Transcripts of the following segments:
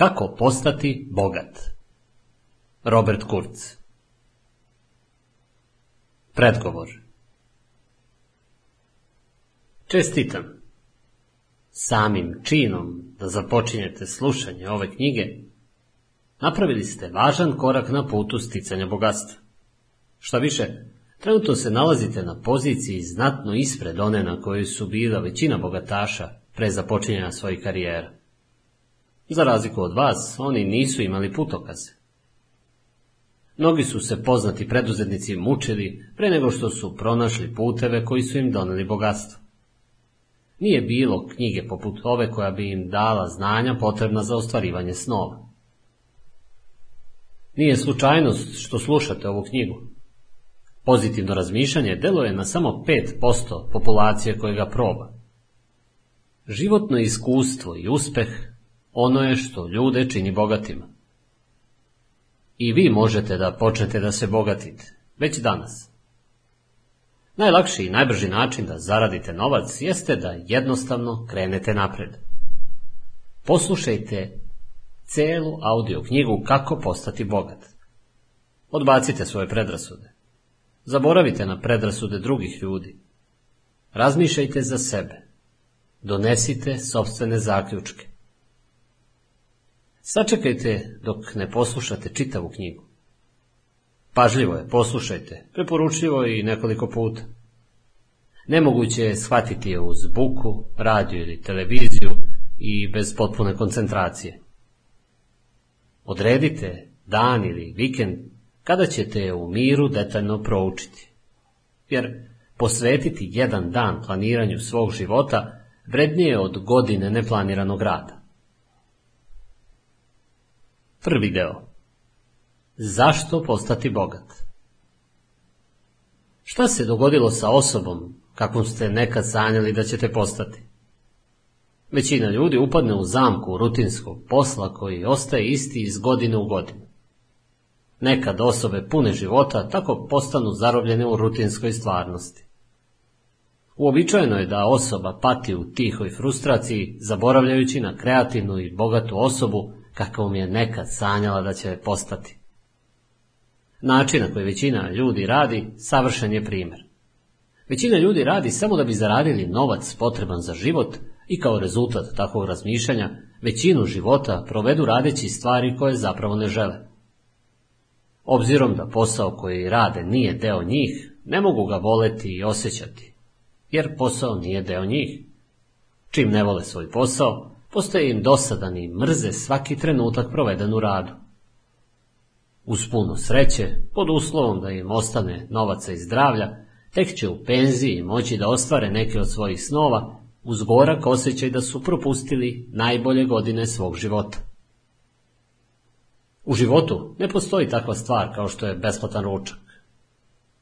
Kako postati bogat? Robert Kurz Predgovor Čestitam. Samim činom da započinjete slušanje ove knjige, napravili ste važan korak na putu sticanja bogatstva. Šta više, trenutno se nalazite na poziciji znatno ispred one na kojoj su bila većina bogataša pre započinjanja svojih karijera. Za razliku od vas, oni nisu imali putokaze. Mnogi su se poznati preduzetnici mučili pre nego što su pronašli puteve koji su im doneli bogatstvo. Nije bilo knjige poput ove koja bi im dala znanja potrebna za ostvarivanje snova. Nije slučajnost što slušate ovu knjigu. Pozitivno razmišljanje deluje na samo 5% populacije koje ga proba. Životno iskustvo i uspeh ono je što ljude čini bogatima. I vi možete da počnete da se bogatite, već danas. Najlakši i najbrži način da zaradite novac jeste da jednostavno krenete napred. Poslušajte celu audio knjigu Kako postati bogat. Odbacite svoje predrasude. Zaboravite na predrasude drugih ljudi. Razmišljajte za sebe. Donesite sobstvene zaključke. Sačekajte dok ne poslušate čitavu knjigu. Pažljivo je, poslušajte, preporučljivo i nekoliko puta. Nemoguće je shvatiti je uz buku, radio ili televiziju i bez potpune koncentracije. Odredite dan ili vikend kada ćete je u miru detaljno proučiti. Jer posvetiti jedan dan planiranju svog života vrednije od godine neplaniranog rada. Prvi deo. Zašto postati bogat? Šta se dogodilo sa osobom kakvom ste nekad sanjali da ćete postati? Većina ljudi upadne u zamku rutinskog posla koji ostaje isti iz godine u godinu. Nekad osobe pune života tako postanu zarobljene u rutinskoj stvarnosti. Uobičajeno je da osoba pati u tihoj frustraciji, zaboravljajući na kreativnu i bogatu osobu kakvom je nekad sanjala da će postati. Način na koji većina ljudi radi savršen je primjer. Većina ljudi radi samo da bi zaradili novac potreban za život i kao rezultat takvog razmišljanja većinu života provedu radeći stvari koje zapravo ne žele. Obzirom da posao koji rade nije deo njih, ne mogu ga voleti i osjećati, jer posao nije deo njih. Čim ne vole svoj posao, postaje im dosadan i mrze svaki trenutak proveden u radu. Uz puno sreće, pod uslovom da im ostane novaca i zdravlja, tek će u penziji moći da ostvare neke od svojih snova, uz gorak osjećaj da su propustili najbolje godine svog života. U životu ne postoji takva stvar kao što je besplatan ručak.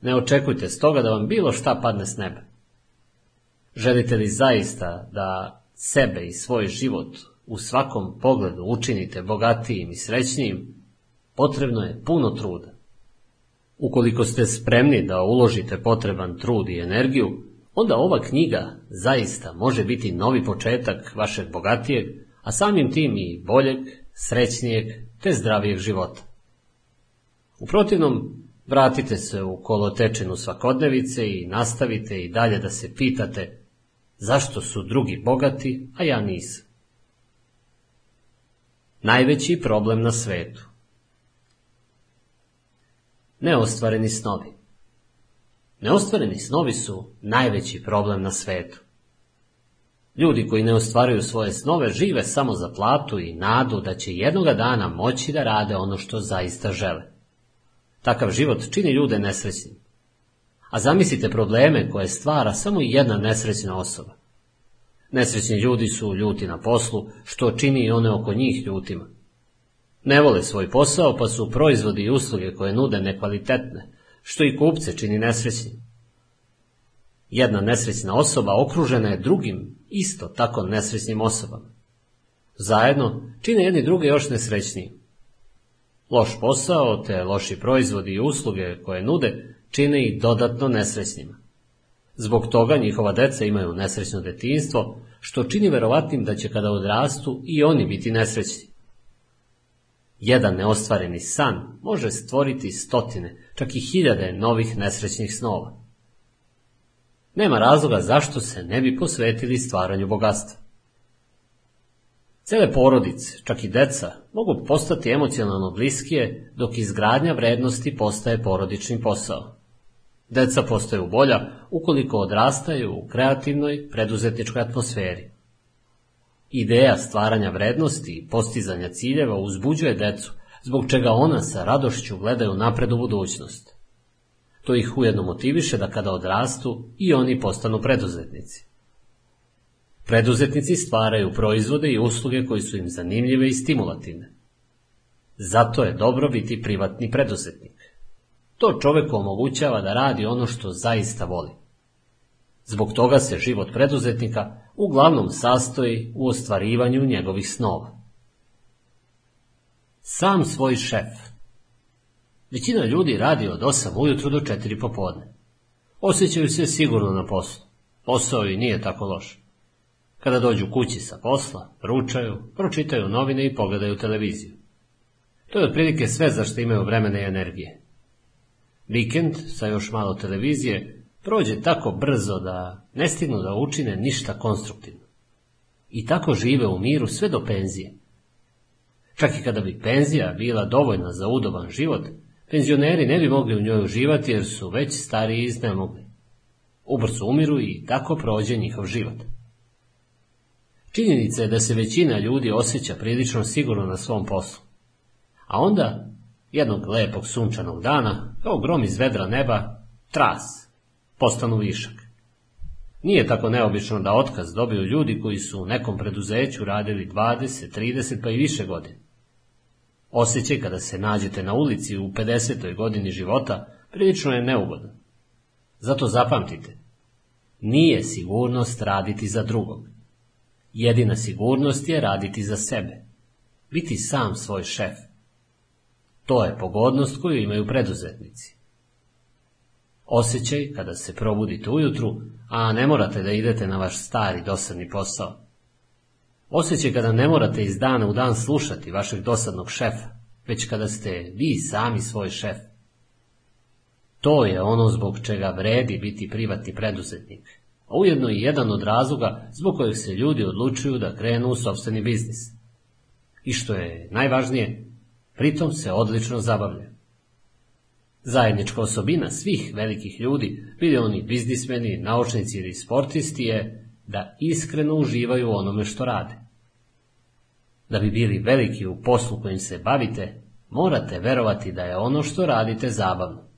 Ne očekujte stoga da vam bilo šta padne s neba. Želite li zaista da sebe i svoj život u svakom pogledu učinite bogatijim i srećnijim, potrebno je puno truda. Ukoliko ste spremni da uložite potreban trud i energiju, onda ova knjiga zaista može biti novi početak vašeg bogatijeg, a samim tim i boljeg, srećnijeg te zdravijeg života. U protivnom, vratite se u kolotečinu svakodnevice i nastavite i dalje da se pitate Zašto su drugi bogati, a ja nisam? Najveći problem na svetu. Neostvareni snovi. Neostvareni snovi su najveći problem na svetu. Ljudi koji ne ostvaruju svoje snove žive samo za platu i nadu da će jednoga dana moći da rade ono što zaista žele. Takav život čini ljude nesrećnim. A zamislite probleme koje stvara samo jedna nesrećna osoba. Nesrećni ljudi su ljuti na poslu, što čini i one oko njih ljutima. Ne vole svoj posao, pa su proizvodi i usluge koje nude nekvalitetne, što i kupce čini nesrećnim. Jedna nesrećna osoba okružena je drugim, isto tako nesrećnim osobama. Zajedno čine jedni druge još nesrećniji. Loš posao te loši proizvodi i usluge koje nude čine ih dodatno nesrećnima. Zbog toga njihova deca imaju nesrećno detinstvo, što čini verovatnim da će kada odrastu i oni biti nesrećni. Jedan neostvareni san može stvoriti stotine, čak i hiljade novih nesrećnih snova. Nema razloga zašto se ne bi posvetili stvaranju bogatstva. Cele porodice, čak i deca, mogu postati emocionalno bliskije dok izgradnja vrednosti postaje porodični posao. Deca postaju bolja ukoliko odrastaju u kreativnoj, preduzetničkoj atmosferi. Ideja stvaranja vrednosti i postizanja ciljeva uzbuđuje decu, zbog čega ona sa radošću gledaju napred u budućnost. To ih ujedno motiviše da kada odrastu i oni postanu preduzetnici. Preduzetnici stvaraju proizvode i usluge koji su im zanimljive i stimulativne. Zato je dobro biti privatni preduzetnik. To čoveku omogućava da radi ono što zaista voli. Zbog toga se život preduzetnika uglavnom sastoji u ostvarivanju njegovih snova. Sam svoj šef Većina ljudi radi od 8 ujutru do 4 popodne. Osjećaju se sigurno na poslu. Posao i nije tako loš. Kada dođu kući sa posla, ručaju, pročitaju novine i pogledaju televiziju. To je otprilike sve za što imaju vremena i energije. Vikend sa još malo televizije prođe tako brzo da ne stignu da učine ništa konstruktivno. I tako žive u miru sve do penzije. Čak i kada bi penzija bila dovoljna za udoban život, penzioneri ne bi mogli u njoj uživati jer su već stariji i iznemogli. Ubrzo umiru i tako prođe njihov život. Činjenica je da se većina ljudi osjeća prilično sigurno na svom poslu. A onda, jednog lepog sunčanog dana, kao grom iz vedra neba, tras, postanu višak. Nije tako neobično da otkaz dobiju ljudi koji su u nekom preduzeću radili 20, 30 pa i više godina. Osjećaj kada se nađete na ulici u 50. godini života prilično je neugodan. Zato zapamtite, nije sigurnost raditi za drugog. Jedina sigurnost je raditi za sebe. Biti sam svoj šef. To je pogodnost koju imaju preduzetnici. Osjećaj kada se probudite ujutru, a ne morate da idete na vaš stari dosadni posao. Osjećaj kada ne morate iz dana u dan slušati vašeg dosadnog šefa, već kada ste vi sami svoj šef. To je ono zbog čega vredi biti privatni preduzetnik, a ujedno i jedan od razloga zbog kojeg se ljudi odlučuju da krenu u sobstveni biznis. I što je najvažnije, pritom se odlično zabavlja. Zajednička osobina svih velikih ljudi, bili oni biznismeni, naučnici ili sportisti je da iskreno uživaju onome što rade. Da bi bili veliki u poslu kojim se bavite, morate verovati da je ono što radite zabavno.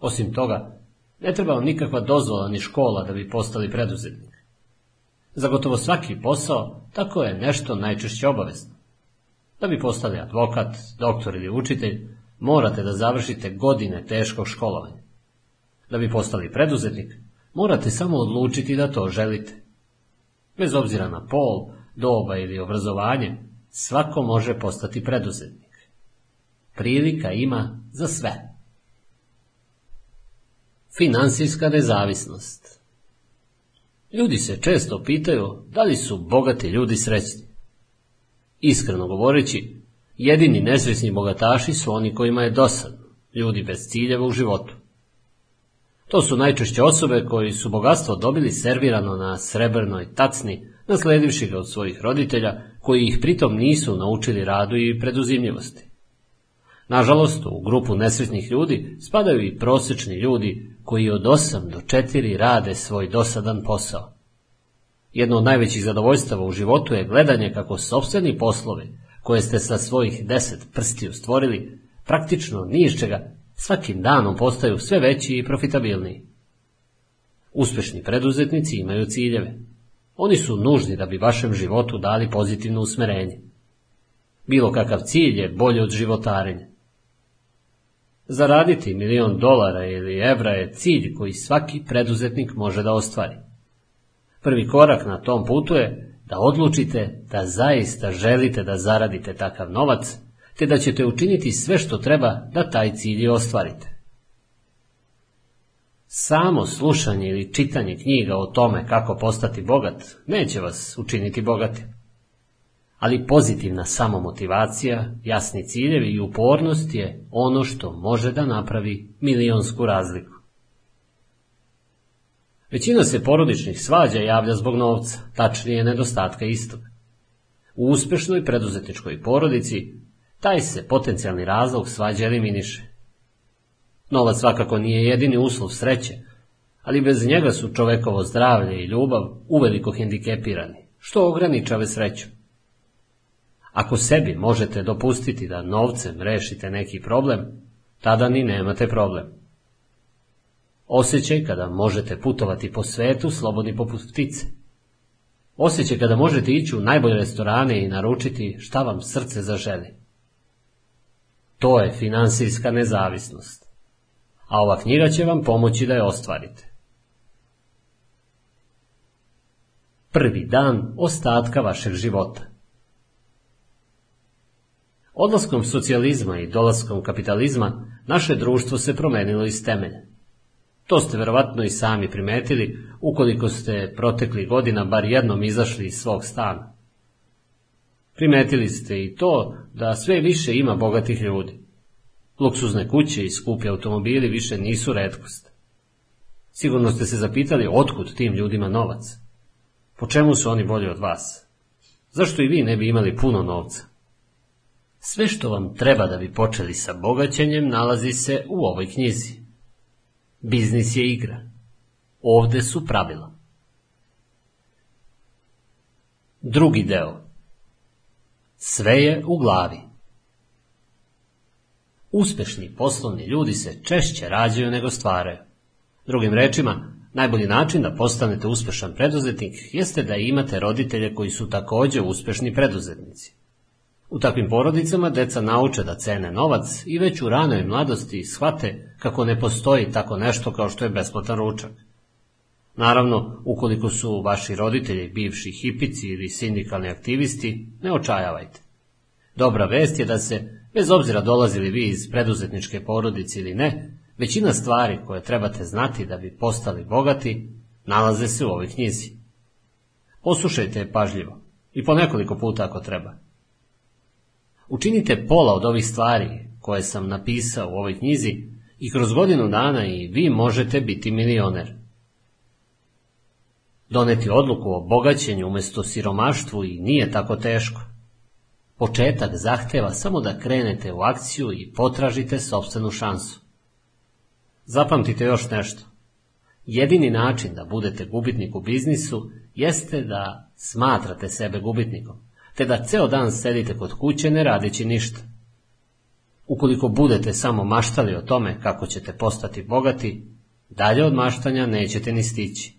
Osim toga, ne treba vam nikakva dozvola ni škola da bi postali preduzetnik. Za gotovo svaki posao tako je nešto najčešće obavezno. Da bi postali advokat, doktor ili učitelj, morate da završite godine teškog školovanja. Da bi postali preduzetnik, morate samo odlučiti da to želite. Bez obzira na pol, doba ili obrazovanje, svako može postati preduzetnik. Prilika ima za sve. Finansijska nezavisnost Ljudi se često pitaju da li su bogati ljudi srećni. Iskreno govoreći, jedini nesrećni bogataši su oni kojima je dosadno, ljudi bez ciljeva u životu. To su najčešće osobe koji su bogatstvo dobili servirano na srebrnoj tacni, nasledivši ga od svojih roditelja, koji ih pritom nisu naučili radu i preduzimljivosti. Nažalost, u grupu nesretnih ljudi spadaju i prosečni ljudi koji od 8 do 4 rade svoj dosadan posao. Jedno od najvećih zadovoljstava u životu je gledanje kako sobstveni poslovi, koje ste sa svojih deset prstiju stvorili, praktično ni iz čega, svakim danom postaju sve veći i profitabilniji. Uspešni preduzetnici imaju ciljeve. Oni su nužni da bi vašem životu dali pozitivno usmerenje. Bilo kakav cilj je bolje od životarenja. Zaraditi milion dolara ili evra je cilj koji svaki preduzetnik može da ostvari. Prvi korak na tom putu je da odlučite da zaista želite da zaradite takav novac, te da ćete učiniti sve što treba da taj cilj ostvarite. Samo slušanje ili čitanje knjiga o tome kako postati bogat neće vas učiniti bogati. Ali pozitivna samomotivacija, jasni ciljevi i upornost je ono što može da napravi milionsku razliku. Većina se porodičnih svađa javlja zbog novca, tačnije nedostatka istog. U uspešnoj preduzetničkoj porodici taj se potencijalni razlog svađa eliminiše. Novac svakako nije jedini uslov sreće, ali bez njega su čovekovo zdravlje i ljubav uveliko hendikepirani, što ograničave sreću. Ako sebi možete dopustiti da novcem rešite neki problem, tada ni nemate problem. Osjećaj kada možete putovati po svetu slobodni poput ptice. Osjećaj kada možete ići u najbolje restorane i naručiti šta vam srce zaželi. To je finansijska nezavisnost. A ova knjiga će vam pomoći da je ostvarite. Prvi dan ostatka vašeg života. Odlaskom socijalizma i dolaskom kapitalizma naše društvo se promenilo iz temelja. To ste verovatno i sami primetili ukoliko ste protekli godina bar jednom izašli iz svog stana. Primetili ste i to da sve više ima bogatih ljudi. Luksuzne kuće i skupi automobili više nisu redkost. Sigurno ste se zapitali otkud tim ljudima novac. Po čemu su oni bolji od vas? Zašto i vi ne bi imali puno novca? Sve što vam treba da bi počeli sa bogaćenjem nalazi se u ovoj knjizi. Biznis je igra. Ovde su pravila. Drugi deo. Sve je u glavi. Uspešni poslovni ljudi se češće rađaju nego stvaraju. Drugim rečima, najbolji način da postanete uspešan preduzetnik jeste da imate roditelje koji su takođe uspešni preduzetnici. U takvim porodicama deca nauče da cene novac i već u ranoj mladosti shvate kako ne postoji tako nešto kao što je besplatan ručak. Naravno, ukoliko su vaši roditelji bivši hipici ili sindikalni aktivisti, ne očajavajte. Dobra vest je da se, bez obzira dolazili vi iz preduzetničke porodice ili ne, većina stvari koje trebate znati da bi postali bogati, nalaze se u ovoj knjizi. Poslušajte je pažljivo i po nekoliko puta ako treba. Učinite pola od ovih stvari koje sam napisao u ovoj knjizi i kroz godinu dana i vi možete biti milioner. Doneti odluku o bogaćenju umesto siromaštvu i nije tako teško. Početak zahteva samo da krenete u akciju i potražite sobstvenu šansu. Zapamtite još nešto. Jedini način da budete gubitnik u biznisu jeste da smatrate sebe gubitnikom te da ceo dan sedite kod kuće ne radeći ništa. Ukoliko budete samo maštali o tome kako ćete postati bogati, dalje od maštanja nećete ni stići.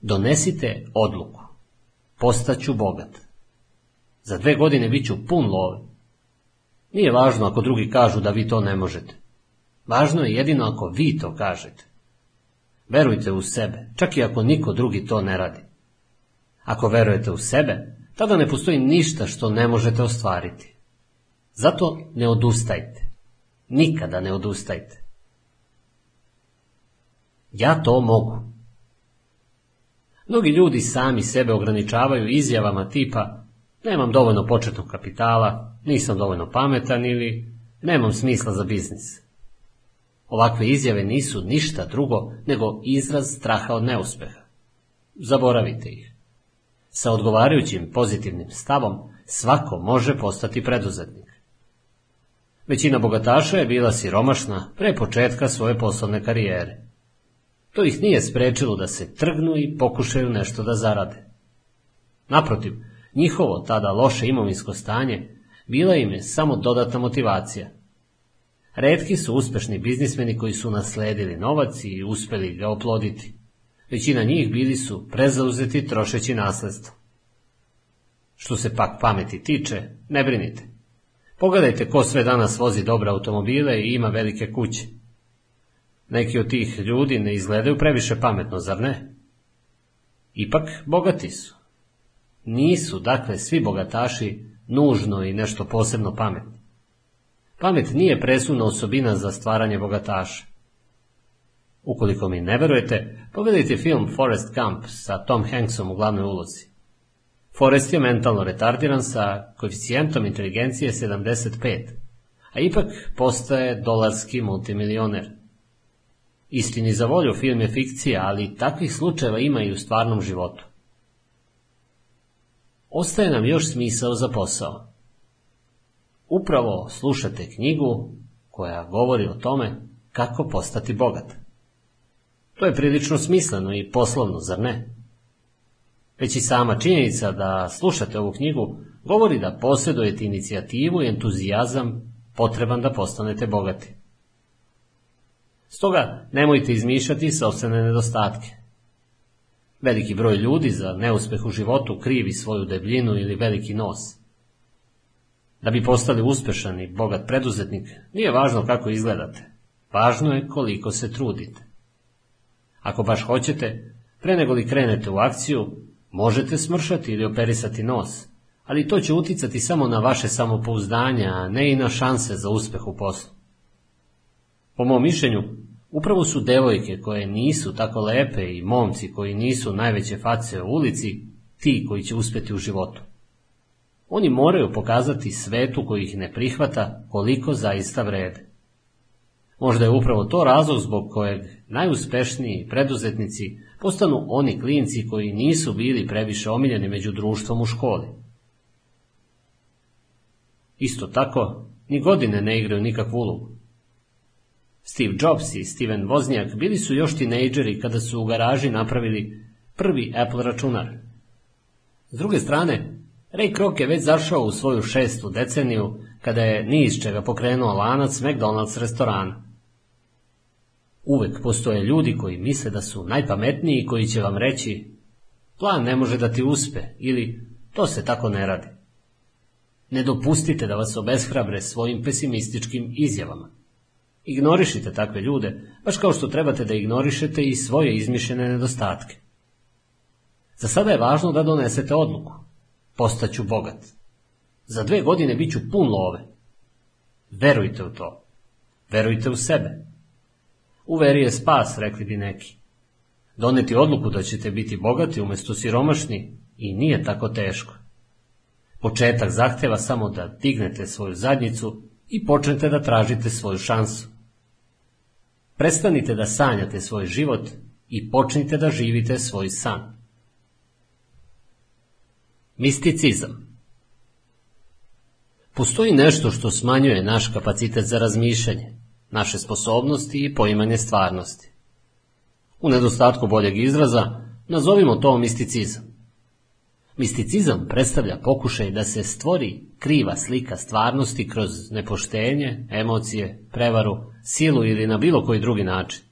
Donesite odluku. Postaću bogat. Za dve godine bit ću pun love. Nije važno ako drugi kažu da vi to ne možete. Važno je jedino ako vi to kažete. Verujte u sebe, čak i ako niko drugi to ne radi. Ako verujete u sebe, tada ne postoji ništa što ne možete ostvariti. Zato ne odustajte. Nikada ne odustajte. Ja to mogu. Mnogi ljudi sami sebe ograničavaju izjavama tipa nemam dovoljno početnog kapitala, nisam dovoljno pametan ili nemam smisla za biznis. Ovakve izjave nisu ništa drugo nego izraz straha od neuspeha. Zaboravite ih. Sa odgovarajućim pozitivnim stavom svako može postati preduzetnik. Većina bogataša je bila siromašna pre početka svoje poslovne karijere. To ih nije sprečilo da se trgnu i pokušaju nešto da zarade. Naprotiv, njihovo tada loše imovinsko stanje bila im je samo dodatna motivacija. Redki su uspešni biznismeni koji su nasledili novac i uspeli ga oploditi. Većina njih bili su prezauzeti trošeći nasledstvo. Što se pak pameti tiče, ne brinite. Pogledajte ko sve danas vozi dobre automobile i ima velike kuće. Neki od tih ljudi ne izgledaju previše pametno, zar ne? Ipak bogati su. Nisu, dakle, svi bogataši nužno i nešto posebno pametni. Pamet nije presudna osobina za stvaranje bogataša. Ukoliko mi ne verujete, pogledajte film Forrest Gump sa Tom Hanksom u glavnoj ulozi. Forrest je mentalno retardiran sa koeficijentom inteligencije 75, a ipak postaje dolarski multimilioner. Istini za volju film je fikcija, ali takvih slučajeva ima i u stvarnom životu. Ostaje nam još smisao za posao. Upravo slušate knjigu koja govori o tome kako postati bogat. To je prilično smisleno i poslovno, zar ne? Već i sama činjenica da slušate ovu knjigu govori da posjedujete inicijativu i entuzijazam potreban da postanete bogati. Stoga nemojte izmišljati sobstvene nedostatke. Veliki broj ljudi za neuspeh u životu krivi svoju debljinu ili veliki nos. Da bi postali uspešan i bogat preduzetnik, nije važno kako izgledate. Važno je koliko se trudite. Ako baš hoćete, pre nego li krenete u akciju, možete smršati ili operisati nos, ali to će uticati samo na vaše samopouzdanje, a ne i na šanse za uspeh u poslu. Po mom mišljenju, upravo su devojke koje nisu tako lepe i momci koji nisu najveće face u ulici ti koji će uspjeti u životu. Oni moraju pokazati svetu koji ih ne prihvata koliko zaista vrede. Možda je upravo to razlog zbog kojeg najuspešniji preduzetnici postanu oni klinci koji nisu bili previše omiljeni među društvom u školi. Isto tako, ni godine ne igraju nikakvu ulogu. Steve Jobs i Steven Wozniak bili su još tinejdžeri kada su u garaži napravili prvi Apple računar. S druge strane, Ray Kroc je već zašao u svoju šestu deceniju kada je niz čega pokrenuo lanac McDonald's restorana. Uvek postoje ljudi koji misle da su najpametniji i koji će vam reći plan ne može da ti uspe ili to se tako ne radi. Ne dopustite da vas obeshrabre svojim pesimističkim izjavama. Ignorišite takve ljude, baš kao što trebate da ignorišete i svoje izmišljene nedostatke. Za sada je važno da donesete odluku. Postaću bogat. Za dve godine bit ću pun love. Verujte u to. Verujte u sebe. U veri je spas, rekli bi neki. Doneti odluku da ćete biti bogati umjesto siromašni i nije tako teško. Početak zahteva samo da dignete svoju zadnjicu i počnete da tražite svoju šansu. Prestanite da sanjate svoj život i počnite da živite svoj san. Misticizam Postoji nešto što smanjuje naš kapacitet za razmišljanje, naše sposobnosti i poimanje stvarnosti. U nedostatku boljeg izraza nazovimo to misticizam. Misticizam predstavlja pokušaj da se stvori kriva slika stvarnosti kroz nepoštenje, emocije, prevaru, silu ili na bilo koji drugi način.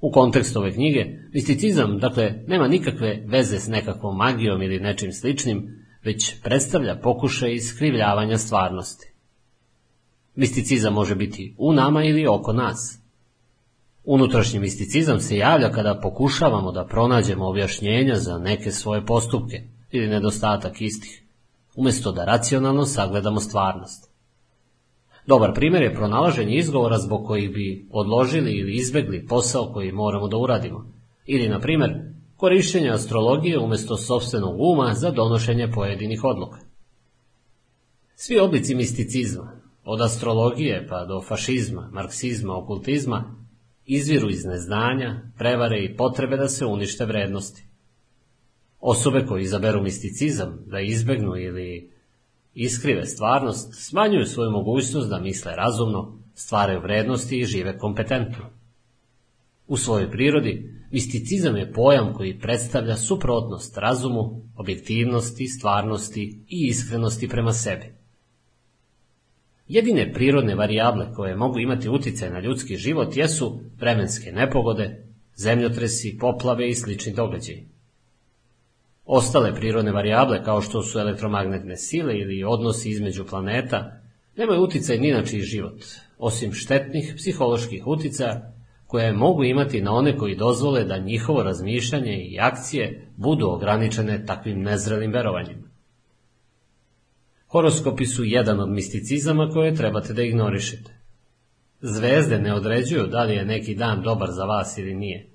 U kontekstu ove knjige, misticizam, dakle, nema nikakve veze s nekakvom magijom ili nečim sličnim, već predstavlja pokušaj iskrivljavanja stvarnosti. Misticizam može biti u nama ili oko nas. Unutrašnji misticizam se javlja kada pokušavamo da pronađemo objašnjenja za neke svoje postupke ili nedostatak istih, umjesto da racionalno sagledamo stvarnost. Dobar primjer je pronalaženje izgovora zbog kojih bi odložili ili izbjegli posao koji moramo da uradimo. Ili, na primjer, korištenje astrologije umjesto sobstvenog uma za donošenje pojedinih odluka. Svi oblici misticizma, od astrologije pa do fašizma, marksizma, okultizma, izviru iz neznanja, prevare i potrebe da se unište vrednosti. Osobe koji izaberu misticizam, da izbegnu ili iskrive stvarnost, smanjuju svoju mogućnost da misle razumno, stvaraju vrednosti i žive kompetentno. U svojoj prirodi, misticizam je pojam koji predstavlja suprotnost razumu, objektivnosti, stvarnosti i iskrenosti prema sebi. Jedine prirodne varijable koje mogu imati utjecaj na ljudski život jesu vremenske nepogode, zemljotresi, poplave i slični događaji. Ostale prirodne varijable kao što su elektromagnetne sile ili odnosi između planeta nemaju utjecaj ni na čiji život, osim štetnih psiholoških utjecaja koje mogu imati na one koji dozvole da njihovo razmišljanje i akcije budu ograničene takvim nezrelim verovanjima. Horoskopi su jedan od misticizama koje trebate da ignorišete. Zvezde ne određuju da li je neki dan dobar za vas ili nije.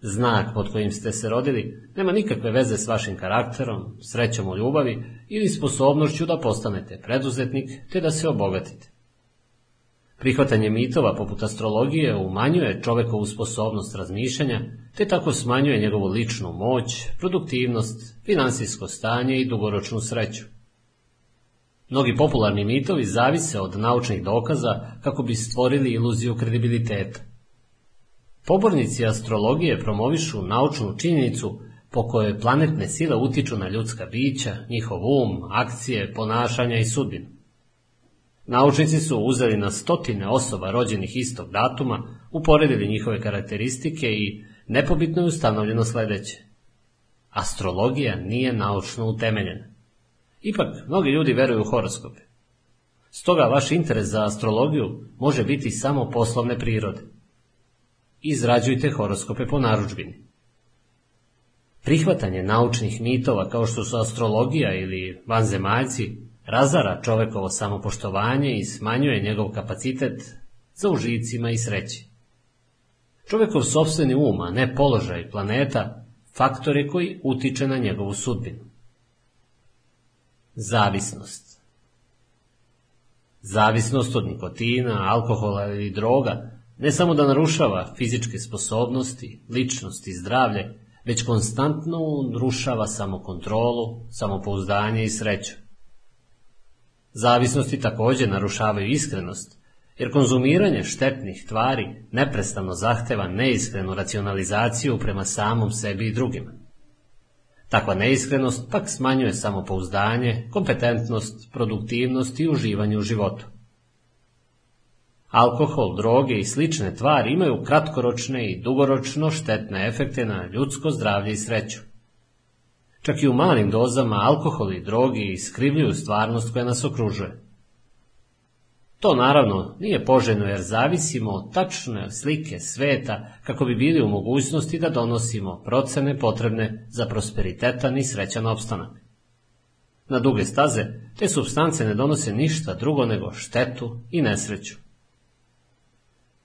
Znak pod kojim ste se rodili nema nikakve veze s vašim karakterom, srećom u ljubavi ili sposobnošću da postanete preduzetnik te da se obogatite. Prihvatanje mitova poput astrologije umanjuje čovekovu sposobnost razmišljanja, te tako smanjuje njegovu ličnu moć, produktivnost, finansijsko stanje i dugoročnu sreću. Mnogi popularni mitovi zavise od naučnih dokaza kako bi stvorili iluziju kredibiliteta. Pobornici astrologije promovišu naučnu činjenicu po kojoj planetne sile utiču na ljudska bića, njihov um, akcije, ponašanja i sudbinu. Naučnici su uzeli na stotine osoba rođenih istog datuma, uporedili njihove karakteristike i nepobitno je ustanovljeno sledeće. Astrologija nije naučno utemeljena. Ipak, mnogi ljudi veruju u horoskope. Stoga vaš interes za astrologiju može biti samo poslovne prirode. Izrađujte horoskope po naručbini. Prihvatanje naučnih mitova kao što su astrologija ili vanzemaljci razara čovekovo samopoštovanje i smanjuje njegov kapacitet za užicima i sreći. Čovekov sobstveni um, a ne položaj planeta, faktor je koji utiče na njegovu sudbinu. Zavisnost Zavisnost od nikotina, alkohola ili droga ne samo da narušava fizičke sposobnosti, ličnost i zdravlje, već konstantno narušava samokontrolu, samopouzdanje i sreću. Zavisnosti takođe narušavaju iskrenost, jer konzumiranje štetnih tvari neprestano zahteva neiskrenu racionalizaciju prema samom sebi i drugima. Takva neiskrenost pak smanjuje samopouzdanje, kompetentnost, produktivnost i uživanje u životu. Alkohol, droge i slične tvari imaju kratkoročne i dugoročno štetne efekte na ljudsko zdravlje i sreću. Čak i u malim dozama alkohol i droge iskrivljuju stvarnost koja nas okružuje. To naravno nije poželjno jer zavisimo od tačne slike sveta kako bi bili u mogućnosti da donosimo procene potrebne za prosperitetan i srećan opstanak. Na duge staze te substance ne donose ništa drugo nego štetu i nesreću.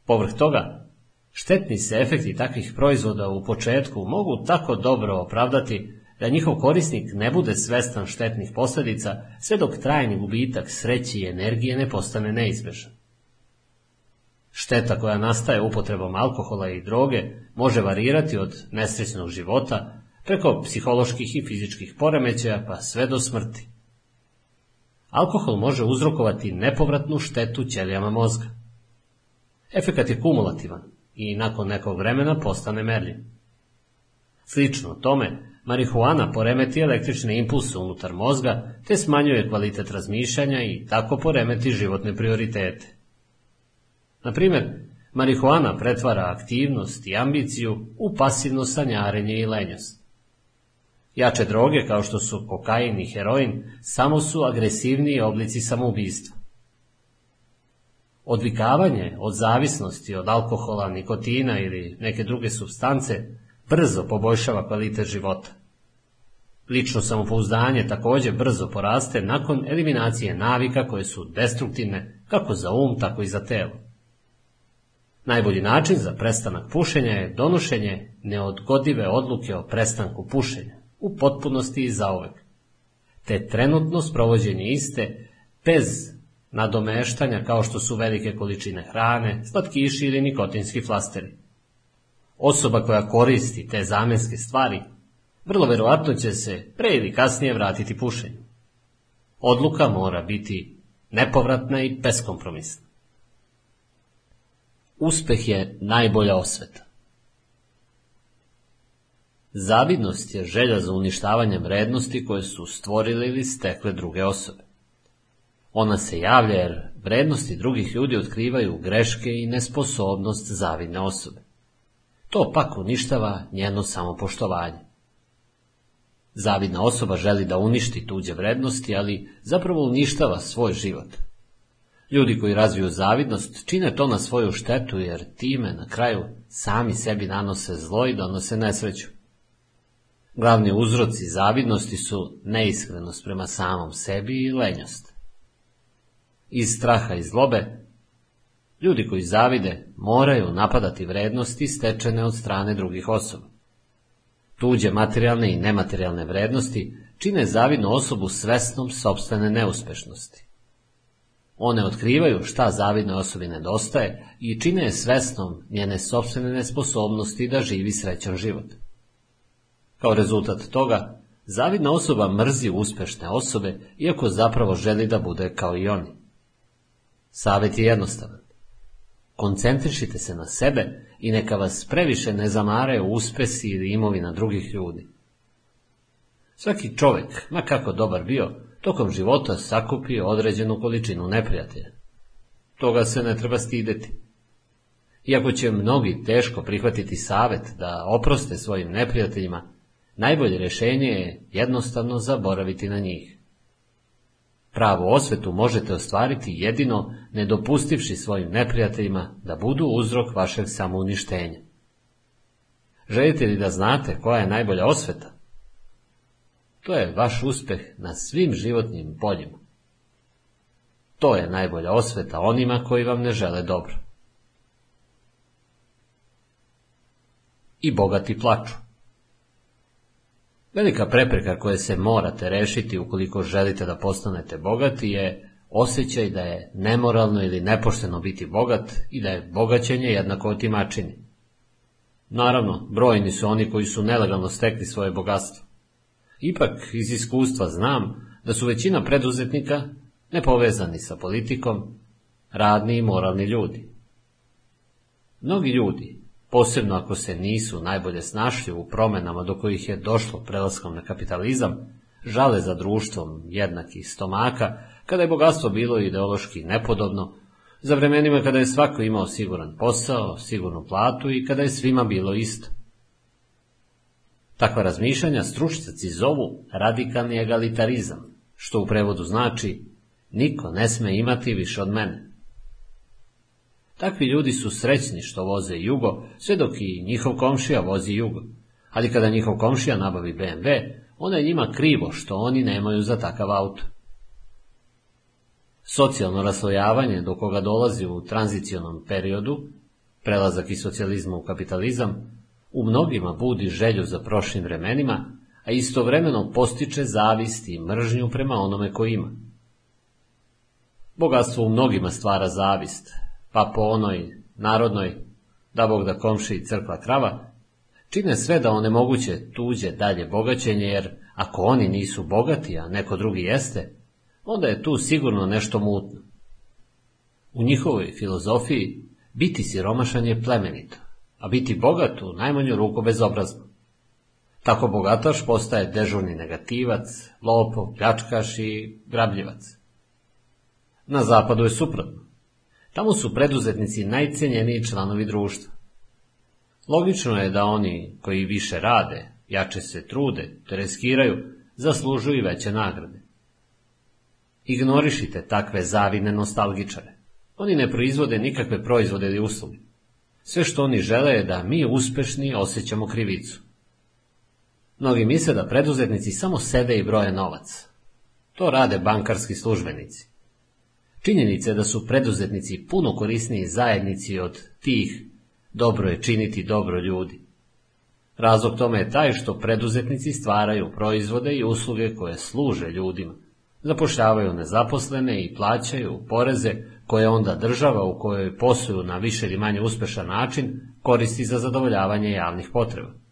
Povrh toga, štetni se efekti takvih proizvoda u početku mogu tako dobro opravdati da njihov korisnik ne bude svestan štetnih posledica sve dok trajni gubitak sreći i energije ne postane neizbežan. Šteta koja nastaje upotrebom alkohola i droge može varirati od nesrećnog života preko psiholoških i fizičkih poremećaja pa sve do smrti. Alkohol može uzrokovati nepovratnu štetu ćelijama mozga. Efekat je kumulativan i nakon nekog vremena postane merljiv. Slično tome, Marihuana poremeti električne impulse unutar mozga, te smanjuje kvalitet razmišljanja i tako poremeti životne prioritete. Na primjer, marihuana pretvara aktivnost i ambiciju u pasivno sanjarenje i lenjost. Jače droge kao što su kokain i heroin samo su agresivniji oblici samoubistva. Odvikavanje od zavisnosti od alkohola, nikotina ili neke druge substance brzo poboljšava kvalitet života. Lično samopouzdanje takođe brzo poraste nakon eliminacije navika koje su destruktivne kako za um, tako i za telo. Najbolji način za prestanak pušenja je donošenje neodgodive odluke o prestanku pušenja, u potpunosti i zauvek, te trenutno sprovođenje iste bez nadomeštanja kao što su velike količine hrane, slatkiši ili nikotinski flasteri. Osoba koja koristi te zamenske stvari, vrlo verovatno će se pre ili kasnije vratiti pušenju. Odluka mora biti nepovratna i beskompromisna. Uspeh je najbolja osveta. Zavidnost je želja za uništavanjem vrednosti koje su stvorile ili stekle druge osobe. Ona se javlja jer vrednosti drugih ljudi otkrivaju greške i nesposobnost zavidne osobe. To pak uništava njeno samopoštovanje. Zavidna osoba želi da uništi tuđe vrednosti, ali zapravo uništava svoj život. Ljudi koji razviju zavidnost čine to na svoju štetu, jer time na kraju sami sebi nanose zlo i donose nesreću. Glavni uzroci zavidnosti su neiskrenost prema samom sebi i lenjost. Iz straha i zlobe Ljudi koji zavide moraju napadati vrednosti stečene od strane drugih osoba. Tuđe materijalne i nematerijalne vrednosti čine zavidnu osobu svesnom sobstvene neuspešnosti. One otkrivaju šta zavidnoj osobi nedostaje i čine je svesnom njene sobstvene nesposobnosti da živi srećan život. Kao rezultat toga, zavidna osoba mrzi uspešne osobe, iako zapravo želi da bude kao i oni. Savet je jednostavan. Koncentrišite se na sebe i neka vas previše ne zamaraju uspesi ili imovina drugih ljudi. Svaki čovjek, ma kako dobar bio, tokom života sakupi određenu količinu neprijatelja. Toga se ne treba stideti. Iako će mnogi teško prihvatiti savet da oproste svojim neprijateljima, najbolje rješenje je jednostavno zaboraviti na njih. Pravu osvetu možete ostvariti jedino ne dopustivši svojim neprijateljima da budu uzrok vašeg samouništenja. Želite li da znate koja je najbolja osveta? To je vaš uspeh na svim životnim poljima. To je najbolja osveta onima koji vam ne žele dobro. I bogati plaču. Velika prepreka koje se morate rešiti ukoliko želite da postanete bogati je osjećaj da je nemoralno ili nepošteno biti bogat i da je bogaćenje jednako otimačini. Naravno, brojni su oni koji su nelegalno stekli svoje bogatstvo. Ipak, iz iskustva znam da su većina preduzetnika nepovezani sa politikom, radni i moralni ljudi. Mnogi ljudi, posebno ako se nisu najbolje snašli u promenama do kojih je došlo prelaskom na kapitalizam, žale za društvom jednakih stomaka, kada je bogatstvo bilo ideološki nepodobno, za vremenima kada je svako imao siguran posao, sigurnu platu i kada je svima bilo isto. Takva razmišljanja stručnjaci zovu radikalni egalitarizam, što u prevodu znači niko ne sme imati više od mene. Takvi ljudi su srećni što voze jugo, sve dok i njihov komšija vozi jugo. Ali kada njihov komšija nabavi BMW, onda je njima krivo što oni nemaju za takav auto. Socijalno raslojavanje do koga dolazi u tranzicionom periodu, prelazak iz socijalizma u kapitalizam, u mnogima budi želju za prošlim vremenima, a istovremeno postiče zavist i mržnju prema onome ko ima. Bogatstvo u mnogima stvara zavist, pa po onoj narodnoj, da Bog da komši crkva krava, čine sve da onemoguće tuđe dalje bogaćenje, jer ako oni nisu bogati, a neko drugi jeste, onda je tu sigurno nešto mutno. U njihovoj filozofiji biti siromašan je plemenito a biti bogat u najmanju ruku bezobrazno. Tako bogataš postaje dežurni negativac, lopov, pljačkaš i grabljivac. Na zapadu je suprotno. Tamo su preduzetnici najcenjeniji članovi društva. Logično je da oni koji više rade, jače se trude, te reskiraju, zaslužuju i veće nagrade. Ignorišite takve zavine nostalgičare. Oni ne proizvode nikakve proizvode ili usluge. Sve što oni žele je da mi uspešni osjećamo krivicu. Mnogi misle da preduzetnici samo sede i broje novac. To rade bankarski službenici. Činjenica je da su preduzetnici puno korisniji zajednici od tih dobro je činiti dobro ljudi. Razlog tome je taj što preduzetnici stvaraju proizvode i usluge koje služe ljudima, zapošljavaju nezaposlene i plaćaju poreze koje onda država u kojoj posluju na više ili manje uspešan način koristi za zadovoljavanje javnih potreba.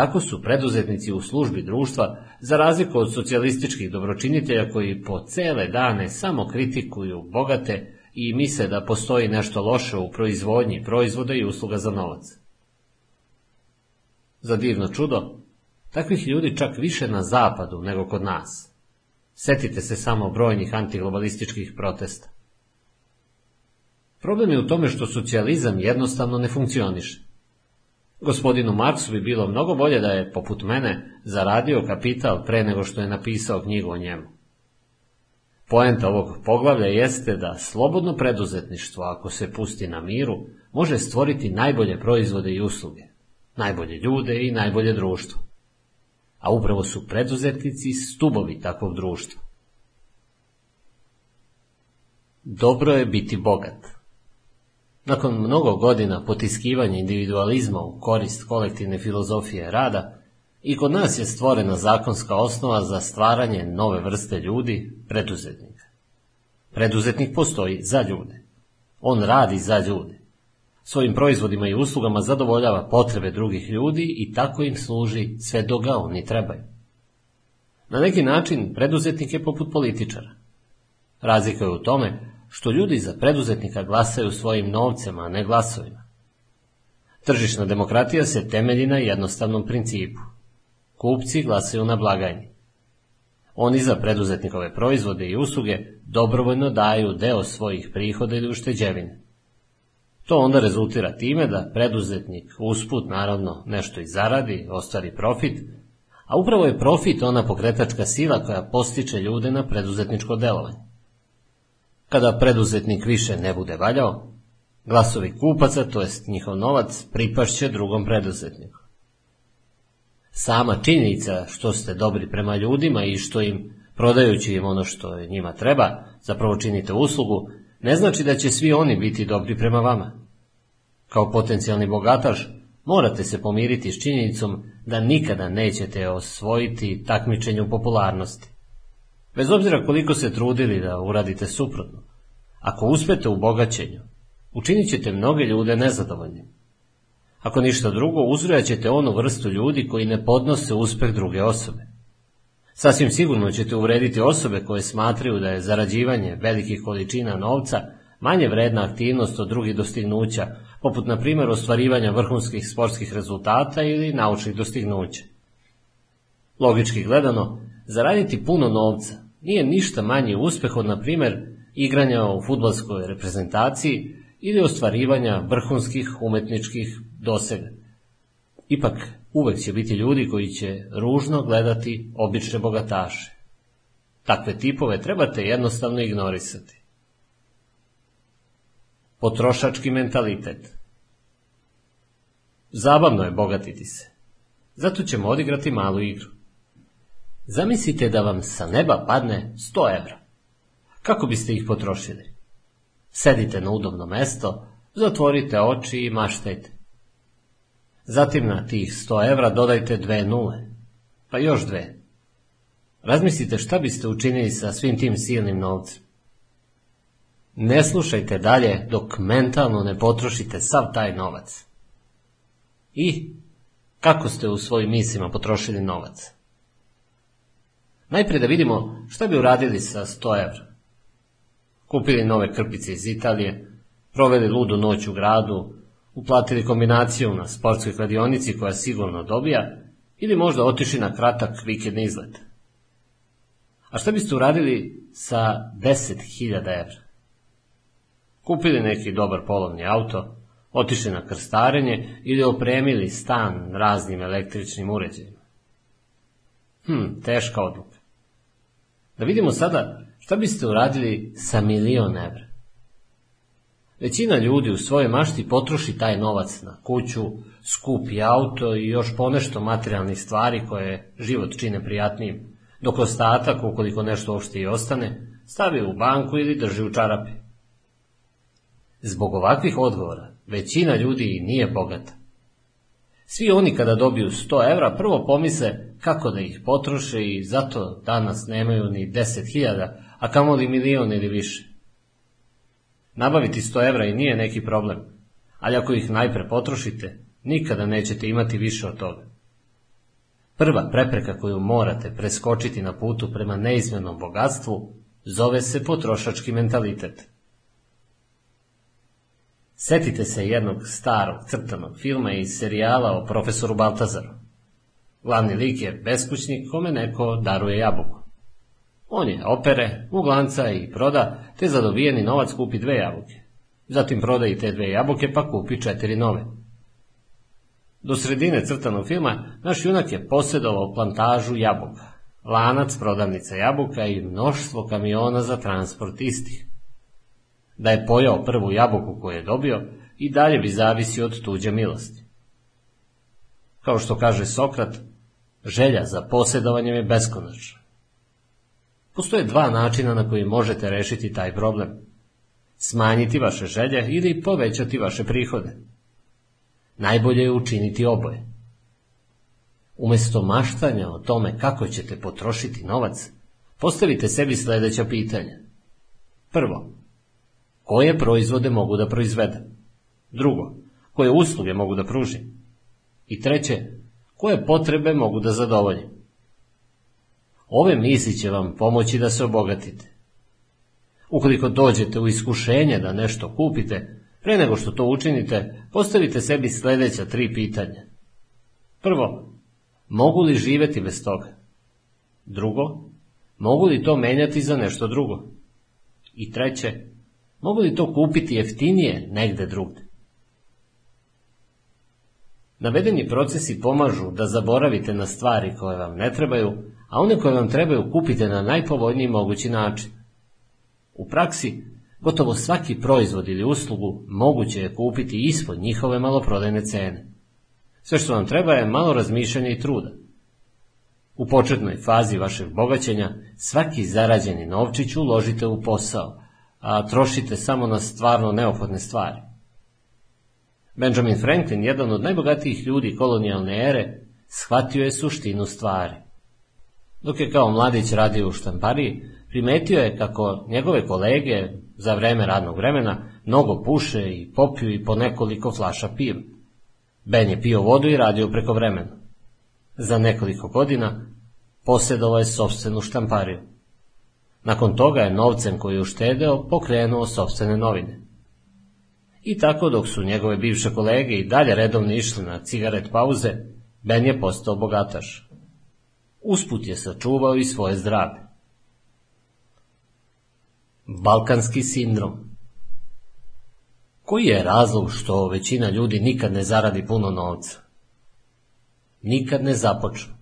Tako su preduzetnici u službi društva, za razliku od socijalističkih dobročinitelja koji po cele dane samo kritikuju bogate i misle da postoji nešto loše u proizvodnji proizvoda i usluga za novac. Za divno čudo, takvih ljudi čak više na zapadu nego kod nas. Setite se samo brojnih antiglobalističkih protesta. Problem je u tome što socijalizam jednostavno ne funkcioniše. Gospodinu Marksu bi bilo mnogo bolje da je, poput mene, zaradio kapital pre nego što je napisao knjigu o njemu. Poenta ovog poglavlja jeste da slobodno preduzetništvo, ako se pusti na miru, može stvoriti najbolje proizvode i usluge, najbolje ljude i najbolje društvo. A upravo su preduzetnici stubovi takvog društva. Dobro je biti bogat. Nakon mnogo godina potiskivanja individualizma u korist kolektivne filozofije rada, i kod nas je stvorena zakonska osnova za stvaranje nove vrste ljudi, preduzetnika. Preduzetnik postoji za ljude. On radi za ljude. Svojim proizvodima i uslugama zadovoljava potrebe drugih ljudi i tako im služi sve dok ga oni trebaju. Na neki način preduzetnik je poput političara. Razlika je u tome što ljudi za preduzetnika glasaju svojim novcem, a ne glasovima. Tržišna demokratija se temelji na jednostavnom principu. Kupci glasaju na blagajni. Oni za preduzetnikove proizvode i usluge dobrovoljno daju deo svojih prihoda ili ušteđevine. To onda rezultira time da preduzetnik usput naravno nešto i zaradi, ostvari profit, a upravo je profit ona pokretačka sila koja postiče ljude na preduzetničko delovanje. Kada preduzetnik više ne bude valjao, glasovi kupaca, to jest njihov novac, pripašće drugom preduzetniku. Sama činjenica što ste dobri prema ljudima i što im, prodajući im ono što njima treba, zapravo činite uslugu, ne znači da će svi oni biti dobri prema vama. Kao potencijalni bogataš, morate se pomiriti s činjenicom da nikada nećete osvojiti takmičenju popularnosti. Bez obzira koliko se trudili da uradite suprotno, ako uspete u bogaćenju, učinit ćete mnoge ljude nezadovoljnim. Ako ništa drugo, uzrojaćete onu vrstu ljudi koji ne podnose uspeh druge osobe. Sasvim sigurno ćete uvrediti osobe koje smatraju da je zarađivanje velikih količina novca manje vredna aktivnost od drugih dostignuća, poput na primjer ostvarivanja vrhunskih sportskih rezultata ili naučnih dostignuća. Logički gledano, zaraditi puno novca nije ništa manji uspeh od, na primjer, igranja u futbolskoj reprezentaciji ili ostvarivanja vrhunskih umetničkih dosega. Ipak, uvek će biti ljudi koji će ružno gledati obične bogataše. Takve tipove trebate jednostavno ignorisati. Potrošački mentalitet Zabavno je bogatiti se. Zato ćemo odigrati malu igru. Zamislite da vam sa neba padne 100 evra. Kako biste ih potrošili? Sedite na udobno mesto, zatvorite oči i maštajte. Zatim na tih 100 evra dodajte dve nule, pa još dve. Razmislite šta biste učinili sa svim tim silnim novcem. Ne slušajte dalje dok mentalno ne potrošite sav taj novac. I kako ste u svojim mislima potrošili novac? Najprije da vidimo šta bi uradili sa 100 evra. Kupili nove krpice iz Italije, proveli ludu noć u gradu, uplatili kombinaciju na sportskoj kladionici koja sigurno dobija, ili možda otišli na kratak vikendni izlet. A šta biste uradili sa 10.000 evra? Kupili neki dobar polovni auto, otišli na krstarenje ili opremili stan raznim električnim uređajima. Hm, teška odluka. Da vidimo sada šta biste uradili sa milion evra. Većina ljudi u svojoj mašti potroši taj novac na kuću, skupi auto i još ponešto materijalnih stvari koje život čine prijatnijim, dok ostatak, ukoliko nešto uopšte i ostane, stavi u banku ili drži u čarapi. Zbog ovakvih odgovora, većina ljudi nije bogata. Svi oni kada dobiju 100 evra prvo pomise kako da ih potroše i zato danas nemaju ni 10.000, a kamoli milion ili više. Nabaviti 100 evra i nije neki problem, ali ako ih najpre potrošite, nikada nećete imati više od toga. Prva prepreka koju morate preskočiti na putu prema neizmjenom bogatstvu zove se potrošački mentalitet. Setite se jednog starog crtanog filma iz serijala o profesoru Baltazaru. Glavni lik je beskućnik kome neko daruje jabuku. On je opere, uglanca i proda, te za dobijeni novac kupi dve jabuke. Zatim proda i te dve jabuke, pa kupi četiri nove. Do sredine crtanog filma naš junak je posjedovao plantažu jabuka, lanac prodavnica jabuka i mnoštvo kamiona za transport istih. Da je pojao prvu jabuku koju je dobio, i dalje bi zavisio od tuđe milosti. Kao što kaže Sokrat, želja za posjedovanjem je beskonačna. Postoje dva načina na koji možete rešiti taj problem. Smanjiti vaše želje ili povećati vaše prihode. Najbolje je učiniti oboje. Umjesto maštanja o tome kako ćete potrošiti novac, postavite sebi sljedeća pitanja. Prvo, koje proizvode mogu da proizvedem? Drugo, koje usluge mogu da pružim? I treće, koje potrebe mogu da zadovoljim? Ove misli će vam pomoći da se obogatite. Ukoliko dođete u iskušenje da nešto kupite, pre nego što to učinite, postavite sebi sljedeća tri pitanja. Prvo, mogu li živjeti bez toga? Drugo, mogu li to menjati za nešto drugo? I treće, mogu li to kupiti jeftinije negde drugde? Navedeni procesi pomažu da zaboravite na stvari koje vam ne trebaju, a one koje vam trebaju kupite na najpovoljniji mogući način. U praksi, gotovo svaki proizvod ili uslugu moguće je kupiti ispod njihove maloprodajne cene. Sve što vam treba je malo razmišljanja i truda. U početnoj fazi vašeg bogaćenja svaki zarađeni novčić uložite u posao, a trošite samo na stvarno neophodne stvari. Benjamin Franklin, jedan od najbogatijih ljudi kolonijalne ere, shvatio je suštinu stvari. Dok je kao mladić radio u štampariji, primetio je kako njegove kolege za vreme radnog vremena mnogo puše i popiju i po nekoliko flaša piva. Ben je pio vodu i radio preko vremena. Za nekoliko godina posjedovao je sobstvenu štampariju. Nakon toga je novcem koji je uštedeo pokrenuo sobstvene novine. I tako dok su njegove bivše kolege i dalje redovno išli na cigaret pauze, Ben je postao bogataš. Usput je sačuvao i svoje zdravlje. Balkanski sindrom Koji je razlog što većina ljudi nikad ne zaradi puno novca? Nikad ne započnu.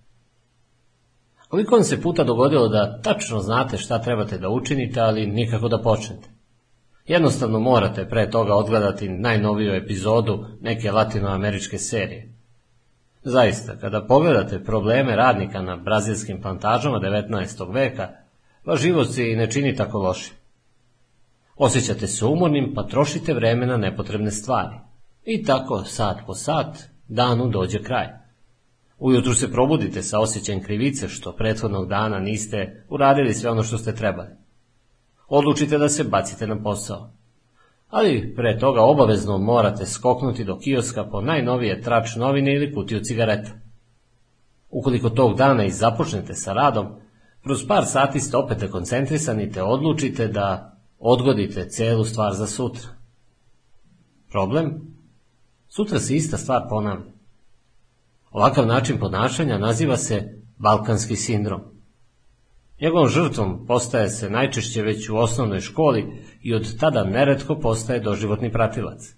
Koliko vam se puta dogodilo da tačno znate šta trebate da učinite, ali nikako da počnete? Jednostavno morate pre toga odgledati najnoviju epizodu neke latinoameričke serije. Zaista, kada pogledate probleme radnika na brazilskim plantažama 19. veka, vaš život se i ne čini tako loši. Osjećate se umornim, pa trošite vreme na nepotrebne stvari. I tako, sat po sat, danu dođe kraj. Ujutru se probudite sa osjećajem krivice što prethodnog dana niste uradili sve ono što ste trebali odlučite da se bacite na posao. Ali pre toga obavezno morate skoknuti do kioska po najnovije trač novine ili kutiju cigareta. Ukoliko tog dana i započnete sa radom, kroz par sati ste opet koncentrisani te odlučite da odgodite celu stvar za sutra. Problem? Sutra se ista stvar ponavlja. Ovakav način ponašanja naziva se balkanski sindrom. Njegovom žrtvom postaje se najčešće već u osnovnoj školi i od tada neretko postaje doživotni pratilac.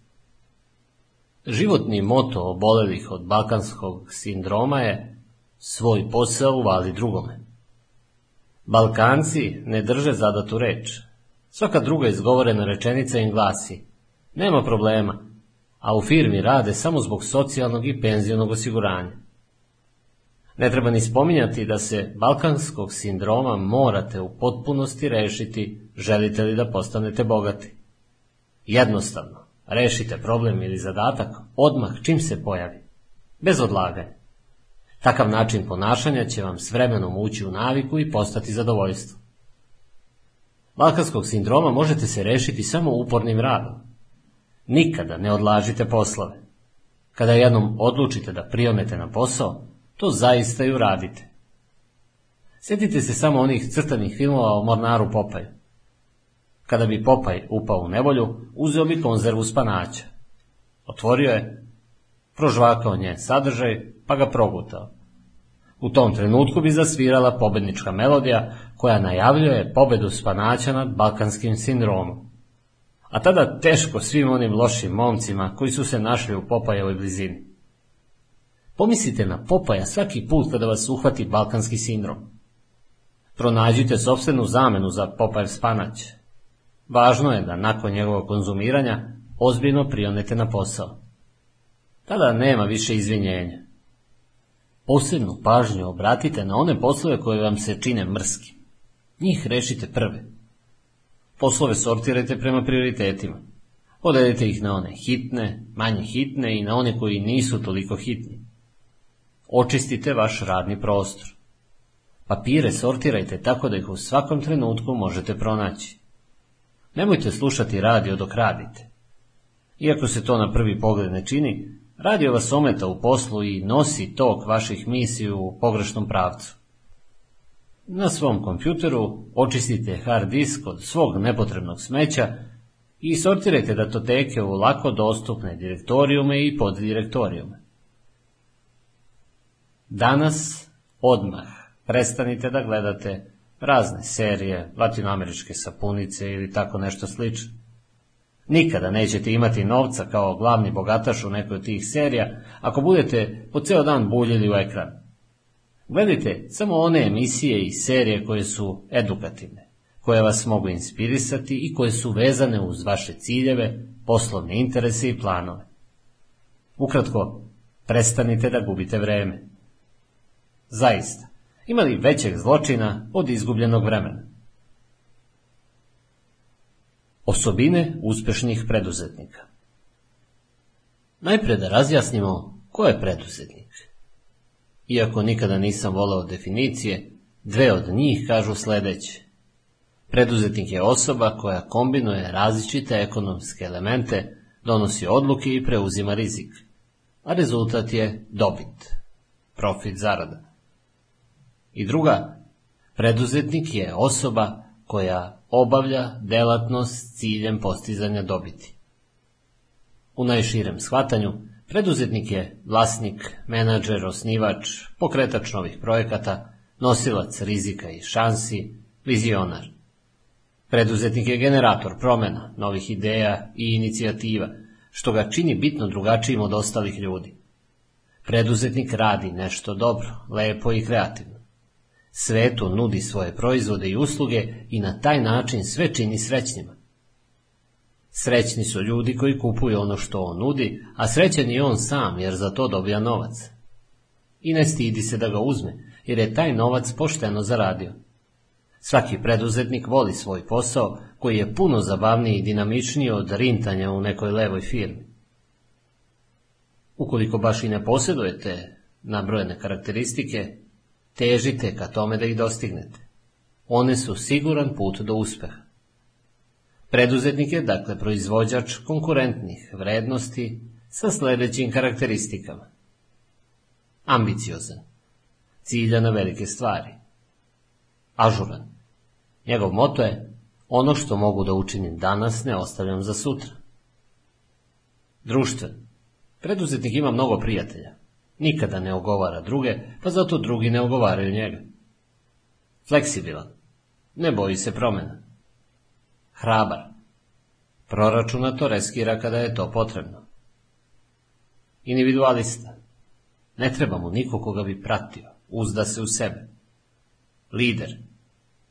Životni moto obolelih od balkanskog sindroma je svoj posao uvali drugome. Balkanci ne drže zadatu reč. Svaka druga izgovorena rečenica im glasi nema problema, a u firmi rade samo zbog socijalnog i penzionog osiguranja. Ne treba ni spominjati da se balkanskog sindroma morate u potpunosti rešiti želite li da postanete bogati. Jednostavno, rešite problem ili zadatak odmah čim se pojavi, bez odlaganja. Takav način ponašanja će vam s vremenom ući u naviku i postati zadovoljstvo. Balkanskog sindroma možete se rešiti samo upornim radom. Nikada ne odlažite poslove. Kada jednom odlučite da prionete na posao, to zaista i uradite. Sjetite se samo onih crtanih filmova o Mornaru Popaju. Kada bi Popaj upao u nevolju, uzeo bi konzervu spanaća. Otvorio je, prožvakao nje sadržaj, pa ga progutao. U tom trenutku bi zasvirala pobednička melodija koja najavljuje pobedu spanaća nad balkanskim sindromom. A tada teško svim onim lošim momcima koji su se našli u Popajevoj blizini. Pomislite na Popaja svaki put kada vas uhvati balkanski sindrom. Pronađite sobstvenu zamenu za Popajev spanać. Važno je da nakon njegovog konzumiranja ozbiljno prionete na posao. Tada nema više izvinjenja. Posebnu pažnju obratite na one poslove koje vam se čine mrski. Njih rešite prve. Poslove sortirajte prema prioritetima. Podelite ih na one hitne, manje hitne i na one koji nisu toliko hitni. Očistite vaš radni prostor. Papire sortirajte tako da ih u svakom trenutku možete pronaći. Nemojte slušati radio dok radite. Iako se to na prvi pogled ne čini, radio vas ometa u poslu i nosi tok vaših misli u pogrešnom pravcu. Na svom kompjuteru očistite hard disk od svog nepotrebnog smeća i sortirajte datoteke u lako dostupne direktorijume i poddirektorijume. Danas, odmah, prestanite da gledate razne serije, latinoameričke sapunice ili tako nešto slično. Nikada nećete imati novca kao glavni bogataš u nekoj od tih serija ako budete po ceo dan buljili u ekran. Gledajte samo one emisije i serije koje su edukativne, koje vas mogu inspirisati i koje su vezane uz vaše ciljeve, poslovne interese i planove. Ukratko, prestanite da gubite vreme. Zaista, ima li većeg zločina od izgubljenog vremena? Osobine uspešnih preduzetnika Najpre da razjasnimo ko je preduzetnik. Iako nikada nisam volao definicije, dve od njih kažu sledeće. Preduzetnik je osoba koja kombinuje različite ekonomske elemente, donosi odluke i preuzima rizik, a rezultat je dobit, profit zarada. I druga, preduzetnik je osoba koja obavlja delatnost s ciljem postizanja dobiti. U najširem shvatanju, preduzetnik je vlasnik, menadžer, osnivač, pokretač novih projekata, nosilac rizika i šansi, vizionar. Preduzetnik je generator promena, novih ideja i inicijativa, što ga čini bitno drugačijim od ostalih ljudi. Preduzetnik radi nešto dobro, lepo i kreativno. Svetu nudi svoje proizvode i usluge i na taj način sve čini srećnima. Srećni su ljudi koji kupuju ono što on nudi, a srećan je on sam jer za to dobija novac. I ne stidi se da ga uzme, jer je taj novac pošteno zaradio. Svaki preduzetnik voli svoj posao, koji je puno zabavniji i dinamičniji od rintanja u nekoj levoj firmi. Ukoliko baš i ne posjedujete nabrojene karakteristike, Težite ka tome da ih dostignete. One su siguran put do uspeha. Preduzetnik je, dakle, proizvođač konkurentnih vrednosti sa sledećim karakteristikama. Ambiciozan. Cilja na velike stvari. Ažuran. Njegov moto je ono što mogu da učinim danas ne ostavljam za sutra. Društven. Preduzetnik ima mnogo prijatelja. Nikada ne ogovara druge, pa zato drugi ne ogovaraju njega. Fleksibilan. Ne boji se promena. Hrabar. Proračuna to reskira kada je to potrebno. Individualista. Ne treba mu niko koga bi pratio, uzda se u sebe. Lider.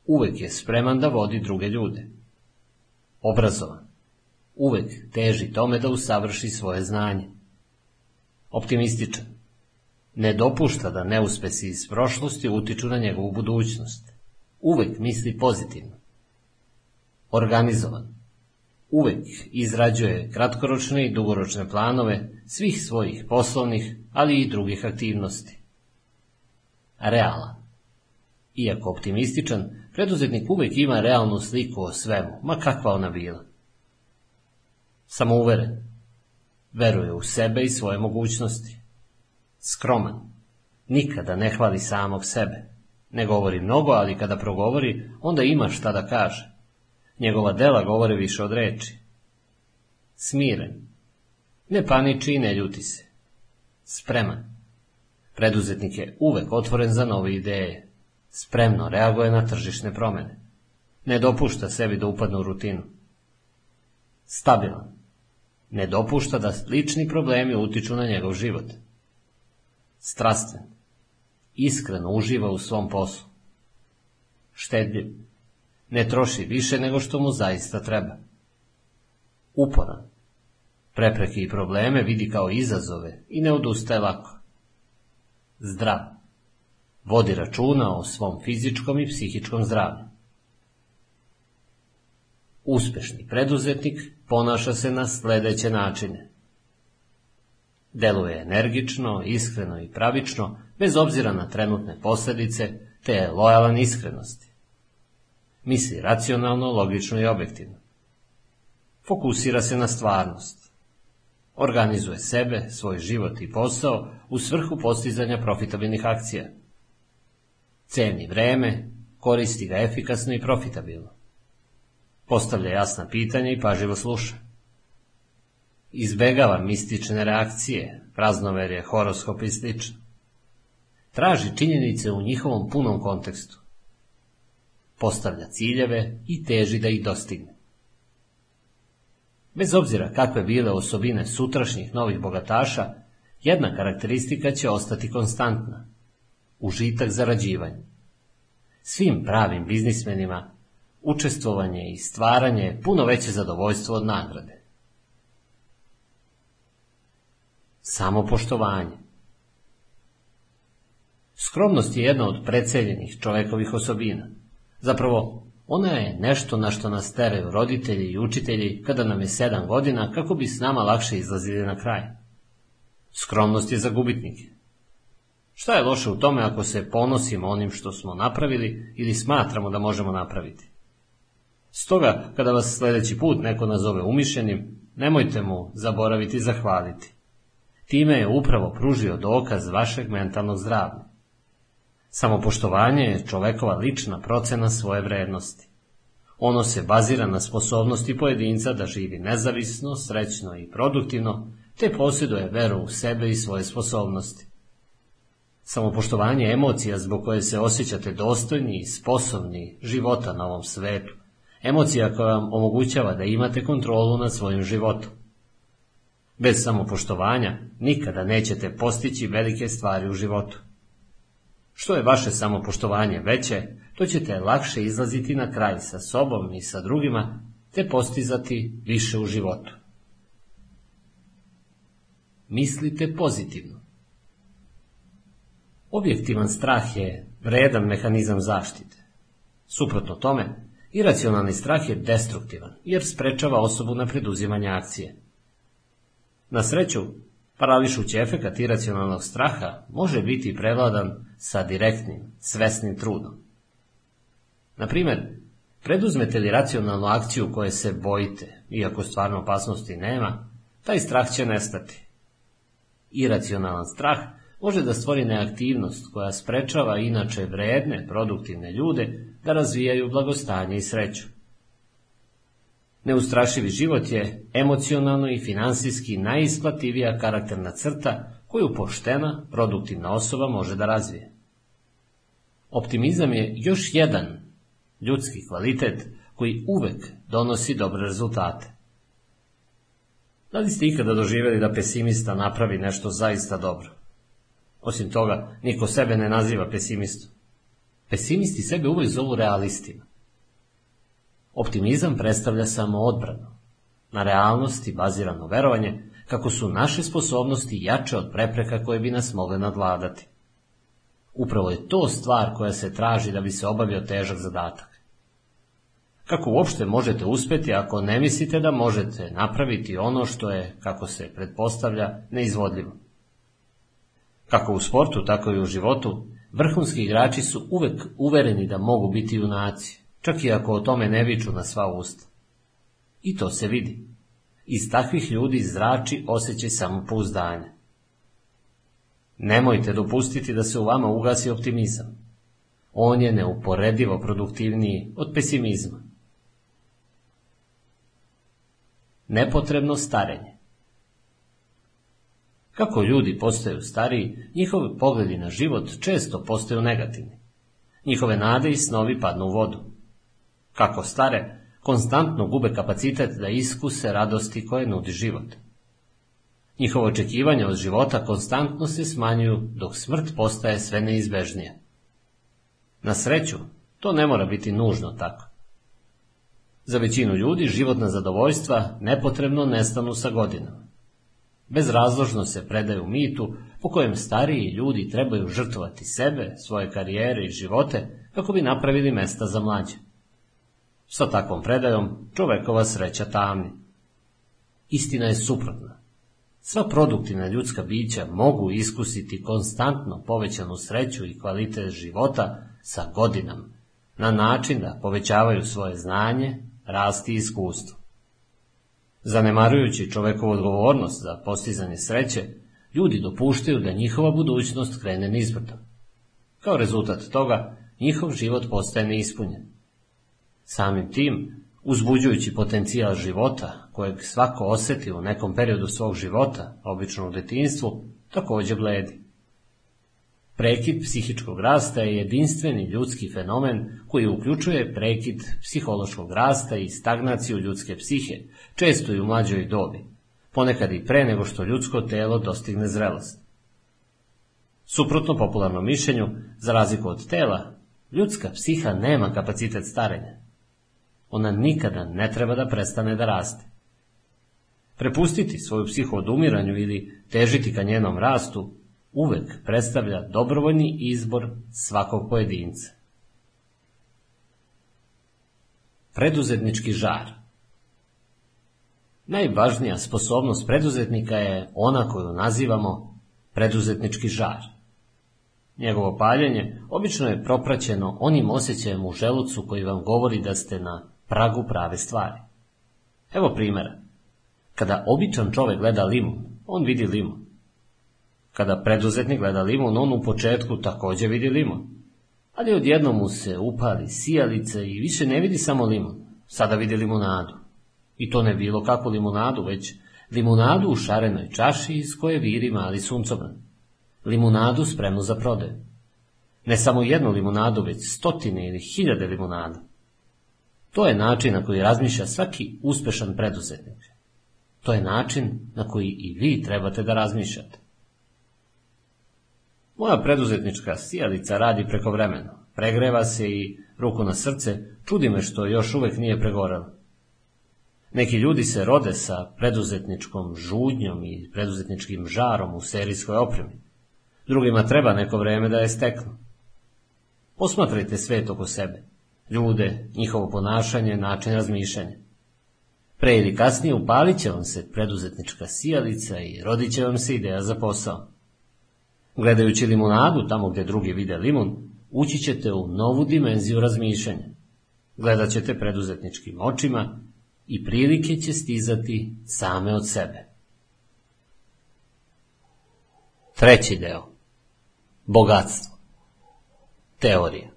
Uvek je spreman da vodi druge ljude. Obrazovan. Uvek teži tome da usavrši svoje znanje. Optimističan Ne dopušta da neuspesi iz prošlosti utiču na njegovu budućnost. Uvek misli pozitivno. Organizovan. Uvek izrađuje kratkoročne i dugoročne planove svih svojih poslovnih, ali i drugih aktivnosti. Realan. Iako optimističan, preduzetnik uvek ima realnu sliku o svemu, ma kakva ona bila. Samouveren. Veruje u sebe i svoje mogućnosti skroman. Nikada ne hvali samog sebe. Ne govori mnogo, ali kada progovori, onda ima šta da kaže. Njegova dela govore više od reči. Smiren. Ne paniči i ne ljuti se. Spreman. Preduzetnik je uvek otvoren za nove ideje. Spremno reaguje na tržišne promene. Ne dopušta sebi da upadne u rutinu. Stabilan. Ne dopušta da lični problemi utiču na njegov život strastven, iskreno uživa u svom poslu. Štedljiv, ne troši više nego što mu zaista treba. Uporan, prepreke i probleme vidi kao izazove i ne odustaje lako. Zdrav, vodi računa o svom fizičkom i psihičkom zdravlju. Uspešni preduzetnik ponaša se na sledeće načine. Deluje energično, iskreno i pravično, bez obzira na trenutne posledice, te je lojalan iskrenosti. Misli racionalno, logično i objektivno. Fokusira se na stvarnost. Organizuje sebe, svoj život i posao u svrhu postizanja profitabilnih akcija. Ceni vreme, koristi ga efikasno i profitabilno. Postavlja jasna pitanja i paživo sluša. Izbegava mistične reakcije, praznoverje, horoskop i sl. Traži činjenice u njihovom punom kontekstu. Postavlja ciljeve i teži da ih dostigne. Bez obzira kakve bile osobine sutrašnjih novih bogataša, jedna karakteristika će ostati konstantna. Užitak zarađivanja. Svim pravim biznismenima učestvovanje i stvaranje je puno veće zadovoljstvo od nagrade. Samopoštovanje Skromnost je jedna od preceljenih čovekovih osobina. Zapravo, ona je nešto na što nas teraju roditelji i učitelji kada nam je sedam godina kako bi s nama lakše izlazili na kraj. Skromnost je za gubitnike. Šta je loše u tome ako se ponosimo onim što smo napravili ili smatramo da možemo napraviti? Stoga, kada vas sledeći put neko nazove umišljenim, nemojte mu zaboraviti zahvaliti. Time je upravo pružio dokaz vašeg mentalnog zdravlja. Samopoštovanje je čovekova lična procena svoje vrednosti. Ono se bazira na sposobnosti pojedinca da živi nezavisno, srećno i produktivno, te posjeduje veru u sebe i svoje sposobnosti. Samopoštovanje je emocija zbog koje se osjećate dostojni i sposobni života na ovom svetu, Emocija koja vam omogućava da imate kontrolu nad svojim životom. Bez samopoštovanja nikada nećete postići velike stvari u životu. Što je vaše samopoštovanje veće, to ćete lakše izlaziti na kraj sa sobom i sa drugima, te postizati više u životu. Mislite pozitivno. Objektivan strah je vredan mehanizam zaštite. Suprotno tome, Iracionalni strah je destruktivan, jer sprečava osobu na preduzimanje akcije. Na sreću, parališući efekat iracionalnog straha može biti prevladan sa direktnim, svesnim trudom. Na primjer, preduzmete li racionalnu akciju koje se bojite, iako stvarno opasnosti nema, taj strah će nestati. Iracionalan strah može da stvori neaktivnost koja sprečava inače vredne, produktivne ljude da razvijaju blagostanje i sreću. Neustrašivi život je emocionalno i finansijski najisplativija karakterna crta koju poštena, produktivna osoba može da razvije. Optimizam je još jedan ljudski kvalitet koji uvek donosi dobre rezultate. Da li ste ikada doživjeli da pesimista napravi nešto zaista dobro? Osim toga, niko sebe ne naziva pesimistom. Pesimisti sebe uvijek zovu realistima. Optimizam predstavlja samo odbranu. Na realnosti bazirano verovanje kako su naše sposobnosti jače od prepreka koje bi nas mogle nadvladati. Upravo je to stvar koja se traži da bi se obavio težak zadatak. Kako uopšte možete uspeti ako ne mislite da možete napraviti ono što je, kako se pretpostavlja, neizvodljivo? Kako u sportu, tako i u životu, vrhunski igrači su uvek uvereni da mogu biti junaci, čak i ako o tome ne viču na sva usta. I to se vidi. Iz takvih ljudi zrači osjećaj samopouzdanja. Nemojte dopustiti da se u vama ugasi optimizam. On je neuporedivo produktivniji od pesimizma. Nepotrebno starenje Kako ljudi postaju stariji, njihovi pogledi na život često postaju negativni. Njihove nade i snovi padnu u vodu. Kako stare, konstantno gube kapacitet da iskuse radosti koje nudi život. Njihovo očekivanje od života konstantno se smanjuju dok smrt postaje sve neizbežnije. Na sreću, to ne mora biti nužno tako. Za većinu ljudi životna zadovoljstva nepotrebno nestanu sa godinama. Bezrazložno se predaju mitu po kojem stariji ljudi trebaju žrtvovati sebe, svoje karijere i živote kako bi napravili mesta za mlađe. Sa takvom predajom čovekova sreća tamni. Istina je suprotna. Sva produktivna ljudska bića mogu iskusiti konstantno povećanu sreću i kvalitet života sa godinama, na način da povećavaju svoje znanje, rasti i iskustvo. Zanemarujući čovekovu odgovornost za postizanje sreće, ljudi dopuštaju da njihova budućnost krene nizbrdo. Kao rezultat toga, njihov život postaje neispunjen. Samim tim, uzbuđujući potencijal života, kojeg svako oseti u nekom periodu svog života, obično u detinstvu, takođe bledi. Prekid psihičkog rasta je jedinstveni ljudski fenomen koji uključuje prekid psihološkog rasta i stagnaciju ljudske psihe, često i u mlađoj dobi, ponekad i pre nego što ljudsko telo dostigne zrelost. Suprotno popularnom mišljenju, za razliku od tela, ljudska psiha nema kapacitet starenja. Ona nikada ne treba da prestane da raste. Prepustiti svoju psihu odumiranju ili težiti ka njenom rastu uvek predstavlja dobrovoljni izbor svakog pojedinca. Preduzetnički žar Najvažnija sposobnost preduzetnika je ona koju nazivamo preduzetnički žar. Njegovo paljenje obično je propraćeno onim osjećajem u želucu koji vam govori da ste na pragu prave stvari. Evo primjera. Kada običan čovek gleda limun, on vidi limun. Kada preduzetnik gleda limun, on u početku takođe vidi limun. Ali odjednom mu se upali sijalice i više ne vidi samo limun. Sada vidi limunadu. I to ne bilo kakvu limunadu, već limunadu u šarenoj čaši iz koje viri mali suncobran. Limunadu spremnu za prodaju. Ne samo jednu limunadu, već stotine ili hiljade limunada. To je način na koji razmišlja svaki uspešan preduzetnik. To je način na koji i vi trebate da razmišljate. Moja preduzetnička sijalica radi preko vremena. Pregreva se i, ruku na srce, čudi me što još uvek nije pregorela. Neki ljudi se rode sa preduzetničkom žudnjom i preduzetničkim žarom u serijskoj opremi. Drugima treba neko vreme da je steknu. Posmatrajte svet oko sebe, ljude, njihovo ponašanje, način razmišljanja. Pre ili kasnije upalit će vam se preduzetnička sijalica i rodit će vam se ideja za posao. Gledajući limunadu tamo gde drugi vide limun, ući ćete u novu dimenziju razmišljanja. Gledat ćete preduzetničkim očima i prilike će stizati same od sebe. Treći deo. Bogatstvo. Teorija.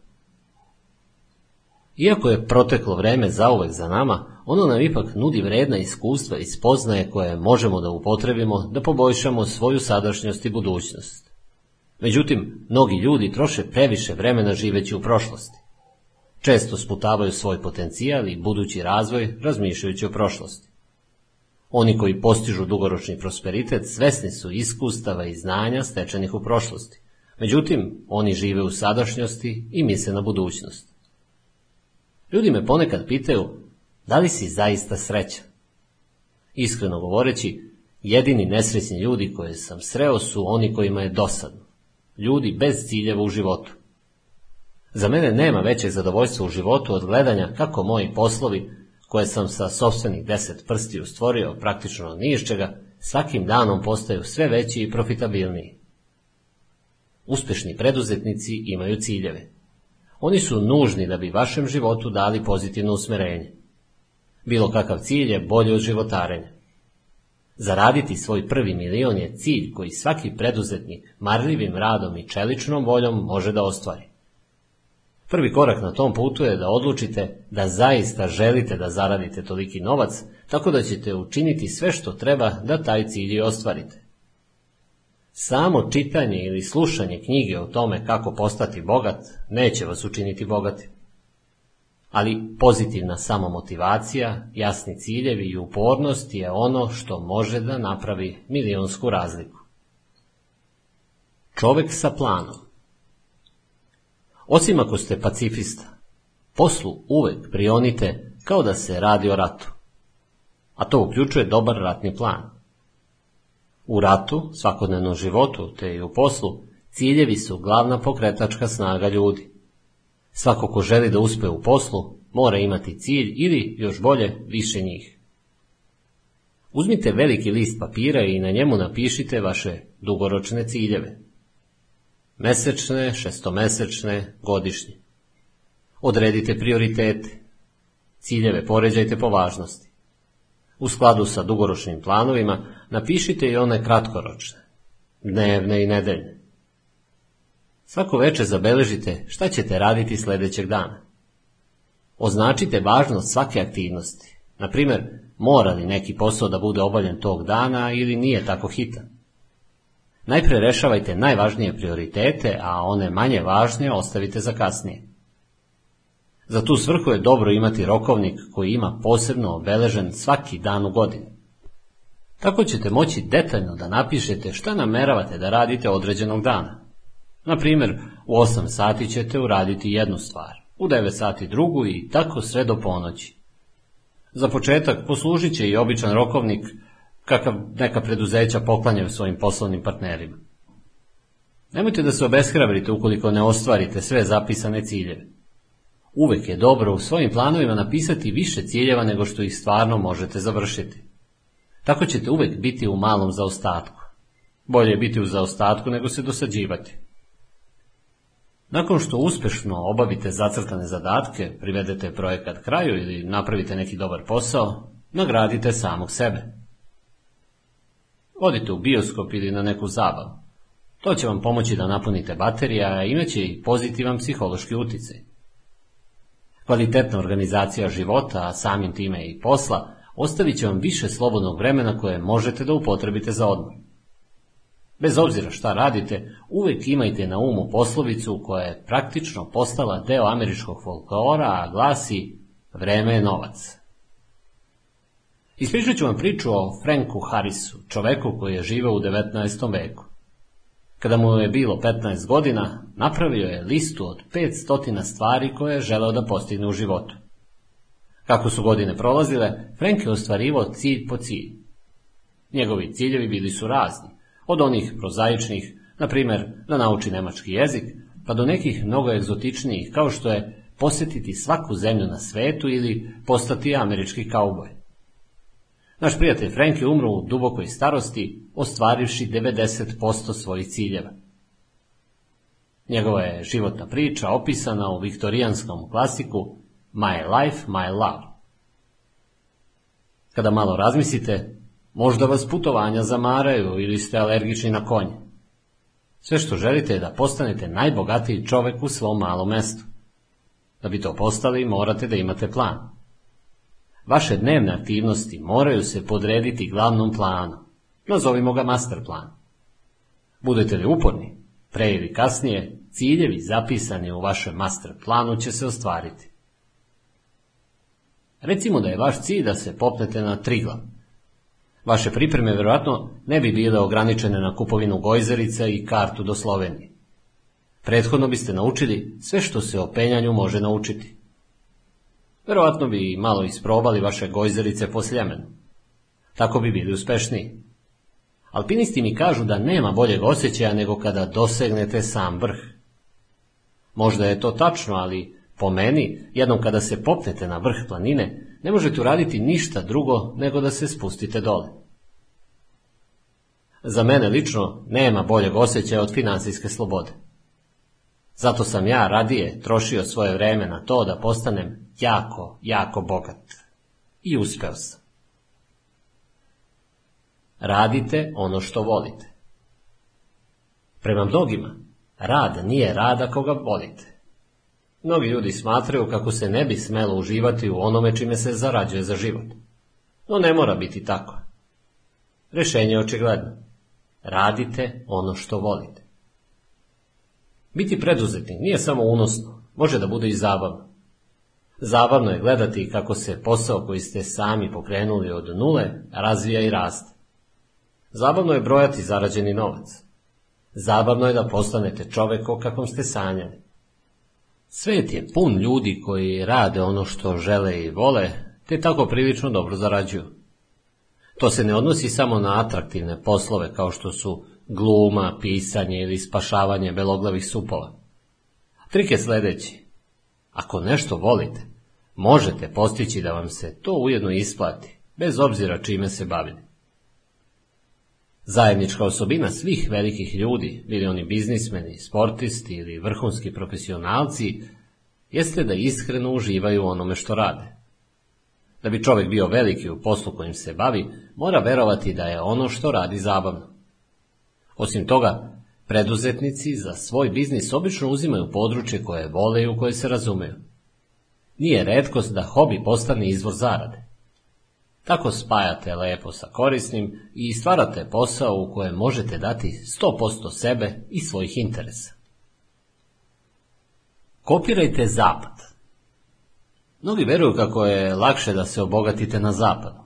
Iako je proteklo vreme zauvek za nama, ono nam ipak nudi vredna iskustva i spoznaje koje možemo da upotrebimo da poboljšamo svoju sadašnjost i budućnost. Međutim, mnogi ljudi troše previše vremena živeći u prošlosti. Često sputavaju svoj potencijal i budući razvoj razmišljajući o prošlosti. Oni koji postižu dugoročni prosperitet svesni su iskustava i znanja stečenih u prošlosti. Međutim, oni žive u sadašnjosti i misle na budućnost. Ljudi me ponekad pitaju, da li si zaista srećan? Iskreno govoreći, jedini nesrećni ljudi koje sam sreo su oni kojima je dosadno. Ljudi bez ciljeva u životu. Za mene nema većeg zadovoljstva u životu od gledanja kako moji poslovi, koje sam sa sobstvenih deset prstiju stvorio praktično ni iz čega, svakim danom postaju sve veći i profitabilniji. Uspešni preduzetnici imaju ciljeve. Oni su nužni da bi vašem životu dali pozitivno usmerenje. Bilo kakav cilj je bolji od životarenja. Zaraditi svoj prvi milion je cilj koji svaki preduzetnik marljivim radom i čeličnom voljom može da ostvari. Prvi korak na tom putu je da odlučite da zaista želite da zaradite toliki novac, tako da ćete učiniti sve što treba da taj cilj i ostvarite. Samo čitanje ili slušanje knjige o tome kako postati bogat neće vas učiniti bogati. Ali pozitivna samomotivacija, jasni ciljevi i upornost je ono što može da napravi milionsku razliku. Čovek sa planom Osim ako ste pacifista, poslu uvek prionite kao da se radi o ratu. A to uključuje dobar ratni plan. U ratu, svakodnevnom životu, te i u poslu, ciljevi su glavna pokretačka snaga ljudi. Svako ko želi da uspe u poslu, mora imati cilj ili, još bolje, više njih. Uzmite veliki list papira i na njemu napišite vaše dugoročne ciljeve. Mesečne, šestomesečne, godišnje. Odredite prioritete. Ciljeve poređajte po važnosti. U skladu sa dugoročnim planovima napišite i one kratkoročne, dnevne i nedeljne. Svako veče zabeležite šta ćete raditi sljedećeg dana. Označite važnost svake aktivnosti. Na primjer, mora li neki posao da bude obavljen tog dana ili nije tako hitan. Najprije rešavajte najvažnije prioritete, a one manje važnije ostavite za kasnije. Za tu svrhu je dobro imati rokovnik koji ima posebno obeležen svaki dan u godini. Tako ćete moći detaljno da napišete šta nameravate da radite određenog dana. Na primjer, u 8 sati ćete uraditi jednu stvar, u 9 sati drugu i tako sve do ponoći. Za početak poslužit će i običan rokovnik kakav neka preduzeća poklanjaju svojim poslovnim partnerima. Nemojte da se obeshrabrite ukoliko ne ostvarite sve zapisane ciljeve. Uvek je dobro u svojim planovima napisati više ciljeva nego što ih stvarno možete završiti. Tako ćete uvek biti u malom zaostatku. Bolje je biti u zaostatku nego se dosađivati. Nakon što uspešno obavite zacrtane zadatke, privedete projekat kraju ili napravite neki dobar posao, nagradite samog sebe. Odite u bioskop ili na neku zabavu. To će vam pomoći da napunite baterija, a imaće i pozitivan psihološki utjecaj. Kvalitetna organizacija života, a samim time i posla, ostavit će vam više slobodnog vremena koje možete da upotrebite za odmor. Bez obzira šta radite, uvijek imajte na umu poslovicu koja je praktično postala deo američkog folklora, a glasi vreme je novac. Ispričat ću vam priču o Franku Harrisu, čoveku koji je živeo u 19. veku. Kada mu je bilo 15 godina, napravio je listu od 500 stvari koje je želeo da postigne u životu. Kako su godine prolazile, Frank je ostvarivao cilj po cilj. Njegovi ciljevi bili su razni, od onih prozaičnih, na primjer da nauči nemački jezik, pa do nekih mnogo egzotičnijih, kao što je posjetiti svaku zemlju na svetu ili postati američki kauboj. Naš prijatelj Frank je umro u dubokoj starosti, ostvarivši 90% svojih ciljeva. Njegova je životna priča opisana u viktorijanskom klasiku My Life, My Love. Kada malo razmislite, možda vas putovanja zamaraju ili ste alergični na konje. Sve što želite je da postanete najbogatiji čovek u svom malom mestu. Da bi to postali, morate da imate plan. Vaše dnevne aktivnosti moraju se podrediti glavnom planu. Nazovimo ga master plan. Budete li uporni, pre ili kasnije, ciljevi zapisani u vašem master planu će se ostvariti. Recimo da je vaš cilj da se popnete na triglav. Vaše pripreme vjerojatno ne bi bile ograničene na kupovinu gojzerica i kartu do Slovenije. Prethodno biste naučili sve što se o penjanju može naučiti. Verovatno bi malo isprobali vaše gojzerice po Sljemenu. Tako bi bili uspešniji. Alpinisti mi kažu da nema boljeg osjećaja nego kada dosegnete sam vrh. Možda je to tačno, ali po meni, jednom kada se popnete na vrh planine, ne možete uraditi ništa drugo nego da se spustite dole. Za mene lično nema boljeg osjećaja od financijske slobode. Zato sam ja radije trošio svoje vreme na to da postanem jako, jako bogat. I uspeo sam. Radite ono što volite. Prema mnogima, rad nije rad ako ga volite. Mnogi ljudi smatraju kako se ne bi smelo uživati u onome čime se zarađuje za život. No ne mora biti tako. Rešenje je očigledno. Radite ono što volite. Biti preduzetnik nije samo unosno, može da bude i zabavno. Zabavno je gledati kako se posao koji ste sami pokrenuli od nule razvija i raste. Zabavno je brojati zarađeni novac. Zabavno je da postanete čovek o kakvom ste sanjali. Svet je pun ljudi koji rade ono što žele i vole, te tako prilično dobro zarađuju. To se ne odnosi samo na atraktivne poslove kao što su gluma, pisanje ili spašavanje beloglavih supova. Trik je sljedeći. Ako nešto volite, možete postići da vam se to ujedno isplati, bez obzira čime se bavili. Zajednička osobina svih velikih ljudi, bili oni biznismeni, sportisti ili vrhunski profesionalci, jeste da iskreno uživaju onome što rade. Da bi čovjek bio veliki u poslu kojim se bavi, mora verovati da je ono što radi zabavno. Osim toga, preduzetnici za svoj biznis obično uzimaju područje koje vole i u koje se razumeju. Nije redkost da hobi postane izvor zarade. Tako spajate lepo sa korisnim i stvarate posao u kojem možete dati 100% sebe i svojih interesa. Kopirajte zapad. Mnogi veruju kako je lakše da se obogatite na zapadu.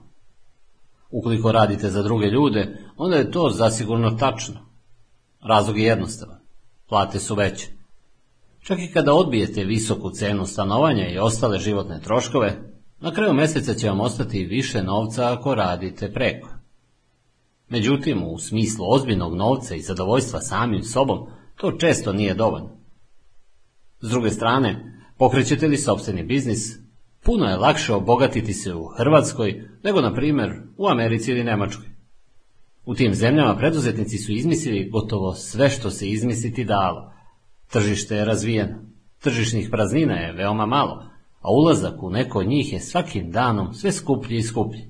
Ukoliko radite za druge ljude, onda je to zasigurno tačno. Razlog je jednostavan. Plate su veće. Čak i kada odbijete visoku cenu stanovanja i ostale životne troškove, na kraju mjeseca će vam ostati više novca ako radite preko. Međutim, u smislu ozbiljnog novca i zadovoljstva samim sobom, to često nije dovoljno. S druge strane, pokrećete li sobstveni biznis, puno je lakše obogatiti se u Hrvatskoj nego, na primjer, u Americi ili Njemačkoj. U tim zemljama preduzetnici su izmislili gotovo sve što se izmisliti dalo. Tržište je razvijeno, tržišnih praznina je veoma malo, a ulazak u neko od njih je svakim danom sve skuplji i skuplji.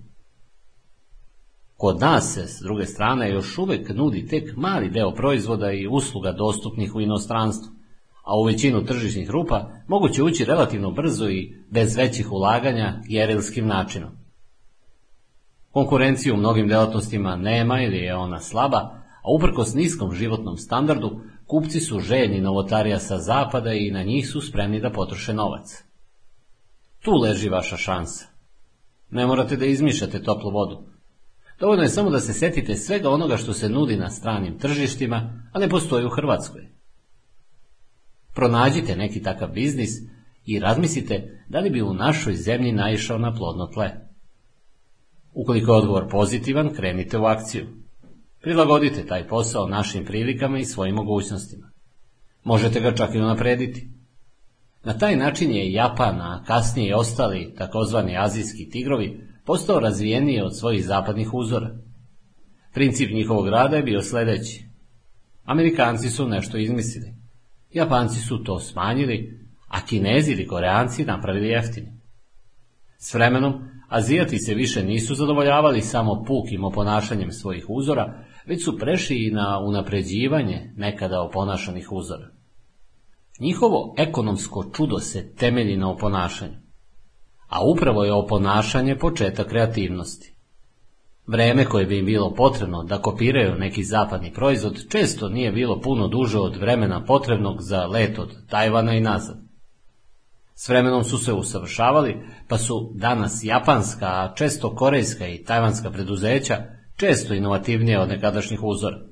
Kod nas se, s druge strane, još uvijek nudi tek mali deo proizvoda i usluga dostupnih u inostranstvu, a u većinu tržišnih rupa moguće ući relativno brzo i bez većih ulaganja jerilskim načinom. Konkurenciju u mnogim delatnostima nema ili je ona slaba, a uprkos niskom životnom standardu, kupci su željni novotarija sa zapada i na njih su spremni da potroše novac. Tu leži vaša šansa. Ne morate da izmišljate toplu vodu. Dovoljno je samo da se setite svega onoga što se nudi na stranim tržištima, a ne postoji u Hrvatskoj. Pronađite neki takav biznis i razmislite da li bi u našoj zemlji naišao na plodno tle. Ukoliko je odgovor pozitivan, krenite u akciju. Prilagodite taj posao našim prilikama i svojim mogućnostima. Možete ga čak i unaprediti. Na taj način je Japan, a kasnije i ostali takozvani azijski tigrovi, postao razvijeniji od svojih zapadnih uzora. Princip njihovog rada je bio sljedeći. Amerikanci su nešto izmislili. Japanci su to smanjili, a Kinezi ili Koreanci napravili jeftini. S vremenom, Azijati se više nisu zadovoljavali samo pukim oponašanjem svojih uzora, već su prešli i na unapređivanje nekada oponašanih uzora. Njihovo ekonomsko čudo se temelji na oponašanju, a upravo je oponašanje početak kreativnosti. Vreme koje bi im bilo potrebno da kopiraju neki zapadni proizvod često nije bilo puno duže od vremena potrebnog za let od Tajvana i nazad. S vremenom su se usavršavali, pa su danas japanska, a često korejska i tajvanska preduzeća često inovativnije od nekadašnjih uzora.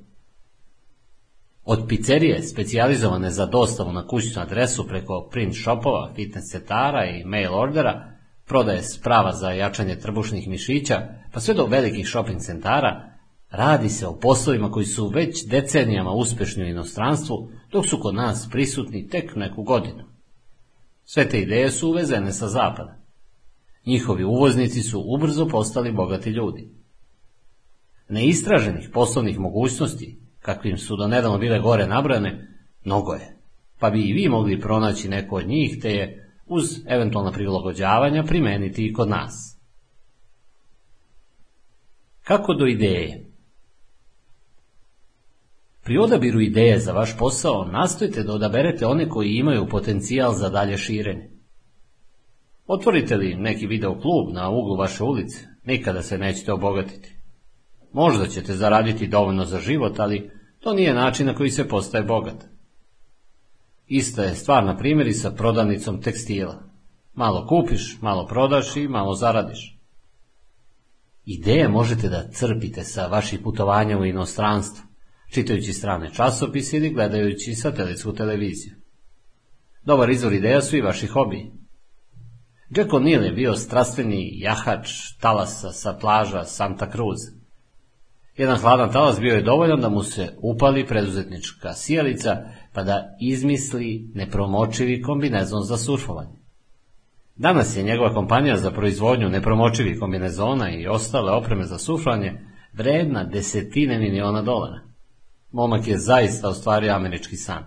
Od pizzerije, specijalizovane za dostavu na kućnu adresu preko print shopova, fitness centara i mail ordera, prodaje sprava za jačanje trbušnih mišića, pa sve do velikih shopping centara, radi se o poslovima koji su već decenijama uspješni u inostranstvu, dok su kod nas prisutni tek neku godinu. Sve te ideje su uvezene sa zapada. Njihovi uvoznici su ubrzo postali bogati ljudi. Neistraženih poslovnih mogućnosti, kakvim su do nedavno bile gore nabrane, mnogo je, pa bi i vi mogli pronaći neko od njih, te je, uz eventualna prilagođavanja, primeniti i kod nas. Kako do ideje? Pri odabiru ideje za vaš posao nastojte da odaberete one koji imaju potencijal za dalje širenje. Otvorite li neki video klub na uglu vaše ulice, nikada se nećete obogatiti. Možda ćete zaraditi dovoljno za život, ali to nije način na koji se postaje bogat. Ista je stvar na primjeri sa prodavnicom tekstila. Malo kupiš, malo prodaš i malo zaradiš. Ideje možete da crpite sa vaših putovanja u inostranstvo, čitajući strane časopise ili gledajući satelitsku televiziju. Dobar izvor ideja su i vaši hobiji. Jack O'Neill je bio strastveni jahač talasa sa plaža Santa Cruz. Jedan hladan talas bio je dovoljan da mu se upali preduzetnička sijalica, pa da izmisli nepromočivi kombinezon za surfovanje. Danas je njegova kompanija za proizvodnju nepromočivih kombinezona i ostale opreme za suflanje vredna desetine miliona dolara. Momak je zaista ostvario američki san.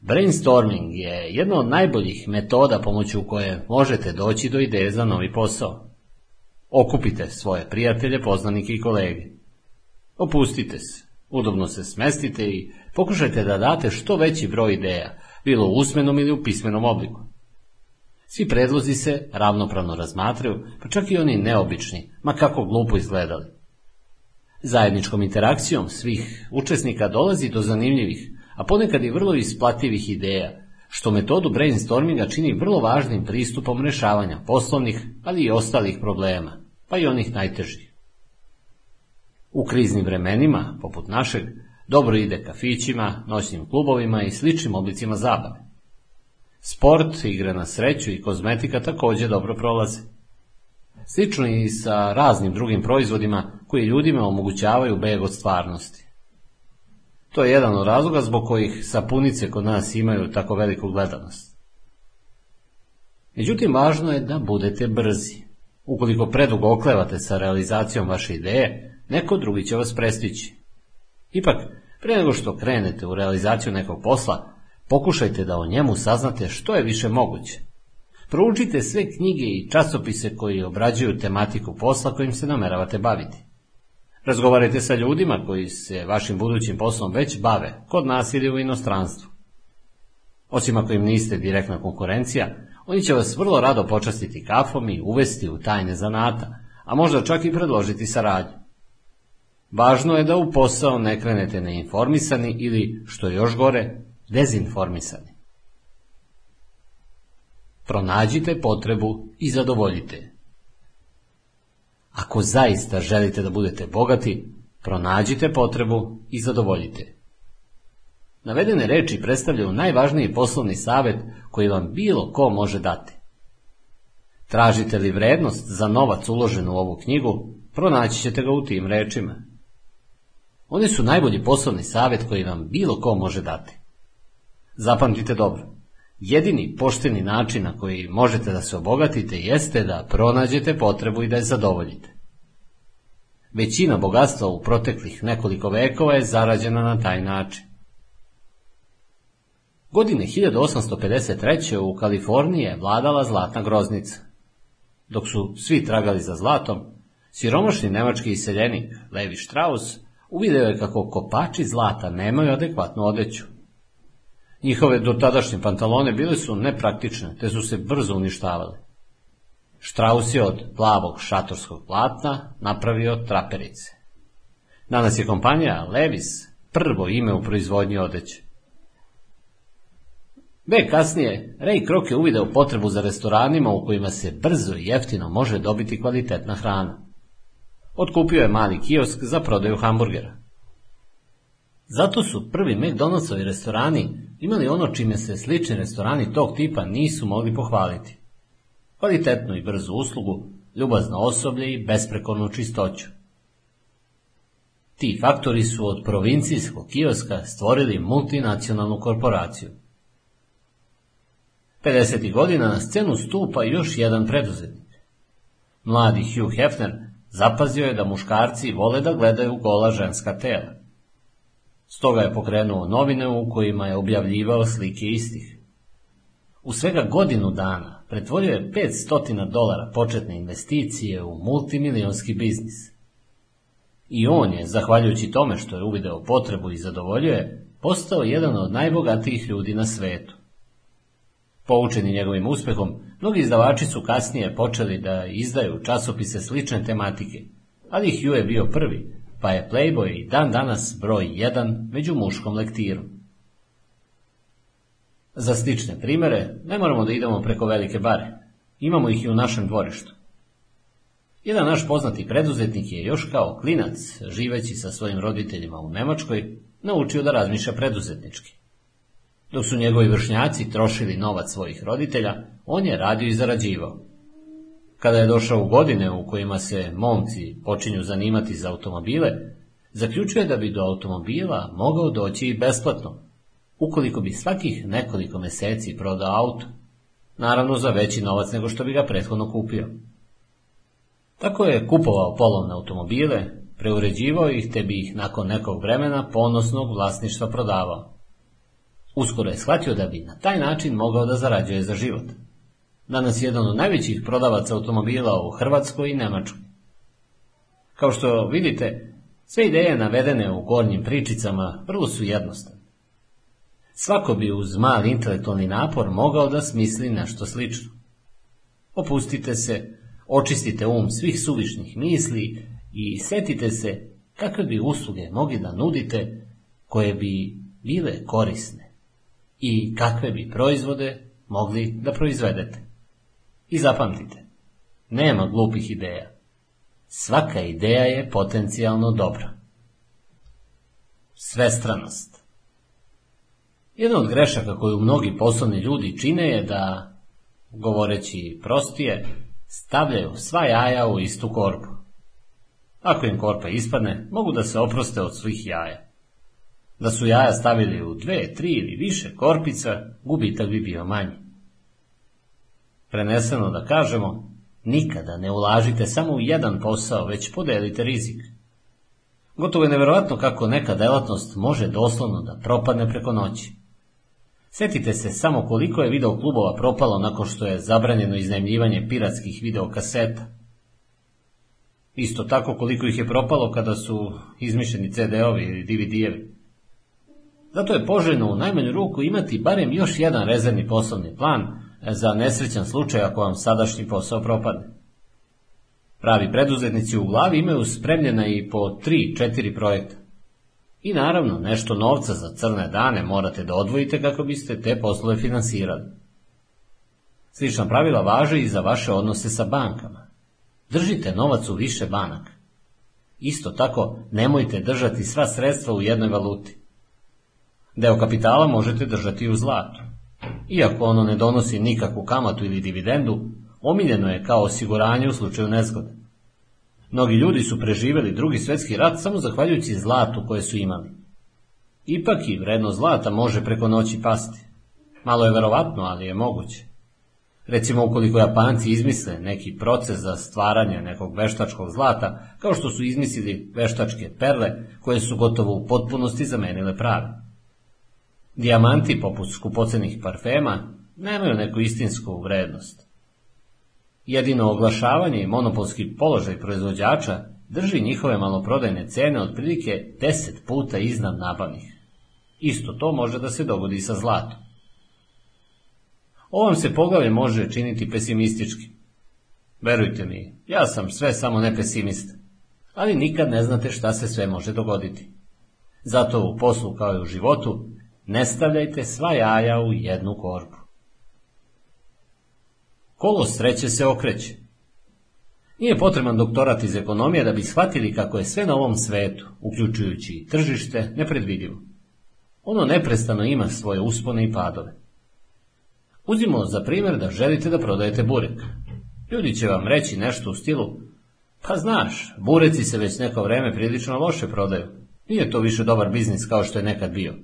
Brainstorming je jedna od najboljih metoda pomoću koje možete doći do ideje za novi posao. Okupite svoje prijatelje, poznanike i kolege. Opustite se, udobno se smestite i pokušajte da date što veći broj ideja, bilo u usmenom ili u pismenom obliku. Svi predlozi se ravnopravno razmatraju, pa čak i oni neobični, ma kako glupo izgledali. Zajedničkom interakcijom svih učesnika dolazi do zanimljivih, a ponekad i vrlo isplativih ideja, što metodu brainstorminga čini vrlo važnim pristupom rešavanja poslovnih, ali i ostalih problema, pa i onih najtežih. U kriznim vremenima, poput našeg, dobro ide kafićima, noćnim klubovima i sličnim oblicima zabave. Sport, igre na sreću i kozmetika također dobro prolaze. Slično i sa raznim drugim proizvodima koji ljudima omogućavaju beg od stvarnosti. To je jedan od razloga zbog kojih sapunice kod nas imaju tako veliku gledanost. Međutim, važno je da budete brzi. Ukoliko predugo oklevate sa realizacijom vaše ideje, neko drugi će vas prestići. Ipak, pre nego što krenete u realizaciju nekog posla, pokušajte da o njemu saznate što je više moguće. Proučite sve knjige i časopise koji obrađuju tematiku posla kojim se nameravate baviti. Razgovarajte sa ljudima koji se vašim budućim poslom već bave, kod nas ili u inostranstvu. Osim ako im niste direktna konkurencija, oni će vas vrlo rado počastiti kafom i uvesti u tajne zanata, a možda čak i predložiti saradnju. Važno je da u posao ne krenete neinformisani ili, što je još gore, dezinformisani. Pronađite potrebu i zadovoljite. Ako zaista želite da budete bogati, pronađite potrebu i zadovoljite. Navedene reči predstavljaju najvažniji poslovni savjet koji vam bilo ko može dati. Tražite li vrednost za novac uložen u ovu knjigu, pronaći ćete ga u tim rečima. Oni su najbolji poslovni savjet koji vam bilo ko može dati. Zapamtite dobro. Jedini pošteni način na koji možete da se obogatite jeste da pronađete potrebu i da je zadovoljite. Većina bogatstva u proteklih nekoliko vekova je zarađena na taj način. Godine 1853. u Kaliforniji je vladala zlatna groznica. Dok su svi tragali za zlatom, siromašni nemački iseljenik Levi Strauss uvideo je kako kopači zlata nemaju adekvatnu odeću. Njihove dotadašnje pantalone bile su nepraktične, te su se brzo uništavale. Strauss je od plavog šatorskog platna napravio traperice. Danas je kompanija Levis prvo ime u proizvodnji odeće. Vek kasnije, Ray Kroc je uvideo potrebu za restoranima u kojima se brzo i jeftino može dobiti kvalitetna hrana. Otkupio je mali kiosk za prodaju hamburgera. Zato su prvi McDonald'sovi restorani imali ono čime se slični restorani tog tipa nisu mogli pohvaliti. Kvalitetnu i brzu uslugu, ljubazno osoblje i besprekornu čistoću. Ti faktori su od provincijskog kioska stvorili multinacionalnu korporaciju. 50. godina na scenu stupa još jedan preduzetnik. Mladi Hugh Hefner zapazio je da muškarci vole da gledaju gola ženska tela. Stoga je pokrenuo novine u kojima je objavljivao slike istih. U svega godinu dana pretvorio je 500 dolara početne investicije u multimilionski biznis. I on je, zahvaljujući tome što je uvideo potrebu i zadovoljuje, postao jedan od najbogatijih ljudi na svetu. Poučeni njegovim uspehom, mnogi izdavači su kasnije počeli da izdaju časopise slične tematike, ali Hugh je bio prvi, pa je Playboy i dan danas broj jedan među muškom lektirom. Za slične primere ne moramo da idemo preko velike bare. Imamo ih i u našem dvorištu. Jedan naš poznati preduzetnik je još kao klinac, živeći sa svojim roditeljima u Nemačkoj, naučio da razmišlja preduzetnički. Dok su njegovi vršnjaci trošili novac svojih roditelja, on je radio i zarađivao. Kada je došao u godine u kojima se momci počinju zanimati za automobile, zaključuje da bi do automobila mogao doći i besplatno, ukoliko bi svakih nekoliko meseci prodao auto. naravno za veći novac nego što bi ga prethodno kupio. Tako je kupovao polovne automobile, preuređivao ih te bi ih nakon nekog vremena ponosnog vlasništva prodavao. Uskoro je shvatio da bi na taj način mogao da zarađuje za život. Danas je jedan od najvećih prodavaca automobila u Hrvatskoj i Nemačkoj. Kao što vidite, sve ideje navedene u gornjim pričicama vrlo su jednostavne. Svako bi uz mali intelektualni napor mogao da smisli nešto slično. Opustite se, očistite um svih suvišnih misli i setite se kakve bi usluge mogli da nudite koje bi bile korisne i kakve bi proizvode mogli da proizvedete. I zapamtite, nema glupih ideja. Svaka ideja je potencijalno dobra. Svestranost Jedna od grešaka koju mnogi poslovni ljudi čine je da, govoreći prostije, stavljaju sva jaja u istu korpu. Ako im korpa ispadne, mogu da se oproste od svih jaja. Da su jaja stavili u dve, tri ili više korpica, gubitak bi bio manji. Preneseno da kažemo, nikada ne ulažite samo u jedan posao, već podelite rizik. Gotovo je neverovatno kako neka delatnost može doslovno da propadne preko noći. Setite se samo koliko je video klubova propalo nakon što je zabranjeno iznajmljivanje piratskih videokaseta. Isto tako koliko ih je propalo kada su izmišljeni CD-ovi ili DVD-evi. Zato je poželjno u najmanju ruku imati barem još jedan rezervni poslovni plan za nesrećan slučaj ako vam sadašnji posao propadne. Pravi preduzetnici u glavi imaju spremljena i po 3-4 projekta. I naravno, nešto novca za crne dane morate da odvojite kako biste te poslove finansirali. Slična pravila važe i za vaše odnose sa bankama. Držite novac u više banaka. Isto tako, nemojte držati sva sredstva u jednoj valuti. Deo kapitala možete držati u zlatu. Iako ono ne donosi nikakvu kamatu ili dividendu, omiljeno je kao osiguranje u slučaju nezgode. Mnogi ljudi su preživeli drugi svetski rat samo zahvaljujući zlatu koje su imali. Ipak i vredno zlata može preko noći pasti. Malo je verovatno, ali je moguće. Recimo ukoliko Japanci izmisle neki proces za stvaranje nekog veštačkog zlata, kao što su izmislili veštačke perle, koje su gotovo u potpunosti zamenile prave. Dijamanti, poput skupocenih parfema, nemaju neku istinsku vrednost. Jedino oglašavanje i monopolski položaj proizvođača drži njihove maloprodajne cene otprilike 10 puta iznad nabavnih. Isto to može da se dogodi sa zlatom. Ovom se poglavlje može činiti pesimistički. Verujte mi, ja sam sve samo ne pesimista, ali nikad ne znate šta se sve može dogoditi. Zato u poslu kao i u životu ne stavljajte sva jaja u jednu korpu. Kolo sreće se okreće. Nije potreban doktorat iz ekonomije da bi shvatili kako je sve na ovom svetu, uključujući i tržište, nepredvidivo. Ono neprestano ima svoje uspone i padove. Uzimo za primjer da želite da prodajete burek. Ljudi će vam reći nešto u stilu, pa znaš, bureci se već neko vreme prilično loše prodaju. Nije to više dobar biznis kao što je nekad bio.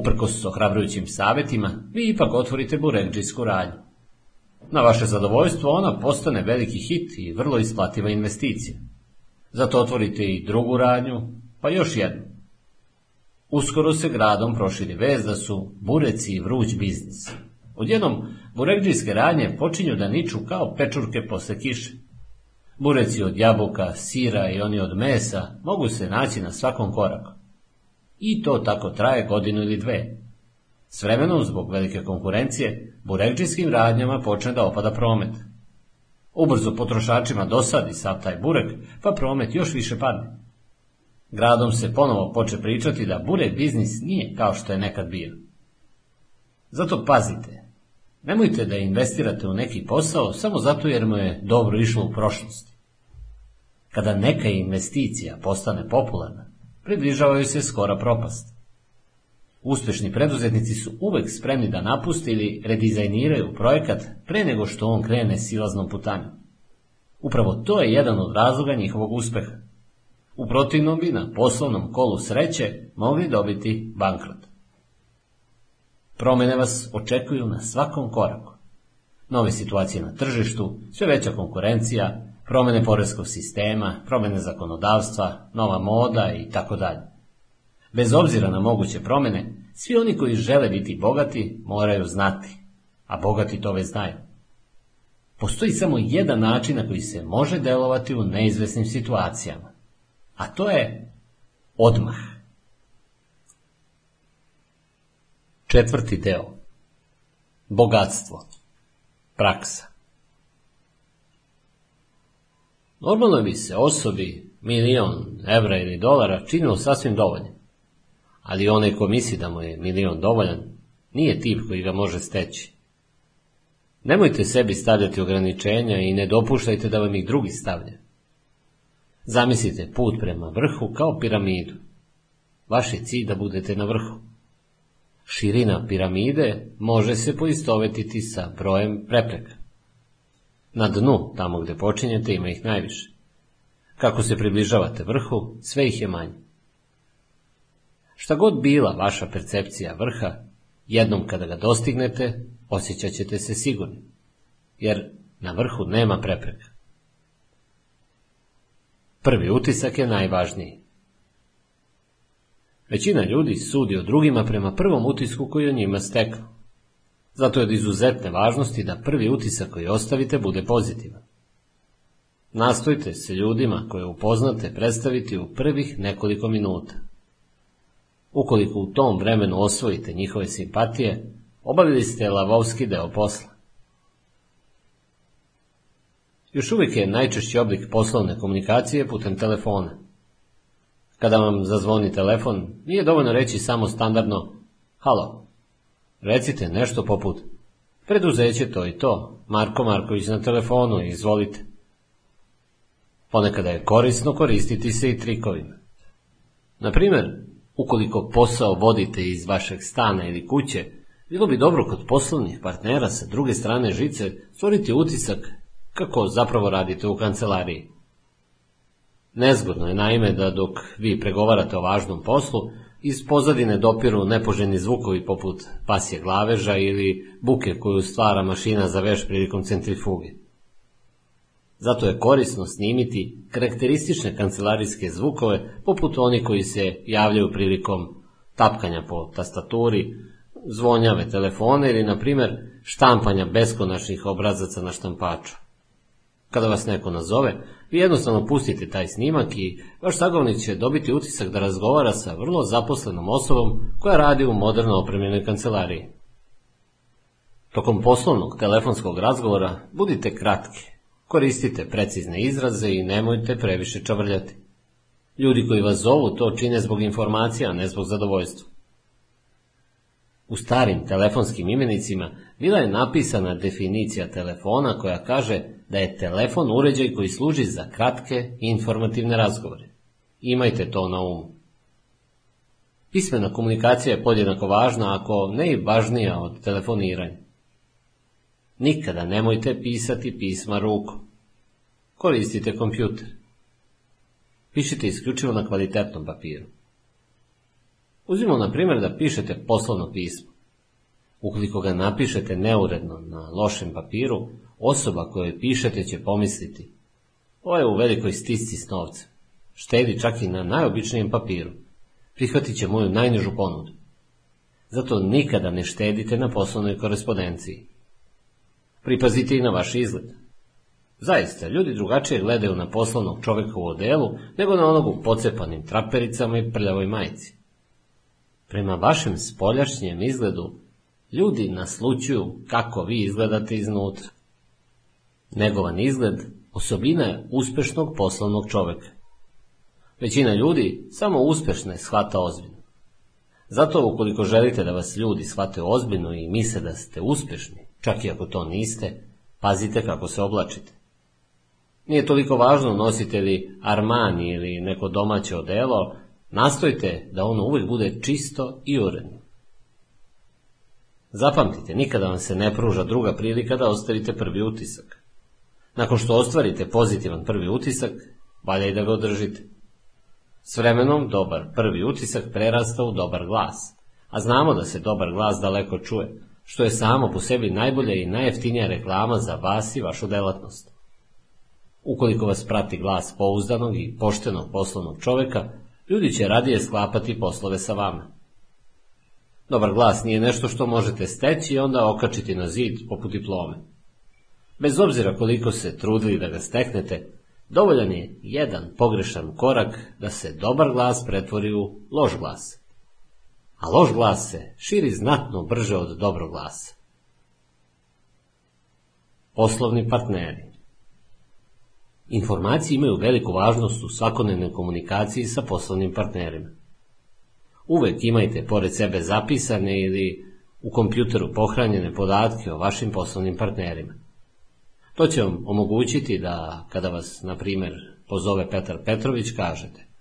Uprkos ohrabrujućim savjetima, vi ipak otvorite burekđijsku radnju. Na vaše zadovoljstvo ona postane veliki hit i vrlo isplativa investicija. Zato otvorite i drugu radnju, pa još jednu. Uskoro se gradom proširi vez da su bureci i vruć biznis. Odjednom, burekđijske radnje počinju da niču kao pečurke posle kiše. Bureci od jabuka, sira i oni od mesa mogu se naći na svakom koraku. I to tako traje godinu ili dve. S vremenom, zbog velike konkurencije, burekđijskim radnjama počne da opada promet. Ubrzo potrošačima dosadi sav taj burek, pa promet još više padne. Gradom se ponovo poče pričati da burek biznis nije kao što je nekad bio. Zato pazite, nemojte da investirate u neki posao samo zato jer mu je dobro išlo u prošlosti. Kada neka investicija postane popularna, približavaju se skora propast. Uspešni preduzetnici su uvek spremni da napuste ili redizajniraju projekat pre nego što on krene silaznom putanjom. Upravo to je jedan od razloga njihovog uspeha. U protivnom bi na poslovnom kolu sreće mogli dobiti bankrot. Promene vas očekuju na svakom koraku. Nove situacije na tržištu, sve veća konkurencija, promene poreskog sistema, promene zakonodavstva, nova moda i tako dalje. Bez obzira na moguće promene, svi oni koji žele biti bogati moraju znati, a bogati to već znaju. Postoji samo jedan način na koji se može delovati u neizvesnim situacijama, a to je odmah. Četvrti deo. Bogatstvo. Praksa. Normalno bi se osobi milion evra ili dolara činilo sasvim dovoljno. Ali onaj ko misli da mu je milion dovoljan, nije tip koji ga može steći. Nemojte sebi stavljati ograničenja i ne dopuštajte da vam ih drugi stavlja. Zamislite put prema vrhu kao piramidu. Vaš je cilj da budete na vrhu. Širina piramide može se poistovetiti sa brojem prepreka. Na dnu, tamo gde počinjete, ima ih najviše. Kako se približavate vrhu, sve ih je manje. Šta god bila vaša percepcija vrha, jednom kada ga dostignete, osjećat ćete se sigurni, jer na vrhu nema prepreka. Prvi utisak je najvažniji. Većina ljudi sudi o drugima prema prvom utisku koji o njima steknu. Zato je od izuzetne važnosti da prvi utisak koji ostavite bude pozitivan. Nastojte se ljudima koje upoznate predstaviti u prvih nekoliko minuta. Ukoliko u tom vremenu osvojite njihove simpatije, obavili ste lavovski deo posla. Još uvijek je najčešći oblik poslovne komunikacije putem telefona. Kada vam zazvoni telefon, nije dovoljno reći samo standardno halo, Recite nešto poput preduzeće to i to, Marko Marković na telefonu, izvolite. Ponekada je korisno koristiti se i trikovima. Na primjer, ukoliko posao vodite iz vašeg stana ili kuće, bilo bi dobro kod poslovnih partnera sa druge strane žice stvoriti utisak kako zapravo radite u kancelariji. Nezgodno je naime da dok vi pregovarate o važnom poslu, iz pozadine dopiru nepoželjni zvukovi poput pasje glaveža ili buke koju stvara mašina za veš prilikom centrifuge. Zato je korisno snimiti karakteristične kancelarijske zvukove poput oni koji se javljaju prilikom tapkanja po tastaturi, zvonjave telefone ili, na primjer, štampanja beskonačnih obrazaca na štampaču. Kada vas neko nazove, vi jednostavno pustite taj snimak i vaš sagovnik će dobiti utisak da razgovara sa vrlo zaposlenom osobom koja radi u moderno opremljenoj kancelariji. Tokom poslovnog telefonskog razgovora budite kratki, koristite precizne izraze i nemojte previše čavrljati. Ljudi koji vas zovu to čine zbog informacija, a ne zbog zadovoljstva. U starim telefonskim imenicima bila je napisana definicija telefona koja kaže da je telefon uređaj koji služi za kratke informativne razgovore. Imajte to na umu. Pismena komunikacija je podjednako važna, ako ne i važnija od telefoniranja. Nikada nemojte pisati pisma rukom. Koristite kompjuter. Pišite isključivo na kvalitetnom papiru. Uzmimo na primjer da pišete poslovno pismo. Ukoliko ga napišete neuredno na lošem papiru, osoba kojoj pišete će pomisliti ovo je u velikoj stisci s novcem. Štedi čak i na najobičnijem papiru. Prihvatit će moju najnižu ponudu. Zato nikada ne štedite na poslovnoj korespondenciji. Pripazite i na vaš izgled. Zaista, ljudi drugačije gledaju na poslovnog čoveka u odelu nego na onog u pocepanim trapericama i prljavoj majici. Prema vašem spoljašnjem izgledu, ljudi naslučuju kako vi izgledate iznutra. Negovan izgled osobina je uspešnog poslovnog čoveka. Većina ljudi samo uspešne shvata ozbiljno. Zato ukoliko želite da vas ljudi shvate ozbiljno i misle da ste uspešni, čak i ako to niste, pazite kako se oblačite. Nije toliko važno nosite li Armani ili neko domaće odelo, nastojte da ono uvijek bude čisto i uredno. Zapamtite, nikada vam se ne pruža druga prilika da ostavite prvi utisak. Nakon što ostvarite pozitivan prvi utisak, valja i da ga održite. S vremenom dobar prvi utisak prerasta u dobar glas, A znamo da se dobar glas daleko čuje, što je samo po sebi najbolja i najjeftinija reklama za vas i vašu delatnost. Ukoliko vas prati glas pouzdanog i poštenog poslovnog čoveka, ljudi će radije sklapati poslove sa vama. Dobar glas nije nešto što možete steći i onda okačiti na zid poput diplome. Bez obzira koliko se trudili da ga steknete, dovoljan je jedan pogrešan korak da se dobar glas pretvori u loš glas. A loš glas se širi znatno brže od dobrog glasa. Poslovni partneri Informacije imaju veliku važnost u svakodnevnoj komunikaciji sa poslovnim partnerima. Uvek imajte pored sebe zapisane ili u kompjuteru pohranjene podatke o vašim poslovnim partnerima. To će vam omogućiti da, kada vas, na primjer, pozove Petar Petrović, kažete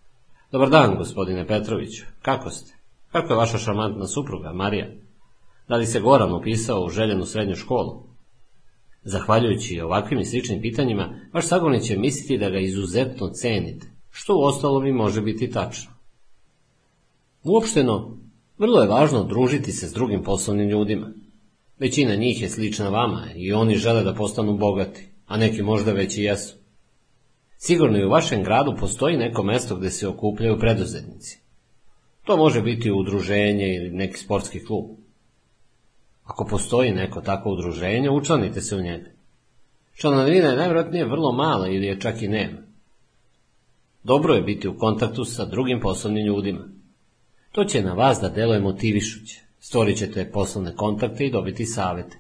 Dobar dan, gospodine Petroviću, kako ste? Kako je vaša šarmantna supruga, Marija? Da li se Goran upisao u željenu srednju školu? Zahvaljujući ovakvim i sličnim pitanjima, vaš sagovornik će misliti da ga izuzetno cenite, što u ostalom i može biti tačno. Uopšteno, vrlo je važno družiti se s drugim poslovnim ljudima. Većina njih je slična vama i oni žele da postanu bogati, a neki možda već i jesu. Sigurno i u vašem gradu postoji neko mesto gde se okupljaju preduzetnici. To može biti udruženje ili neki sportski klub. Ako postoji neko takvo udruženje, učlanite se u njega. Članarina je najvjerojatnije vrlo mala ili je čak i nema. Dobro je biti u kontaktu sa drugim poslovnim ljudima. To će na vas da deluje motivišuće. Stvorit ćete poslovne kontakte i dobiti savete.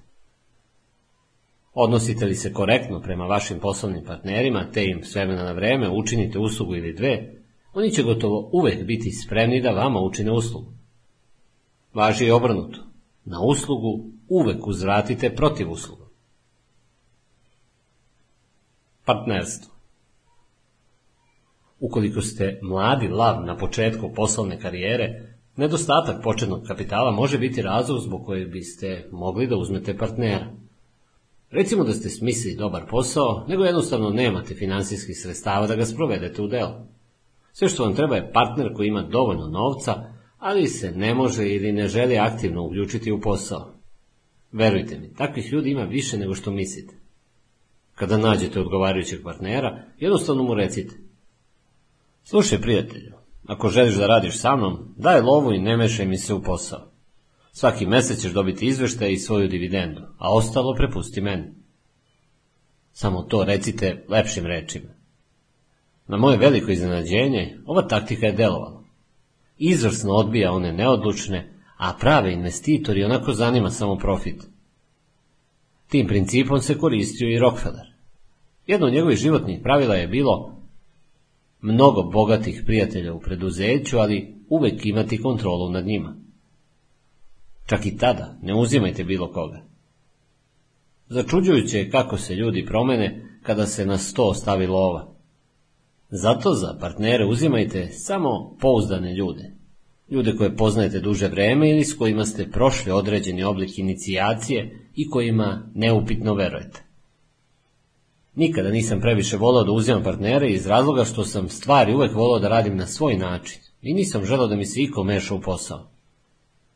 Odnosite li se korektno prema vašim poslovnim partnerima, te im s vremena na vreme učinite uslugu ili dve, oni će gotovo uvek biti spremni da vama učine uslugu. Važi i obrnuto. Na uslugu uvek uzvratite protiv usluga. Partnerstvo Ukoliko ste mladi lav na početku poslovne karijere, nedostatak početnog kapitala može biti razlog zbog kojeg biste mogli da uzmete partnera. Recimo da ste smislili dobar posao, nego jednostavno nemate finansijskih sredstava da ga sprovedete u delo. Sve što vam treba je partner koji ima dovoljno novca, ali se ne može ili ne želi aktivno uključiti u posao. Verujte mi, takvih ljudi ima više nego što mislite. Kada nađete odgovarajućeg partnera, jednostavno mu recite. Slušaj, prijatelju, ako želiš da radiš sa mnom, daj lovu i ne mešaj mi se u posao. Svaki mesec ćeš dobiti izveštaj i svoju dividendu, a ostalo prepusti meni. Samo to recite lepšim rečima. Na moje veliko iznenađenje, ova taktika je delovala. Izvrsno odbija one neodlučne, a prave investitori onako zanima samo profit. Tim principom se koristio i Rockefeller. Jedno od njegovih životnih pravila je bilo mnogo bogatih prijatelja u preduzeću, ali uvek imati kontrolu nad njima. Čak i tada ne uzimajte bilo koga. Začuđujuće je kako se ljudi promene kada se na sto stavi lova. Zato za partnere uzimajte samo pouzdane ljude. Ljude koje poznajete duže vreme ili s kojima ste prošli određeni oblik inicijacije i kojima neupitno verujete. Nikada nisam previše volao da uzimam partnere iz razloga što sam stvari uvek volao da radim na svoj način i nisam želao da mi se iko meša u posao.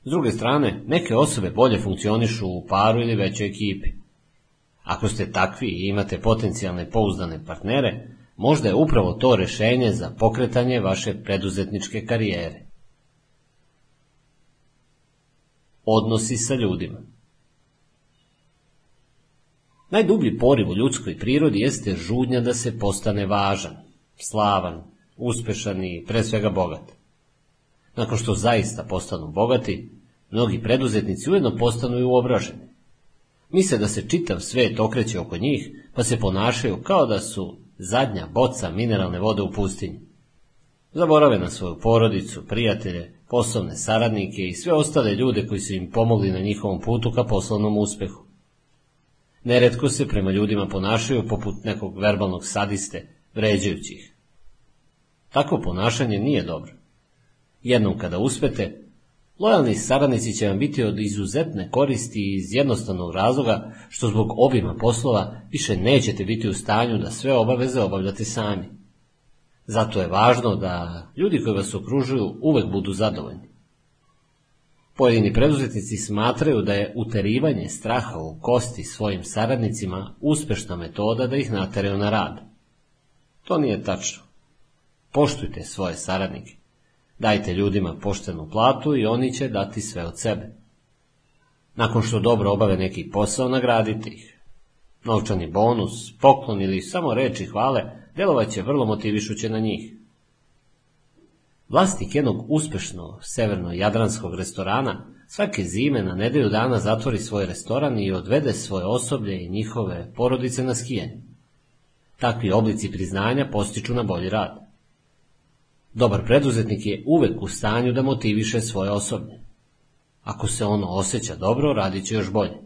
S druge strane, neke osobe bolje funkcionišu u paru ili većoj ekipi. Ako ste takvi i imate potencijalne pouzdane partnere, možda je upravo to rešenje za pokretanje vaše preduzetničke karijere. Odnosi sa ljudima Najdublji poriv u ljudskoj prirodi jeste žudnja da se postane važan, slavan, uspešan i pre svega bogat. Nakon što zaista postanu bogati, mnogi preduzetnici ujedno postanu i uobraženi. Misle da se čitav svet okreće oko njih, pa se ponašaju kao da su zadnja boca mineralne vode u pustinji. Zaborave na svoju porodicu, prijatelje, poslovne saradnike i sve ostale ljude koji su im pomogli na njihovom putu ka poslovnom uspehu. Neretko se prema ljudima ponašaju poput nekog verbalnog sadiste, vređajući ih. Takvo ponašanje nije dobro. Jednom kada uspete, lojalni saradnici će vam biti od izuzetne koristi iz jednostavnog razloga što zbog obima poslova više nećete biti u stanju da sve obaveze obavljate sami. Zato je važno da ljudi koji vas okružuju uvek budu zadovoljni. Pojedini preduzetnici smatraju da je uterivanje straha u kosti svojim saradnicima uspešna metoda da ih nateraju na rad. To nije tačno. Poštujte svoje saradnike. Dajte ljudima poštenu platu i oni će dati sve od sebe. Nakon što dobro obave neki posao, nagradite ih. Novčani bonus, poklon ili samo reči hvale delovat će vrlo motivišuće na njih. Vlasnik jednog uspešnog severno-jadranskog restorana svake zime na nedelju dana zatvori svoj restoran i odvede svoje osoblje i njihove porodice na skijanje. Takvi oblici priznanja postiču na bolji rad. Dobar preduzetnik je uvek u stanju da motiviše svoje osoblje. Ako se ono osjeća dobro, radit će još bolje.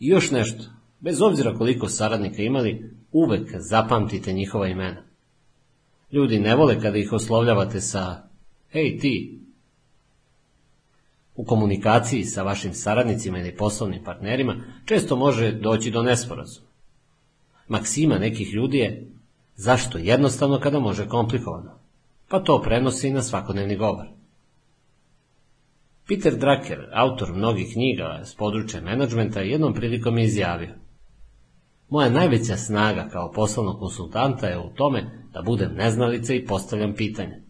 I još nešto, bez obzira koliko saradnika imali, uvek zapamtite njihova imena. Ljudi ne vole kada ih oslovljavate sa hej ti. U komunikaciji sa vašim saradnicima ili poslovnim partnerima često može doći do nesporazuma. Maksima nekih ljudi je zašto jednostavno kada može komplikovano, pa to prenosi na svakodnevni govor. Peter Drucker, autor mnogih knjiga s područja menadžmenta, jednom prilikom je izjavio Moja najveća snaga kao poslovnog konsultanta je u tome da budem neznalica i postavljam pitanje.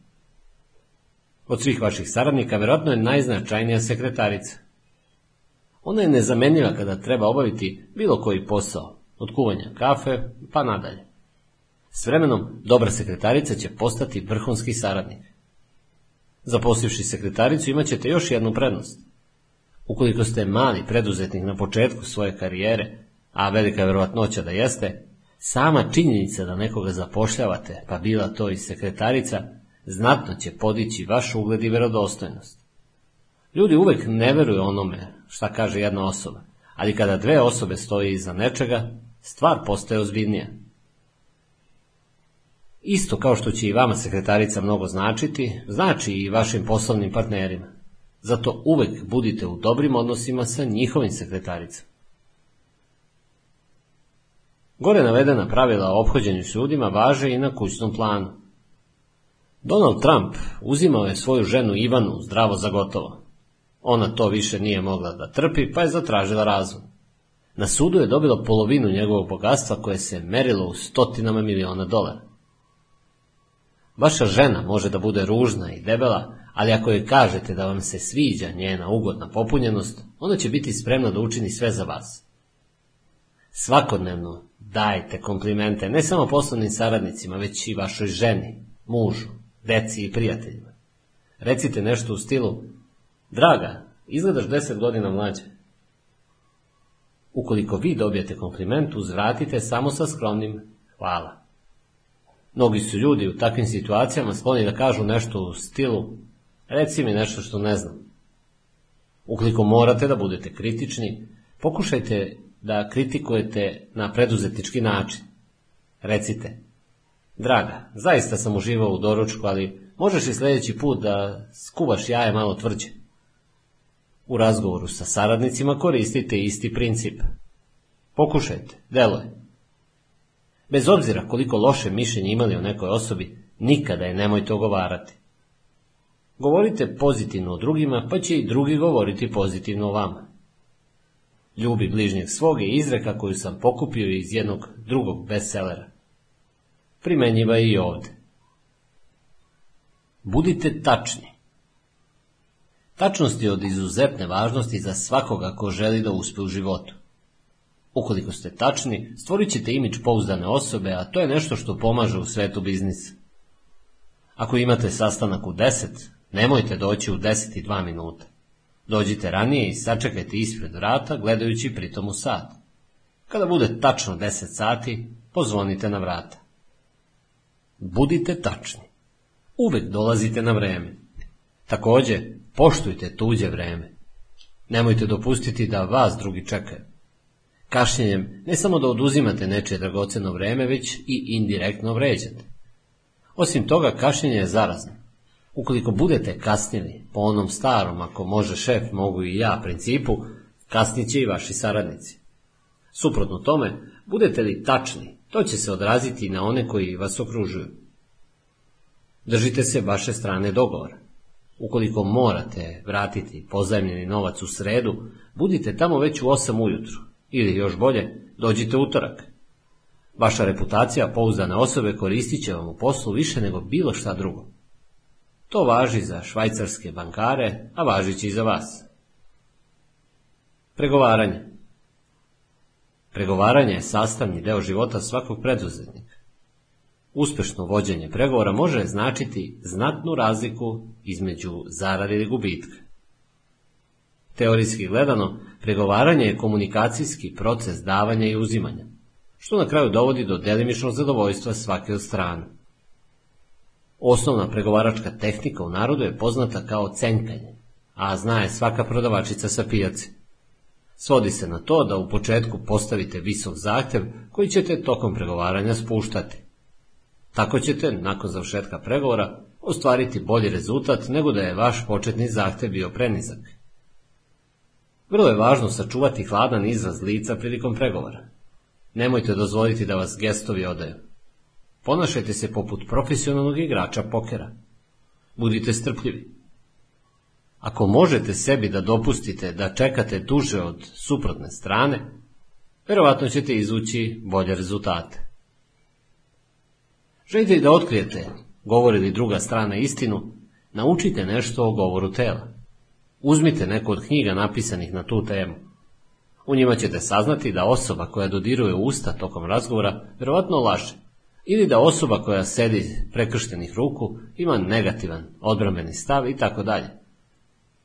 Od svih vaših saradnika verovatno je najznačajnija sekretarica. Ona je nezamenljiva kada treba obaviti bilo koji posao, od kuvanja kafe pa nadalje. S vremenom dobra sekretarica će postati vrhunski saradnik. Zaposlivši sekretaricu imat ćete još jednu prednost. Ukoliko ste mali preduzetnik na početku svoje karijere, a velika je verovatnoća da jeste, sama činjenica da nekoga zapošljavate, pa bila to i sekretarica, znatno će podići vaš ugled i verodostojnost. Ljudi uvek ne veruju onome šta kaže jedna osoba, ali kada dve osobe stoje iza nečega, stvar postaje ozbiljnija. Isto kao što će i vama sekretarica mnogo značiti, znači i vašim poslovnim partnerima. Zato uvek budite u dobrim odnosima sa njihovim sekretaricama. Gore navedena pravila o ophođenju s ljudima važe i na kućnom planu. Donald Trump uzimao je svoju ženu Ivanu zdravo za gotovo. Ona to više nije mogla da trpi, pa je zatražila razvod. Na sudu je dobila polovinu njegovog bogatstva koje se merilo u stotinama miliona dolara. Vaša žena može da bude ružna i debela, ali ako joj kažete da vam se sviđa njena ugodna popunjenost, ona će biti spremna da učini sve za vas. Svakodnevno dajte komplimente ne samo poslovnim saradnicima, već i vašoj ženi, mužu, deci i prijateljima. Recite nešto u stilu, draga, izgledaš deset godina mlađe. Ukoliko vi dobijete kompliment, uzvratite samo sa skromnim hvala. Mnogi su ljudi u takvim situacijama skloni da kažu nešto u stilu, reci mi nešto što ne znam. Ukoliko morate da budete kritični, pokušajte da kritikujete na preduzetnički način. Recite, draga, zaista sam uživao u doručku, ali možeš i sljedeći put da skuvaš jaje malo tvrđe. U razgovoru sa saradnicima koristite isti princip. Pokušajte, deluje. Bez obzira koliko loše mišljenje imali o nekoj osobi, nikada je nemojte ogovarati. Govorite pozitivno o drugima, pa će i drugi govoriti pozitivno o vama. Ljubi bližnjeg svog je izreka koju sam pokupio iz jednog drugog bestsellera. Primenjiva je i ovde. Budite tačni. Tačnost je od izuzetne važnosti za svakoga ko želi da uspe u životu. Ukoliko ste tačni, stvorit ćete imidž pouzdane osobe, a to je nešto što pomaže u svetu biznisa. Ako imate sastanak u 10, nemojte doći u 10 i 2 minuta. Dođite ranije i sačekajte ispred vrata, gledajući pritom u sat. Kada bude tačno 10 sati, pozvonite na vrata. Budite tačni. Uvek dolazite na vreme. Takođe, poštujte tuđe vreme. Nemojte dopustiti da vas drugi čekaju. Kašnjenjem ne samo da oduzimate nečije dragoceno vreme, već i indirektno vređate. Osim toga, kašnjenje je zarazno. Ukoliko budete kasnili po onom starom, ako može šef, mogu i ja principu, kasnit će i vaši saradnici. Suprotno tome, budete li tačni, to će se odraziti na one koji vas okružuju. Držite se vaše strane dogovora. Ukoliko morate vratiti pozajemljeni novac u sredu, budite tamo već u 8 ujutru. Ili još bolje, dođite utorak. Vaša reputacija pouzdane osobe koristit će vam u poslu više nego bilo šta drugo. To važi za švajcarske bankare, a važit će i za vas. Pregovaranje Pregovaranje je sastavni deo života svakog preduzetnika. Uspešno vođenje pregovora može značiti znatnu razliku između zarade i gubitka. Teorijski gledano, pregovaranje je komunikacijski proces davanja i uzimanja, što na kraju dovodi do delimičnog zadovoljstva svake od strana. Osnovna pregovaračka tehnika u narodu je poznata kao cenkanje, a zna je svaka prodavačica sa pijace. Svodi se na to da u početku postavite visok zahtev koji ćete tokom pregovaranja spuštati. Tako ćete, nakon završetka pregovora, ostvariti bolji rezultat nego da je vaš početni zahtev bio prenizak. Vrlo je važno sačuvati hladan izraz lica prilikom pregovora. Nemojte dozvoliti da vas gestovi odaju. Ponašajte se poput profesionalnog igrača pokera. Budite strpljivi. Ako možete sebi da dopustite da čekate duže od suprotne strane, verovatno ćete izvući bolje rezultate. Želite da otkrijete, govori li druga strana istinu, naučite nešto o govoru tela. Uzmite neku od knjiga napisanih na tu temu. U njima ćete saznati da osoba koja dodiruje usta tokom razgovora verovatno laže, ili da osoba koja sedi prekrštenih ruku ima negativan odbrambeni stav i tako dalje.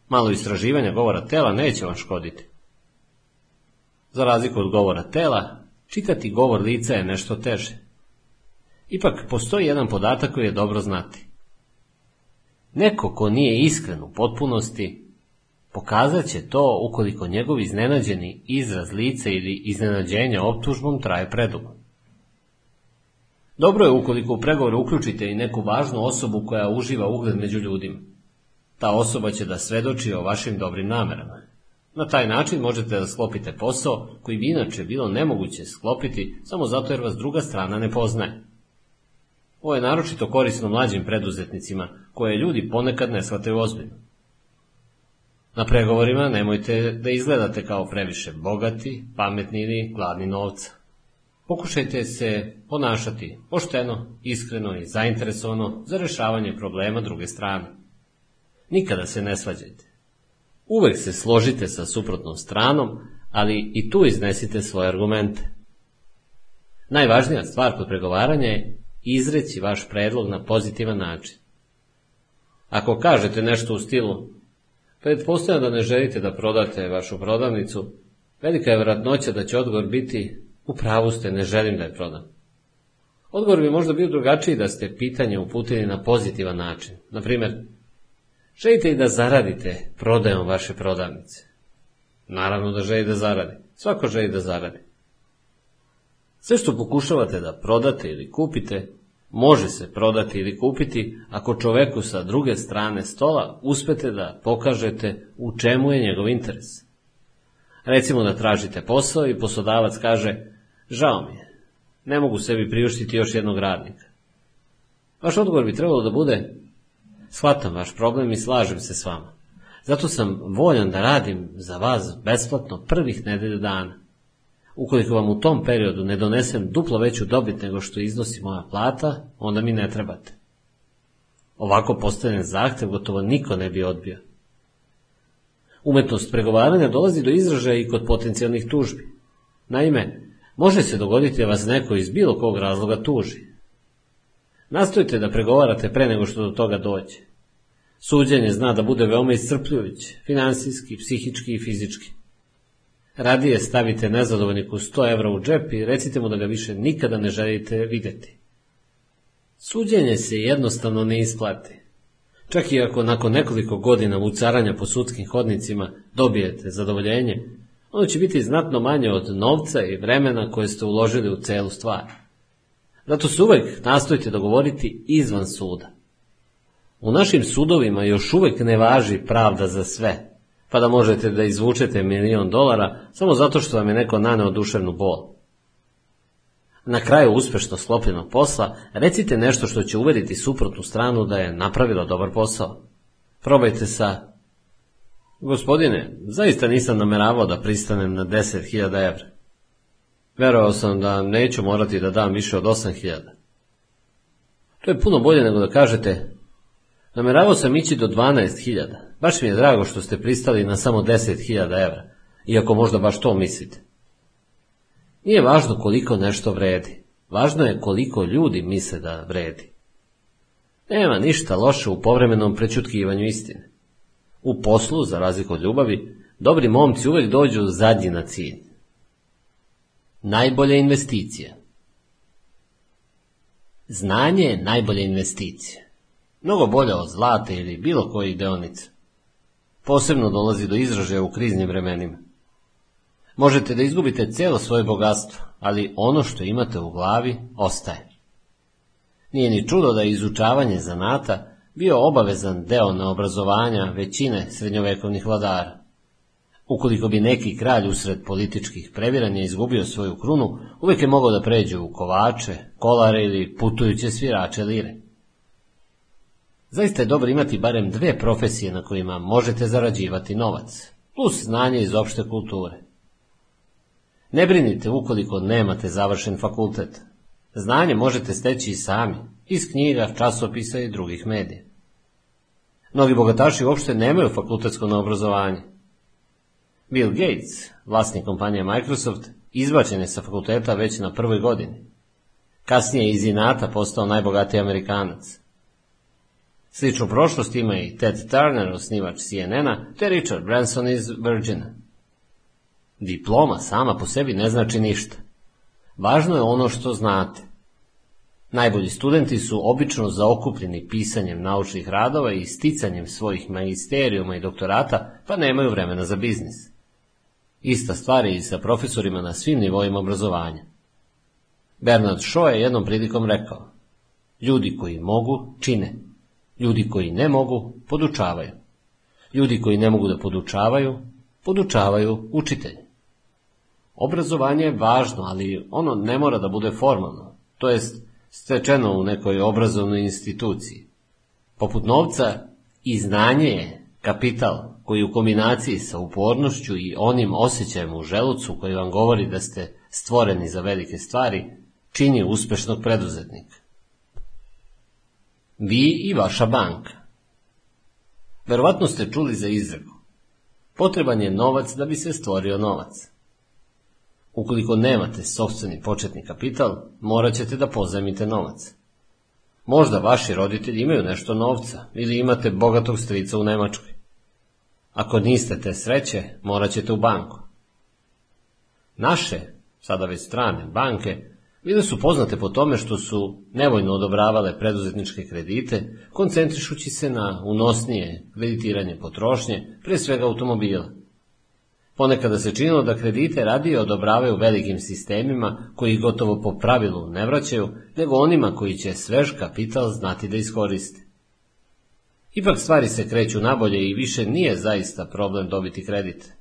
Malo istraživanja govora tela neće vam škoditi. Za razliku od govora tela, čitati govor lica je nešto teže. Ipak postoji jedan podatak koji je dobro znati. Neko ko nije iskren u potpunosti, pokazat će to ukoliko njegov iznenađeni izraz lica ili iznenađenja optužbom traje predugo. Dobro je ukoliko u pregovore uključite i neku važnu osobu koja uživa ugled među ljudima. Ta osoba će da svedoči o vašim dobrim namerama. Na taj način možete da sklopite posao koji bi inače bilo nemoguće sklopiti samo zato jer vas druga strana ne poznaje. Ovo je naročito korisno mlađim preduzetnicima, koje ljudi ponekad ne shvataju ozbiljno. Na pregovorima nemojte da izgledate kao previše bogati, pametni ili gladni novca. Pokušajte se ponašati pošteno, iskreno i zainteresovano za rešavanje problema druge strane. Nikada se ne svađajte. Uvek se složite sa suprotnom stranom, ali i tu iznesite svoje argumente. Najvažnija stvar kod pregovaranja je izreći vaš predlog na pozitivan način. Ako kažete nešto u stilu, pretpostavljam da ne želite da prodate vašu prodavnicu, velika je vratnoća da će odgovor biti u pravu ste, ne želim da je prodam. Odgovor bi možda bio drugačiji da ste pitanje uputili na pozitivan način. Na primjer, želite i da zaradite prodajom vaše prodavnice. Naravno da želi da zaradi. Svako želi da zaradi. Sve što pokušavate da prodate ili kupite, može se prodati ili kupiti ako čoveku sa druge strane stola uspete da pokažete u čemu je njegov interes. Recimo da tražite posao i poslodavac kaže žao mi je, ne mogu sebi priuštiti još jednog radnika. Vaš odgovor bi trebalo da bude shvatam vaš problem i slažem se s vama. Zato sam voljan da radim za vas besplatno prvih nedelju dana. Ukoliko vam u tom periodu ne donesem duplo veću dobit nego što iznosi moja plata, onda mi ne trebate. Ovako postavljen zahtev gotovo niko ne bi odbio. Umetnost pregovaranja dolazi do izražaja i kod potencijalnih tužbi. Naime, može se dogoditi da vas neko iz bilo kog razloga tuži. Nastojite da pregovarate pre nego što do toga dođe. Suđenje zna da bude veoma iscrpljujuće, finansijski, psihički i fizički. Radije stavite nezadovoljniku 100 evra u džep i recite mu da ga više nikada ne želite videti. Suđenje se jednostavno ne isplati. Čak i ako nakon nekoliko godina ucaranja po sudskim hodnicima dobijete zadovoljenje, ono će biti znatno manje od novca i vremena koje ste uložili u celu stvar. Zato se uvek nastojite dogovoriti izvan suda. U našim sudovima još uvek ne važi pravda za sve, pa da možete da izvučete milion dolara samo zato što vam je neko naneo duševnu bol. Na kraju uspešno sklopljenog posla recite nešto što će uveriti suprotnu stranu da je napravila dobar posao. Probajte sa Gospodine, zaista nisam nameravao da pristanem na 10.000 evra. Verovao sam da neću morati da dam više od 8.000. To je puno bolje nego da kažete Nameravao sam ići do 12.000. Baš mi je drago što ste pristali na samo 10.000 evra, iako možda baš to mislite. Nije važno koliko nešto vredi. Važno je koliko ljudi misle da vredi. Nema ništa loše u povremenom prečutkivanju istine. U poslu, za razliku od ljubavi, dobri momci uvek dođu zadnji na cilj. Najbolja investicija Znanje je najbolja investicija. Mnogo bolja od zlate ili bilo kojih deonica. Posebno dolazi do izražaja u kriznim vremenima. Možete da izgubite cijelo svoje bogatstvo, ali ono što imate u glavi ostaje. Nije ni čudo da je izučavanje zanata bio obavezan deo na obrazovanja većine srednjovekovnih vladara. Ukoliko bi neki kralj usred političkih previranja izgubio svoju krunu, uvijek je mogao da pređe u kovače, kolare ili putujuće svirače lire. Zaista je dobro imati barem dve profesije na kojima možete zarađivati novac, plus znanje iz opšte kulture. Ne brinite ukoliko nemate završen fakultet. Znanje možete steći i sami, iz knjiga, časopisa i drugih medija. Mnogi bogataši uopšte nemaju fakultetsko na obrazovanje. Bill Gates, vlasnik kompanije Microsoft, izbačen je sa fakulteta već na prvoj godini. Kasnije je iz inata postao najbogatiji Amerikanac. Sličnu prošlost ima i Ted Turner, osnivač CNN-a, te Richard Branson iz Virgina. Diploma sama po sebi ne znači ništa. Važno je ono što znate. Najbolji studenti su obično zaokupljeni pisanjem naučnih radova i sticanjem svojih magisterijuma i doktorata, pa nemaju vremena za biznis. Ista stvar je i sa profesorima na svim nivoima obrazovanja. Bernard Shaw je jednom prilikom rekao, ljudi koji mogu, čine. Ljudi koji ne mogu, podučavaju. Ljudi koji ne mogu da podučavaju, podučavaju učitelje. Obrazovanje je važno, ali ono ne mora da bude formalno, to jest stečeno u nekoj obrazovnoj instituciji. Poput novca i znanje je kapital koji u kombinaciji sa upornošću i onim osjećajem u želucu koji vam govori da ste stvoreni za velike stvari, čini uspešnog preduzetnika. Vi i vaša banka. Verovatno ste čuli za izreku. Potreban je novac da bi se stvorio novac. Ukoliko nemate sobstveni početni kapital, morat ćete da pozajmite novac. Možda vaši roditelji imaju nešto novca ili imate bogatog strica u Nemačkoj. Ako niste te sreće, morat ćete u banku. Naše, sada već strane, banke bile su poznate po tome što su nevojno odobravale preduzetničke kredite, koncentrišući se na unosnije kreditiranje potrošnje, pre svega automobila. Ponekada se činilo da kredite radije odobravaju velikim sistemima koji ih gotovo po pravilu ne vraćaju, nego onima koji će svež kapital znati da iskoriste. Ipak stvari se kreću nabolje i više nije zaista problem dobiti kredit.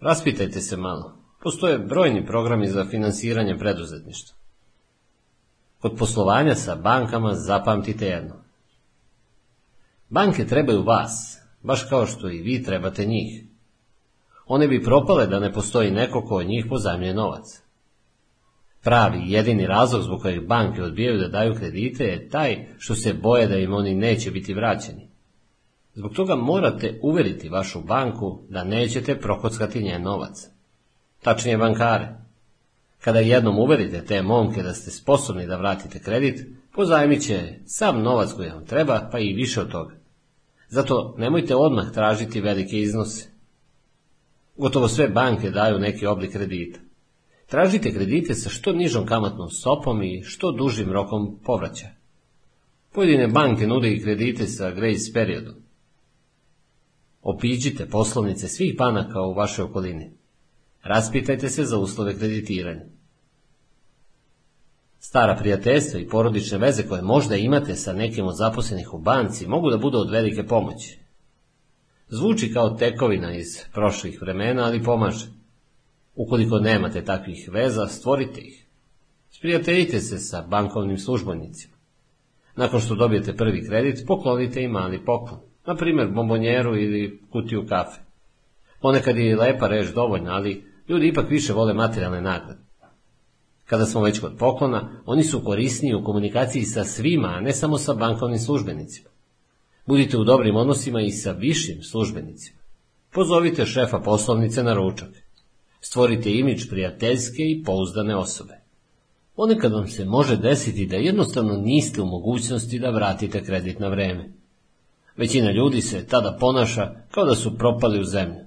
Raspitajte se malo. Postoje brojni programi za finansiranje preduzetništva. Kod poslovanja sa bankama zapamtite jedno. Banke trebaju vas, baš kao što i vi trebate njih. One bi propale da ne postoji neko ko od njih pozajmljuje novac. Pravi jedini razlog zbog kojeg banke odbijaju da daju kredite je taj što se boje da im oni neće biti vraćeni. Zbog toga morate uveriti vašu banku da nećete prokockati njen novac. Tačnije bankare. Kada jednom uverite te momke da ste sposobni da vratite kredit, pozajmit će sam novac koji vam treba, pa i više od toga. Zato nemojte odmah tražiti velike iznose. Gotovo sve banke daju neki oblik kredita. Tražite kredite sa što nižom kamatnom stopom i što dužim rokom povraća. Pojedine banke nude i kredite sa grace periodom. Opiđite poslovnice svih banaka u vašoj okolini. Raspitajte se za uslove kreditiranja. Stara prijateljstva i porodične veze koje možda imate sa nekim od zaposlenih u banci mogu da budu od velike pomoći. Zvuči kao tekovina iz prošlih vremena, ali pomaže. Ukoliko nemate takvih veza, stvorite ih. Sprijateljite se sa bankovnim službenicima. Nakon što dobijete prvi kredit, poklonite im mali poklon. Na primjer, bombonjeru ili kutiju kafe. Ponekad je lepa reč dovoljna, ali ljudi ipak više vole materijalne nagrade. Kada smo već kod poklona, oni su korisniji u komunikaciji sa svima, a ne samo sa bankovnim službenicima. Budite u dobrim odnosima i sa višim službenicima. Pozovite šefa poslovnice na ručak. Stvorite imidž prijateljske i pouzdane osobe. Ponekad vam se može desiti da jednostavno niste u mogućnosti da vratite kredit na vreme. Većina ljudi se tada ponaša kao da su propali u zemlju.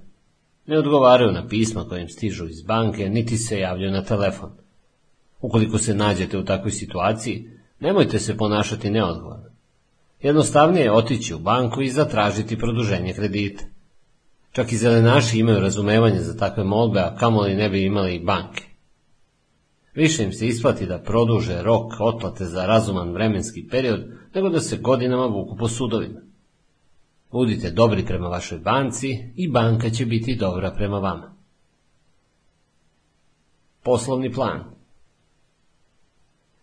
Ne odgovaraju na pisma kojim stižu iz banke, niti se javljaju na telefon. Ukoliko se nađete u takvoj situaciji, nemojte se ponašati neodgovorno. Jednostavnije je otići u banku i zatražiti produženje kredita. Čak i zelenaši imaju razumevanje za takve molbe, a kamoli ne bi imali i banke. Više im se isplati da produže rok otplate za razuman vremenski period, nego da se godinama vuku po sudovima. Budite dobri prema vašoj banci i banka će biti dobra prema vama. Poslovni plan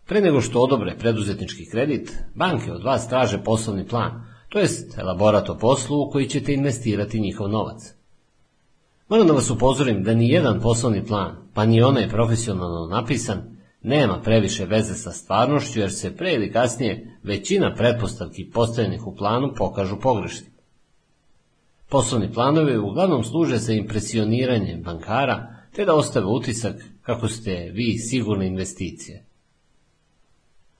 Pre nego što odobre preduzetnički kredit, banke od vas traže poslovni plan, to jest elaborat o poslu u koji ćete investirati njihov novac. Moram da vas upozorim da ni jedan poslovni plan, pa ni onaj profesionalno napisan, nema previše veze sa stvarnošću jer se pre ili kasnije većina pretpostavki postavljenih u planu pokažu pogrešni. Poslovni planovi uglavnom služe za impresioniranje bankara te da ostave utisak kako ste vi sigurne investicije.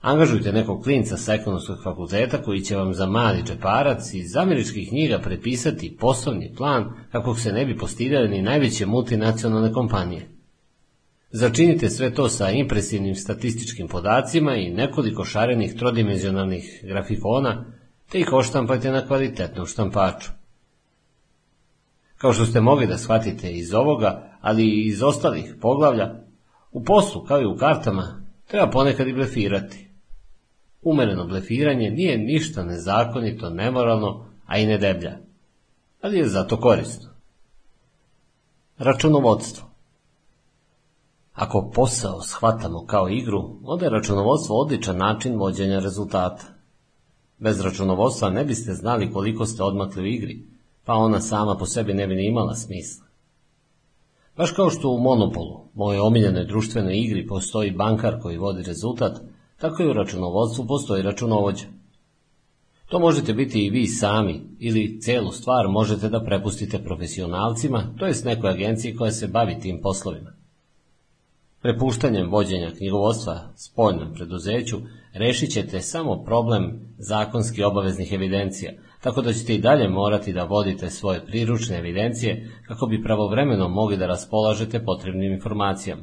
Angažujte nekog klinca sa ekonomskog fakulteta koji će vam za mali džeparac iz američkih knjiga prepisati poslovni plan kako se ne bi postidali ni najveće multinacionalne kompanije. Začinite sve to sa impresivnim statističkim podacima i nekoliko šarenih trodimenzionalnih grafikona, te ih oštampajte na kvalitetnom štampaču. Kao što ste mogli da shvatite iz ovoga, ali i iz ostalih poglavlja, u poslu kao i u kartama treba ponekad i blefirati. Umereno blefiranje nije ništa nezakonito, nemoralno, a i ne deblja, ali je zato korisno. Računovodstvo Ako posao shvatamo kao igru, onda je računovodstvo odličan način vođenja rezultata. Bez računovodstva ne biste znali koliko ste odmakli u igri, pa ona sama po sebi ne bi ni imala smisla. Baš kao što u monopolu, moje omiljenoj društvenoj igri, postoji bankar koji vodi rezultat, tako i u računovodstvu postoji računovođa. To možete biti i vi sami, ili celu stvar možete da prepustite profesionalcima, to jest nekoj agenciji koja se bavi tim poslovima. Prepuštanjem vođenja knjigovodstva spoljnom preduzeću rešit ćete samo problem zakonski obaveznih evidencija, tako da ćete i dalje morati da vodite svoje priručne evidencije kako bi pravovremeno mogli da raspolažete potrebnim informacijama.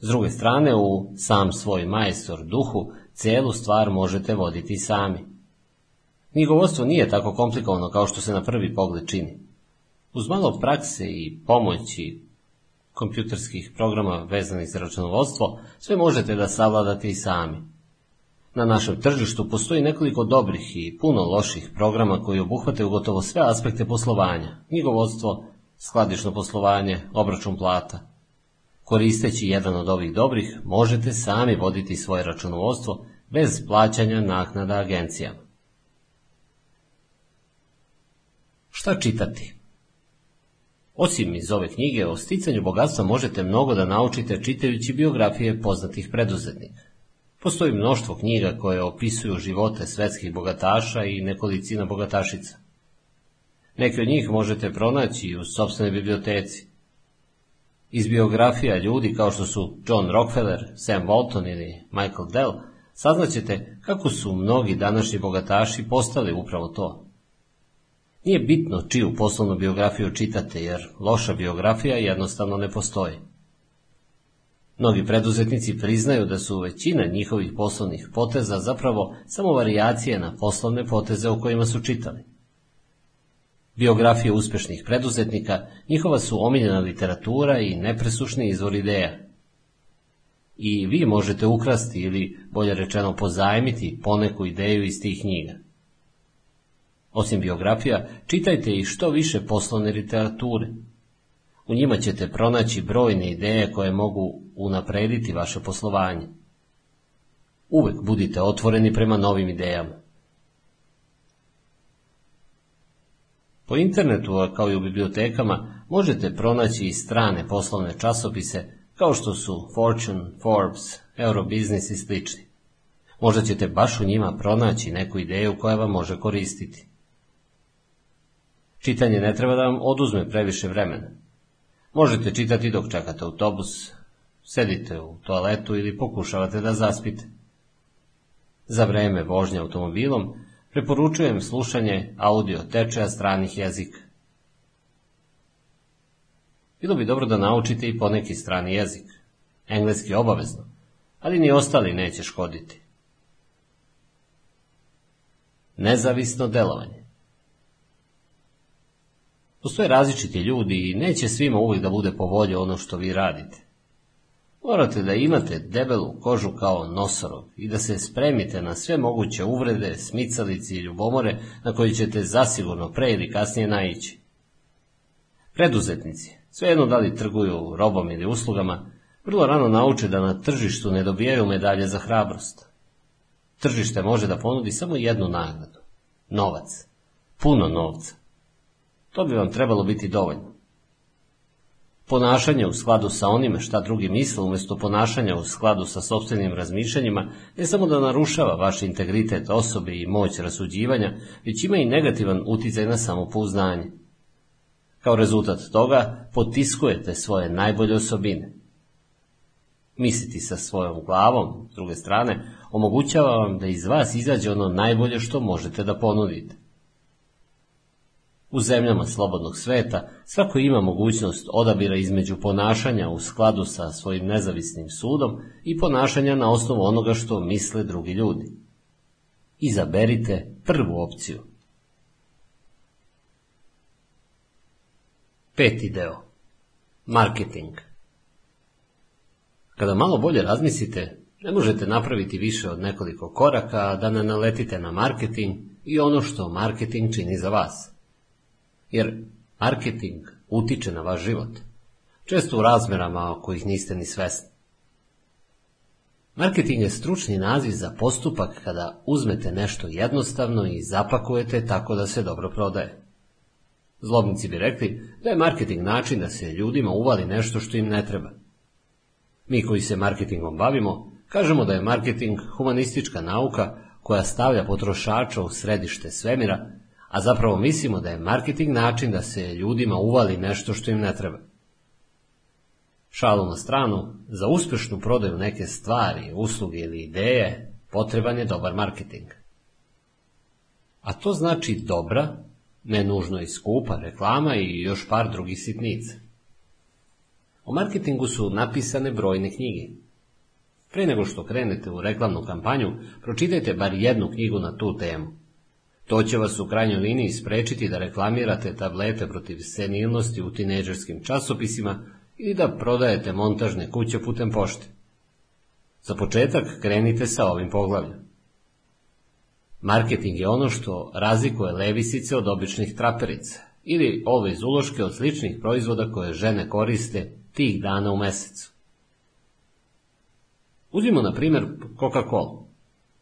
S druge strane, u sam svoj majstor duhu, celu stvar možete voditi sami. Knjigovodstvo nije tako komplikovano kao što se na prvi pogled čini. Uz malo prakse i pomoći kompjuterskih programa vezanih za računovodstvo, sve možete da savladate i sami. Na našem tržištu postoji nekoliko dobrih i puno loših programa koji obuhvataju gotovo sve aspekte poslovanja, knjigovodstvo, skladišno poslovanje, obračun plata. Koristeći jedan od ovih dobrih, možete sami voditi svoje računovodstvo bez plaćanja naknada agencijama. Šta čitati? Osim iz ove knjige o sticanju bogatstva možete mnogo da naučite čitajući biografije poznatih preduzetnika. Postoji mnoštvo knjiga koje opisuju živote svetskih bogataša i nekolicina bogatašica. Neke od njih možete pronaći u sobstvenoj biblioteci. Iz biografija ljudi kao što su John Rockefeller, Sam Walton ili Michael Dell saznaćete kako su mnogi današnji bogataši postali upravo to. Nije bitno čiju poslovnu biografiju čitate, jer loša biografija jednostavno ne postoji. Mnogi preduzetnici priznaju da su većina njihovih poslovnih poteza zapravo samo varijacije na poslovne poteze o kojima su čitali. Biografije uspešnih preduzetnika njihova su omiljena literatura i nepresušni izvor ideja. I vi možete ukrasti ili, bolje rečeno, pozajmiti poneku ideju iz tih knjiga. Osim biografija, čitajte i što više poslovne literature. U njima ćete pronaći brojne ideje koje mogu unaprediti vaše poslovanje. Uvek budite otvoreni prema novim idejama. Po internetu, kao i u bibliotekama, možete pronaći i strane poslovne časopise kao što su Fortune, Forbes, Eurobusiness i slični. Možda ćete baš u njima pronaći neku ideju koja vam može koristiti. Čitanje ne treba da vam oduzme previše vremena. Možete čitati dok čekate autobus, sedite u toaletu ili pokušavate da zaspite. Za vreme vožnje automobilom preporučujem slušanje audio tečaja stranih jezika. Bilo bi dobro da naučite i poneki strani jezik. Engleski obavezno, ali ni ostali neće škoditi. Nezavisno delovanje Postoje različiti ljudi i neće svima uvijek da bude po volji ono što vi radite. Morate da imate debelu kožu kao nosorog i da se spremite na sve moguće uvrede, smicalici i ljubomore na koji ćete zasigurno pre ili kasnije naići. Preduzetnici, svejedno da li trguju robom ili uslugama, vrlo rano nauče da na tržištu ne dobijaju medalje za hrabrost. Tržište može da ponudi samo jednu nagradu. Novac. Puno novca. To bi vam trebalo biti dovoljno. Ponašanje u skladu sa onime šta drugi misle umjesto ponašanja u skladu sa sobstvenim razmišljanjima ne samo da narušava vaš integritet osobe i moć rasuđivanja, već ima i negativan uticaj na samopouznanje. Kao rezultat toga potiskujete svoje najbolje osobine. Misliti sa svojom glavom, s druge strane, omogućava vam da iz vas izađe ono najbolje što možete da ponudite. U zemljama slobodnog sveta svako ima mogućnost odabira između ponašanja u skladu sa svojim nezavisnim sudom i ponašanja na osnovu onoga što misle drugi ljudi. Izaberite prvu opciju. Peti deo. Marketing. Kada malo bolje razmislite, ne možete napraviti više od nekoliko koraka da ne naletite na marketing i ono što marketing čini za vas. Jer marketing utiče na vaš život, često u razmerama o kojih niste ni svesni. Marketing je stručni naziv za postupak kada uzmete nešto jednostavno i zapakujete tako da se dobro prodaje. Zlobnici bi rekli da je marketing način da se ljudima uvali nešto što im ne treba. Mi koji se marketingom bavimo, kažemo da je marketing humanistička nauka koja stavlja potrošača u središte svemira, a zapravo mislimo da je marketing način da se ljudima uvali nešto što im ne treba. Šalu na stranu, za uspješnu prodaju neke stvari, usluge ili ideje, potreban je dobar marketing. A to znači dobra, ne nužno i skupa reklama i još par drugih sitnica. O marketingu su napisane brojne knjige. Pre nego što krenete u reklamnu kampanju, pročitajte bar jednu knjigu na tu temu. To će vas u krajnjoj liniji sprečiti da reklamirate tablete protiv senilnosti u tineđerskim časopisima i da prodajete montažne kuće putem pošte. Za početak krenite sa ovim poglavljem. Marketing je ono što razlikuje levisice od običnih traperica ili ove iz uloške od sličnih proizvoda koje žene koriste tih dana u mesecu. Uzimo na primjer Coca-Cola.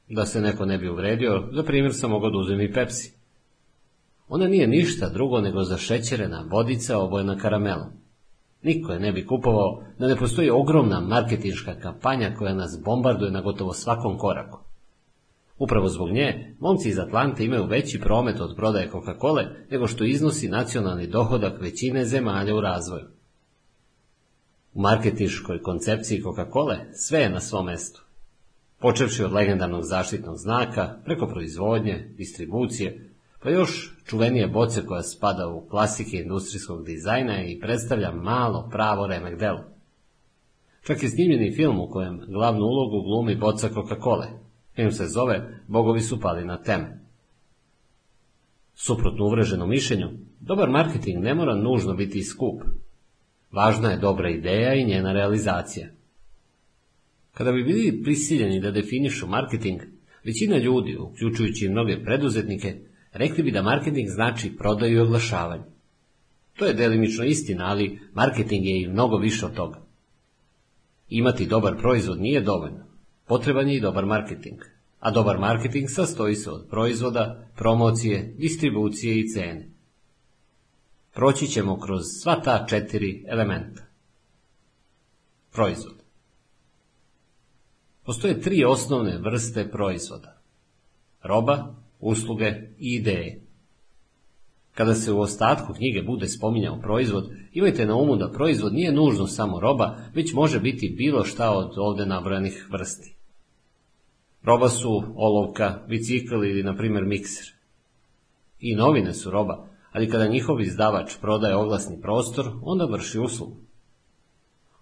Da se neko ne bi uvredio, za primjer sam mogao da uzem i Pepsi. Ona nije ništa drugo nego zašećerena vodica obojena karamelom. Niko je ne bi kupovao da ne postoji ogromna marketinška kampanja koja nas bombarduje na gotovo svakom koraku. Upravo zbog nje, momci iz Atlante imaju veći promet od prodaje Coca-Cole nego što iznosi nacionalni dohodak većine zemalja u razvoju. U marketiškoj koncepciji Coca-Cole sve je na svom mestu. Počevši od legendarnog zaštitnog znaka, preko proizvodnje, distribucije, pa još čuvenije boce koja spada u klasike industrijskog dizajna i predstavlja malo pravo remek delo. Čak je snimljeni film u kojem glavnu ulogu glumi boca Coca-Cole, Film se zove Bogovi su pali na teme. Suprotno uvreženom mišljenju, dobar marketing ne mora nužno biti skup. Važna je dobra ideja i njena realizacija. Kada bi bili prisiljeni da definišu marketing, većina ljudi, uključujući i mnoge preduzetnike, rekli bi da marketing znači prodaju i oglašavanje. To je delimično istina, ali marketing je i mnogo više od toga. Imati dobar proizvod nije dovoljno. Potreban je i dobar marketing, a dobar marketing sastoji se od proizvoda, promocije, distribucije i cene. proći ćemo kroz sva ta četiri elementa. Proizvod. Postoje tri osnovne vrste proizvoda. Roba, usluge i ideje. Kada se u ostatku knjige bude spominjao proizvod, imajte na umu da proizvod nije nužno samo roba, već može biti bilo šta od ovde nabrojanih vrsti. Roba su olovka, bicikl ili, na primjer, mikser. I novine su roba, ali kada njihov izdavač prodaje oglasni prostor, onda vrši uslugu.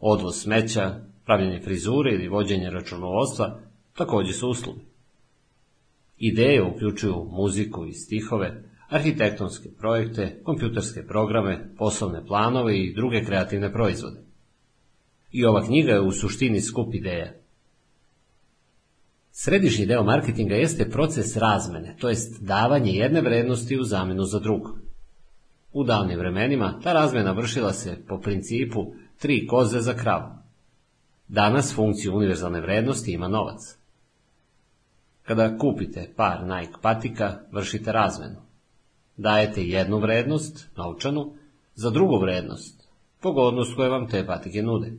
Odvoz smeća, pravljenje frizure ili vođenje računovodstva takođe su usluge. Ideje uključuju muziku i stihove, arhitektonske projekte, kompjuterske programe, poslovne planove i druge kreativne proizvode. I ova knjiga je u suštini skup ideja. Središnji deo marketinga jeste proces razmene, to jest davanje jedne vrednosti u zamenu za drugu. U davnim vremenima ta razmena vršila se po principu tri koze za kravu. Danas funkciju univerzalne vrednosti ima novac. Kada kupite par Nike patika, vršite razmenu. Dajete jednu vrednost, novčanu, za drugu vrednost, pogodnost koje vam te patike nude.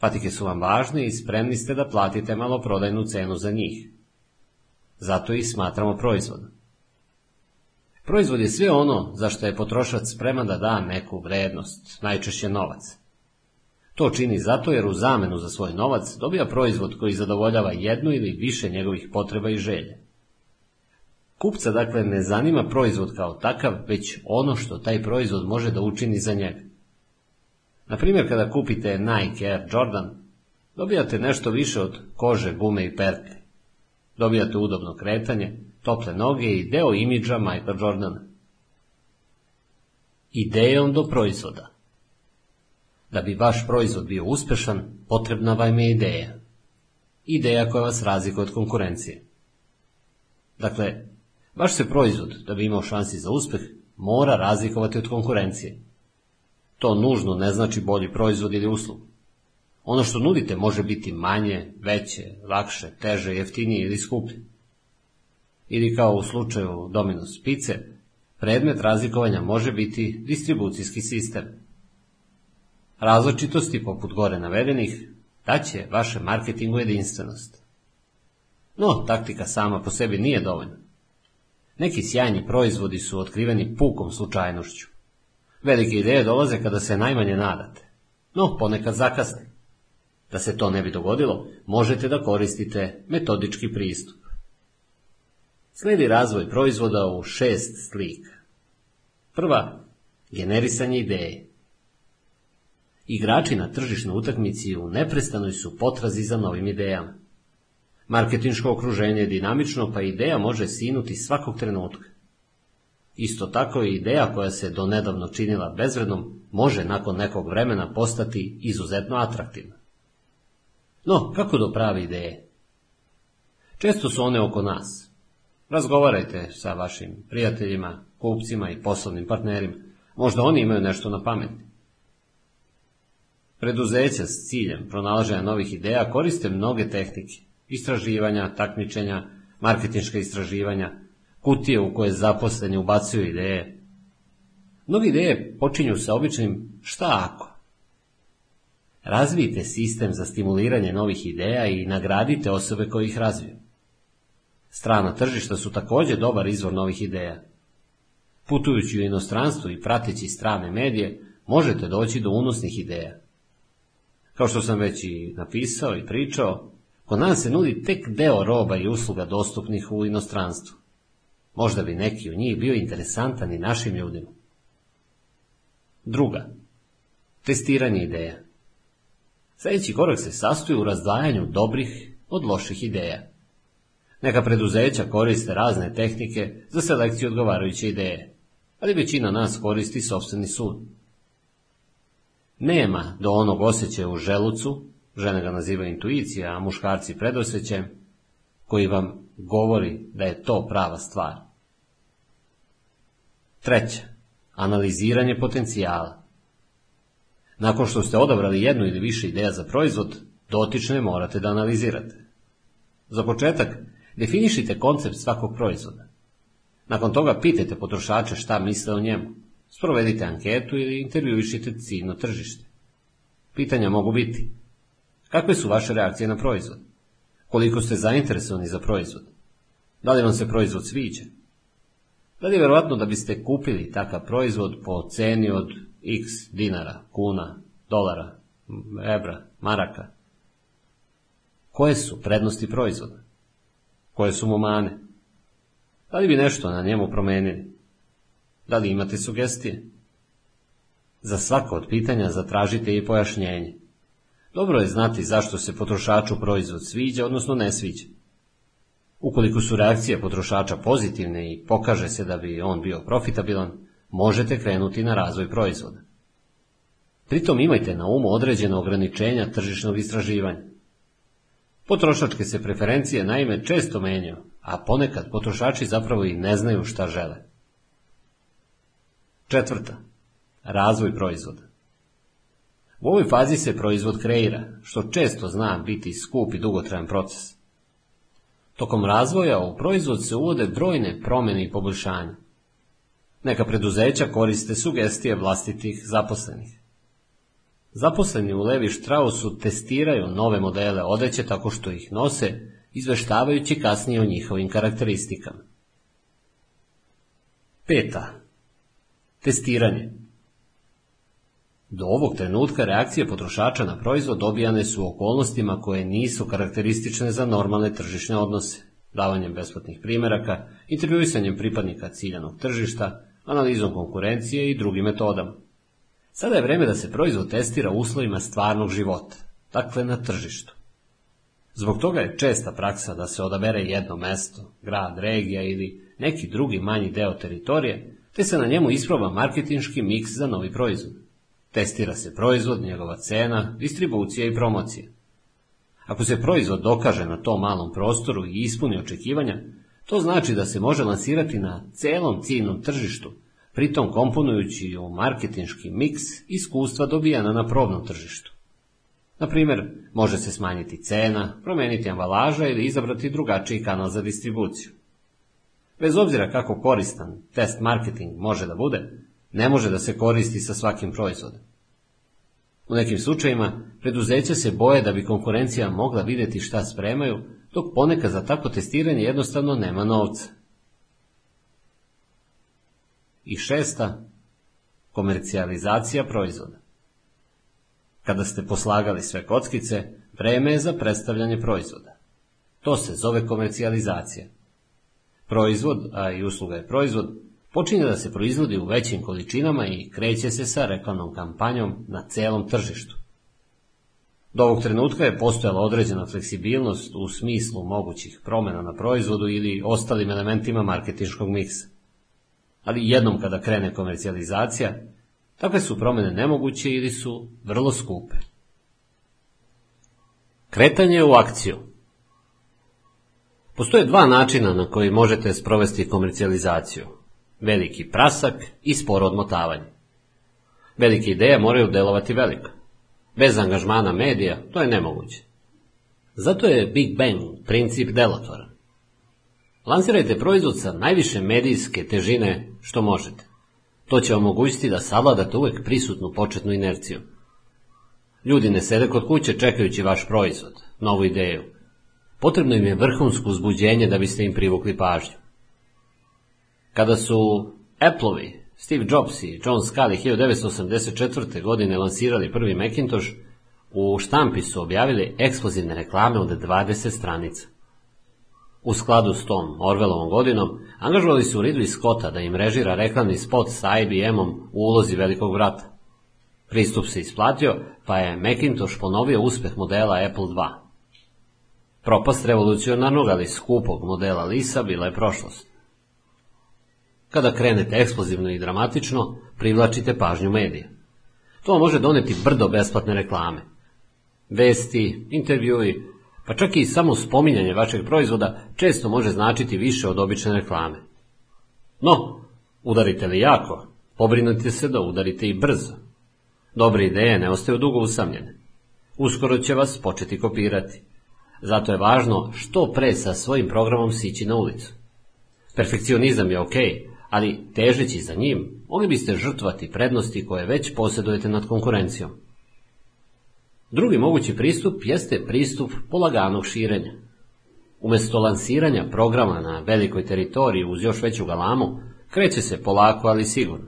Patike su vam važne i spremni ste da platite maloprodajnu cenu za njih. Zato ih smatramo proizvodom. Proizvod je sve ono za što je potrošac spreman da da neku vrednost, najčešće novac. To čini zato jer u zamenu za svoj novac dobija proizvod koji zadovoljava jednu ili više njegovih potreba i želje. Kupca dakle ne zanima proizvod kao takav, već ono što taj proizvod može da učini za njega. Na primjer, kada kupite Nike Air Jordan, dobijate nešto više od kože, gume i perke. Dobijate udobno kretanje, tople noge i deo imidža Michael Jordana. Idejom do proizvoda Da bi vaš proizvod bio uspešan, potrebna vam je ideja. Ideja koja vas razlikuje od konkurencije. Dakle, vaš se proizvod, da bi imao šansi za uspeh, mora razlikovati od konkurencije. To nužno ne znači bolji proizvod ili uslug. Ono što nudite može biti manje, veće, lakše, teže, jeftinije ili skuplje. Ili kao u slučaju Domino's pice, predmet razlikovanja može biti distribucijski sistem. Različitosti, poput gore navedenih, daće vaše marketingu jedinstvenost. No, taktika sama po sebi nije dovoljna. Neki sjajni proizvodi su otkriveni pukom slučajnošću. Velike ideje dolaze kada se najmanje nadate, no ponekad zakasne. Da se to ne bi dogodilo, možete da koristite metodički pristup. Sledi razvoj proizvoda u šest slika. Prva, generisanje ideje. Igrači na tržišnoj utakmici u neprestanoj su potrazi za novim idejama. Marketinško okruženje je dinamično, pa ideja može sinuti svakog trenutka. Isto tako i ideja koja se do nedavno činila bezvrednom može nakon nekog vremena postati izuzetno atraktivna. No, kako do prave ideje? Često su one oko nas. Razgovarajte sa vašim prijateljima, kupcima i poslovnim partnerima. Možda oni imaju nešto na pameti. Preduzeća s ciljem pronalaženja novih ideja koriste mnoge tehnike, istraživanja, takmičenja, marketinška istraživanja, kutije u koje zaposleni ubacuju ideje. Mnogi ideje počinju sa običnim šta ako. Razvijte sistem za stimuliranje novih ideja i nagradite osobe koje ih razviju. Strana tržišta su takođe dobar izvor novih ideja. Putujući u inostranstvo i prateći strane medije, možete doći do unosnih ideja. Kao što sam već i napisao i pričao, kod nas se nudi tek deo roba i usluga dostupnih u inostranstvu. Možda bi neki od njih bio interesantan i našim ljudima. Druga. Testiranje ideja. Sljedeći korak se sastoji u razdvajanju dobrih od loših ideja. Neka preduzeća koriste razne tehnike za selekciju odgovarajuće ideje, ali većina nas koristi sobstveni sud. Nema do onog osjećaja u želucu, žene ga nazivaju intuicija, a muškarci predosjećajem, koji vam govori da je to prava stvar. Treće, analiziranje potencijala. Nakon što ste odabrali jednu ili više ideja za proizvod, dotične morate da analizirate. Za početak, definišite koncept svakog proizvoda. Nakon toga pitajte potrošače šta misle o njemu. Sprovedite anketu ili intervjuišite ciljno tržište. Pitanja mogu biti Kakve su vaše reakcije na proizvod? Koliko ste zainteresovani za proizvod? Da li vam se proizvod sviđa? Da li je vjerojatno da biste kupili takav proizvod po ceni od x dinara, kuna, dolara, ebra, maraka? Koje su prednosti proizvoda? Koje su mu mane? Da li bi nešto na njemu promenili? Da li imate sugestije? Za svako od pitanja zatražite i pojašnjenje. Dobro je znati zašto se potrošaču proizvod sviđa, odnosno ne sviđa. Ukoliko su reakcije potrošača pozitivne i pokaže se da bi on bio profitabilan, možete krenuti na razvoj proizvoda. Pritom imajte na umu određena ograničenja tržišnog istraživanja. Potrošačke se preferencije naime često menjaju, a ponekad potrošači zapravo i ne znaju šta žele. Četvrta. Razvoj proizvoda. U ovoj fazi se proizvod kreira, što često zna biti skup i dugotrajan proces. Tokom razvoja u proizvod se uvode brojne promjene i poboljšanja. Neka preduzeća koriste sugestije vlastitih zaposlenih. Zaposleni u Levi Strausu testiraju nove modele odeće tako što ih nose, izveštavajući kasnije o njihovim karakteristikama. Peta. Testiranje. Do ovog trenutka reakcije potrošača na proizvod dobijane su okolnostima koje nisu karakteristične za normalne tržišne odnose, davanjem besplatnih primjeraka, intervjuisanjem pripadnika ciljanog tržišta, analizom konkurencije i drugim metodama. Sada je vreme da se proizvod testira u uslovima stvarnog života, dakle na tržištu. Zbog toga je česta praksa da se odabere jedno mesto, grad, regija ili neki drugi manji deo teritorije, te se na njemu isproba marketinški miks za novi proizvod. Testira se proizvod, njegova cena, distribucija i promocija. Ako se proizvod dokaže na tom malom prostoru i ispuni očekivanja, to znači da se može lansirati na celom ciljnom tržištu, pritom komponujući u marketinški miks iskustva dobijana na probnom tržištu. Na primjer, može se smanjiti cena, promijeniti ambalaža ili izabrati drugačiji kanal za distribuciju. Bez obzira kako koristan test marketing može da bude, ne može da se koristi sa svakim proizvodom. U nekim slučajima preduzeća se boje da bi konkurencija mogla vidjeti šta spremaju, dok ponekad za takvo testiranje jednostavno nema novca. I šesta, komercijalizacija proizvoda. Kada ste poslagali sve kockice, vreme je za predstavljanje proizvoda. To se zove komercijalizacija. Proizvod, a i usluga je proizvod, počinje da se proizvodi u većim količinama i kreće se sa reklamnom kampanjom na celom tržištu. Do ovog trenutka je postojala određena fleksibilnost u smislu mogućih promjena na proizvodu ili ostalim elementima marketinškog miksa. Ali jednom kada krene komercijalizacija, takve su promjene nemoguće ili su vrlo skupe. Kretanje u akciju Postoje dva načina na koji možete sprovesti komercijalizaciju – veliki prasak i sporo odmotavanje. Velike ideje moraju delovati veliko. Bez angažmana medija to je nemoguće. Zato je Big Bang princip delotvoran. Lansirajte proizvod sa najviše medijske težine što možete. To će omogućiti da savladate uvek prisutnu početnu inerciju. Ljudi ne sede kod kuće čekajući vaš proizvod, novu ideju. Potrebno im je vrhunsko uzbuđenje da biste im privukli pažnju. Kada su Appleovi, Steve Jobs i John Scully 1984. godine lansirali prvi Macintosh, u štampi su objavili eksplozivne reklame od 20 stranica. U skladu s tom Orwellovom godinom, angažovali su Ridley Scotta da im režira reklamni spot sa IBM-om u ulozi velikog vrata. Pristup se isplatio, pa je Macintosh ponovio uspeh modela Apple II. Propast revolucionarnog, ali skupog modela Lisa bila je prošlost. Kada krenete eksplozivno i dramatično, privlačite pažnju medija. To može doneti brdo besplatne reklame. Vesti, intervjui, pa čak i samo spominjanje vašeg proizvoda često može značiti više od obične reklame. No, udarite li jako, pobrinite se da udarite i brzo. Dobre ideje ne ostaju dugo usamljene. Uskoro će vas početi kopirati. Zato je važno što pre sa svojim programom sići na ulicu. Perfekcionizam je ok, ali težeći za njim, mogli biste žrtvati prednosti koje već posjedujete nad konkurencijom. Drugi mogući pristup jeste pristup polaganog širenja. Umjesto lansiranja programa na velikoj teritoriji uz još veću galamu, kreće se polako, ali sigurno.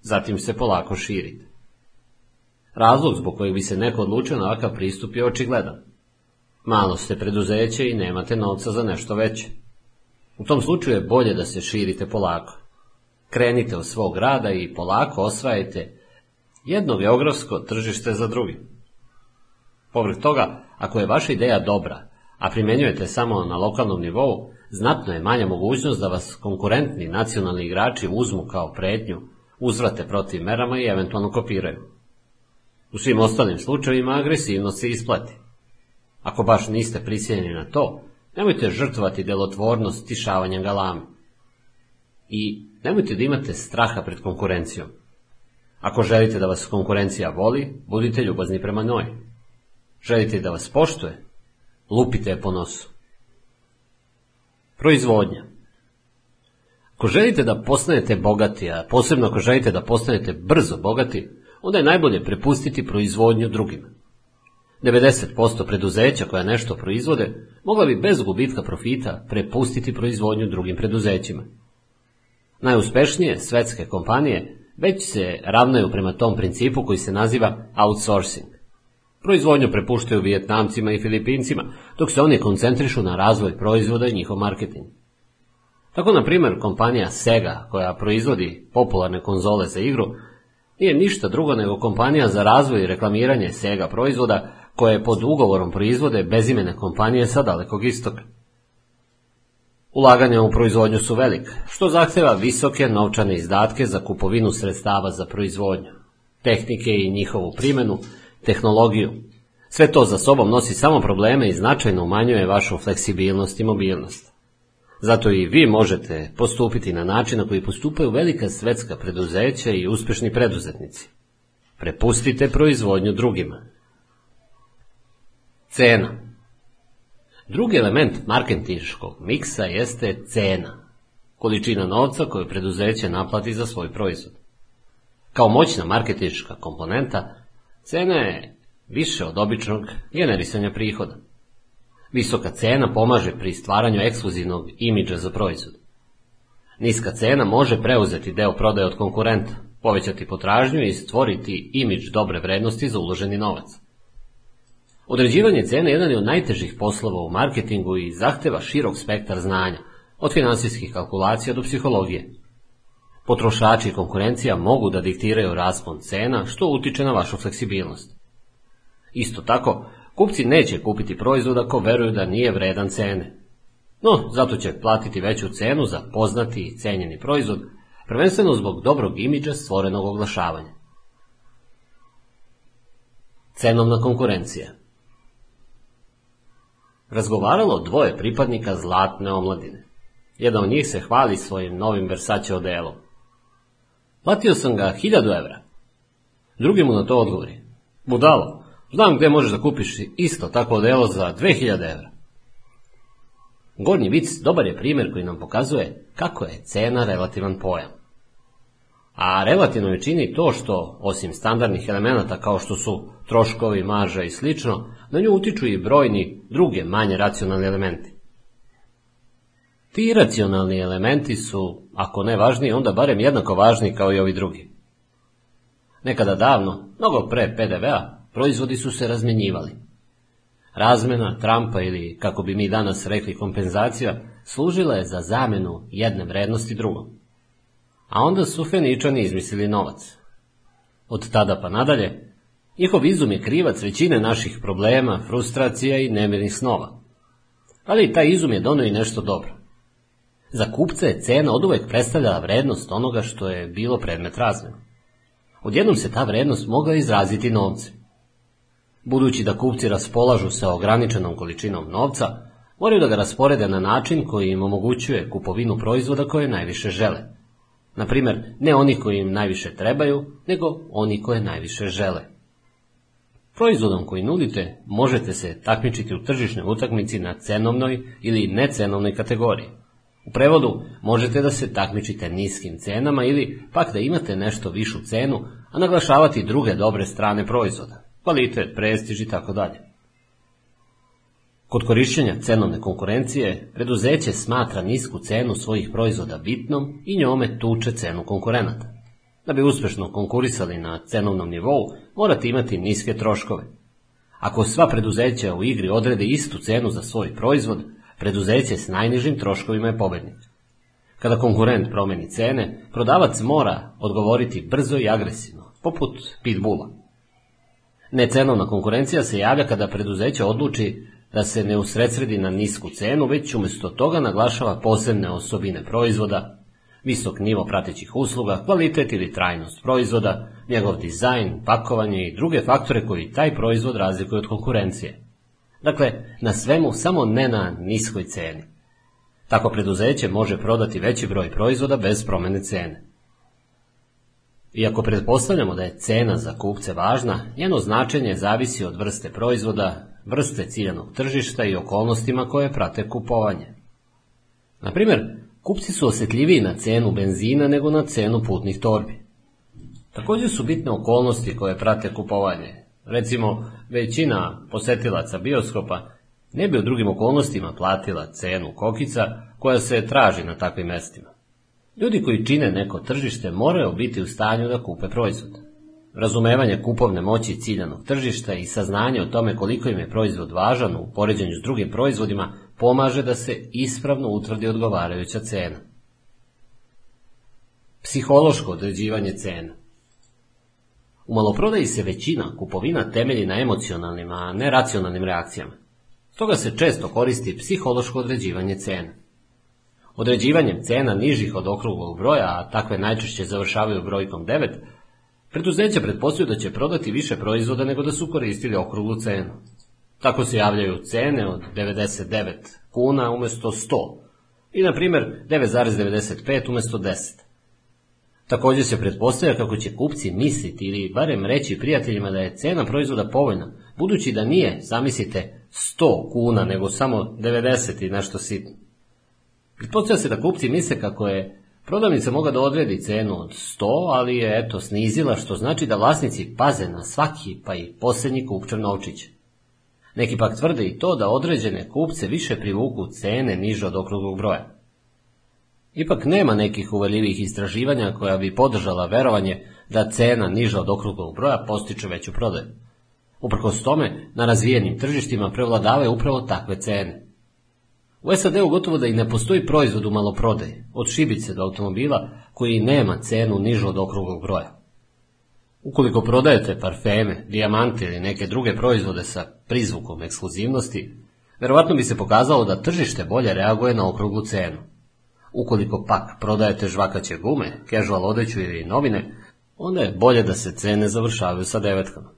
Zatim se polako širite. Razlog zbog kojeg bi se neko odlučio na ovakav pristup je očigledan. Malo ste preduzeće i nemate novca za nešto veće. U tom slučaju je bolje da se širite polako. Krenite od svog rada i polako osvajajte jedno geografsko tržište za drugi. Povrh toga, ako je vaša ideja dobra, a primjenjujete samo na lokalnom nivou, znatno je manja mogućnost da vas konkurentni nacionalni igrači uzmu kao prednju, uzvrate protiv merama i eventualno kopiraju. U svim ostalim slučajevima agresivnost se isplati. Ako baš niste prisiljeni na to, nemojte žrtvati delotvornost tišavanja galame. I nemojte da imate straha pred konkurencijom. Ako želite da vas konkurencija voli, budite ljubazni prema njoj. Želite da vas poštuje, lupite je po nosu. Proizvodnja Ako želite da postanete bogati, a posebno ako želite da postanete brzo bogati, onda je najbolje prepustiti proizvodnju drugima. 90% preduzeća koja nešto proizvode mogla bi bez gubitka profita prepustiti proizvodnju drugim preduzećima. Najuspešnije svetske kompanije već se ravnaju prema tom principu koji se naziva outsourcing. Proizvodnju prepuštaju Vijetnamcima i Filipincima, dok se oni koncentrišu na razvoj proizvoda i njihov marketing. Tako, na primjer, kompanija Sega, koja proizvodi popularne konzole za igru, nije ništa drugo nego kompanija za razvoj i reklamiranje Sega proizvoda koje pod ugovorom proizvode bezimene kompanije sa dalekog istoka. Ulaganja u proizvodnju su velika, što zahtjeva visoke novčane izdatke za kupovinu sredstava za proizvodnju, tehnike i njihovu primjenu, tehnologiju. Sve to za sobom nosi samo probleme i značajno umanjuje vašu fleksibilnost i mobilnost. Zato i vi možete postupiti na način na koji postupaju velika svetska preduzeća i uspješni preduzetnici. Prepustite proizvodnju drugima. Cena Drugi element marketinškog miksa jeste cena, količina novca koju preduzeće naplati za svoj proizvod. Kao moćna marketinška komponenta, cena je više od običnog generisanja prihoda. Visoka cena pomaže pri stvaranju ekskluzivnog imidža za proizvod. Niska cena može preuzeti deo prodaje od konkurenta, povećati potražnju i stvoriti imidž dobre vrednosti za uloženi novac. Određivanje cene jedan je od najtežih poslova u marketingu i zahteva širok spektar znanja, od financijskih kalkulacija do psihologije. Potrošači i konkurencija mogu da diktiraju raspon cena, što utiče na vašu fleksibilnost. Isto tako, kupci neće kupiti proizvod ako veruju da nije vredan cene. No, zato će platiti veću cenu za poznati i cenjeni proizvod, prvenstveno zbog dobrog imidža stvorenog oglašavanja. Cenovna konkurencija Razgovaralo dvoje pripadnika zlatne omladine. Jedan od njih se hvali svojim novim Versace odelom. Platio sam ga hiljadu evra. Drugi mu na to odgovori. Budalo, znam gdje možeš da kupiš isto tako odelo za 2000 evra. Gornji vic dobar je primjer koji nam pokazuje kako je cena relativan pojam. A relativno je čini to što, osim standardnih elemenata kao što su troškovi, marža i slično, na nju utiču i brojni druge manje racionalni elementi. Ti racionalni elementi su, ako ne važniji, onda barem jednako važni kao i ovi drugi. Nekada davno, mnogo pre PDV-a, proizvodi su se razmjenjivali. Razmena, trampa ili, kako bi mi danas rekli, kompenzacija, služila je za zamjenu jedne vrednosti drugom. A onda su Feničani izmislili novac. Od tada pa nadalje, njihov izum je krivac većine naših problema, frustracija i nemirnih snova. Ali taj izum je donio i nešto dobro. Za kupce je cena od uvek predstavljala vrednost onoga što je bilo predmet razmjena. Odjednom se ta vrednost mogla izraziti novcem. Budući da kupci raspolažu sa ograničenom količinom novca, moraju da ga rasporede na način koji im omogućuje kupovinu proizvoda koje najviše žele. Na primjer, ne oni koji im najviše trebaju, nego oni koje najviše žele. Proizvodom koji nudite možete se takmičiti u tržišnoj utakmici na cenovnoj ili necenovnoj kategoriji. U prevodu možete da se takmičite niskim cenama ili pak da imate nešto višu cenu, a naglašavati druge dobre strane proizvoda, kvalitet, prestiž i tako dalje. Kod korišćenja cenovne konkurencije, preduzeće smatra nisku cenu svojih proizvoda bitnom i njome tuče cenu konkurenata. Da bi uspešno konkurisali na cenovnom nivou, morate imati niske troškove. Ako sva preduzeća u igri odrede istu cenu za svoj proizvod, preduzeće s najnižim troškovima je pobednik. Kada konkurent promeni cene, prodavac mora odgovoriti brzo i agresivno, poput pitbulla. Necenovna konkurencija se javlja kada preduzeće odluči da se ne usredsredi na nisku cenu, već umjesto toga naglašava posebne osobine proizvoda, visok nivo pratećih usluga, kvalitet ili trajnost proizvoda, njegov dizajn, pakovanje i druge faktore koji taj proizvod razlikuje od konkurencije. Dakle, na svemu samo ne na niskoj ceni. Tako preduzeće može prodati veći broj proizvoda bez promene cene. Iako pretpostavljamo da je cena za kupce važna, njeno značenje zavisi od vrste proizvoda, vrste ciljanog tržišta i okolnostima koje prate kupovanje. Na primjer, kupci su osjetljiviji na cenu benzina nego na cenu putnih torbi. Također su bitne okolnosti koje prate kupovanje. Recimo, većina posetilaca bioskopa ne bi u drugim okolnostima platila cenu kokica koja se traži na takvim mestima. Ljudi koji čine neko tržište moraju biti u stanju da kupe proizvod. Razumevanje kupovne moći ciljanog tržišta i saznanje o tome koliko im je proizvod važan u poređenju s drugim proizvodima pomaže da se ispravno utvrdi odgovarajuća cena. Psihološko određivanje cena U maloprodaji se većina kupovina temelji na emocionalnim, a ne racionalnim reakcijama. Stoga se često koristi psihološko određivanje cena. Određivanjem cena nižih od okruglog broja, a takve najčešće završavaju brojkom 9, Preduzeća pretpostavljaju da će prodati više proizvoda nego da su koristili okruglu cenu. Tako se javljaju cene od 99 kuna umjesto 100 i na primjer 9,95 umjesto 10. Također se pretpostavlja kako će kupci misliti ili barem reći prijateljima da je cena proizvoda povoljna, budući da nije, zamislite, 100 kuna, nego samo 90 i nešto sitno. Pretpostavlja se da kupci misle kako je Prodavnica mogla da odredi cenu od 100, ali je eto snizila, što znači da vlasnici paze na svaki, pa i posljednji kupčar novčić. Neki pak tvrde i to da određene kupce više privuku cene niže od okruglog broja. Ipak nema nekih uveljivih istraživanja koja bi podržala verovanje da cena niža od okruglog broja postiče veću prodaju. Uprkos tome, na razvijenim tržištima prevladavaju upravo takve cene. U SAD-u gotovo da i ne postoji proizvod u maloprodaji, od šibice do automobila, koji nema cenu nižu od okruglog broja. Ukoliko prodajete parfeme, dijamante ili neke druge proizvode sa prizvukom ekskluzivnosti, verovatno bi se pokazalo da tržište bolje reaguje na okruglu cenu. Ukoliko pak prodajete žvakaće gume, casual odeću ili novine, onda je bolje da se cene završavaju sa devetkama.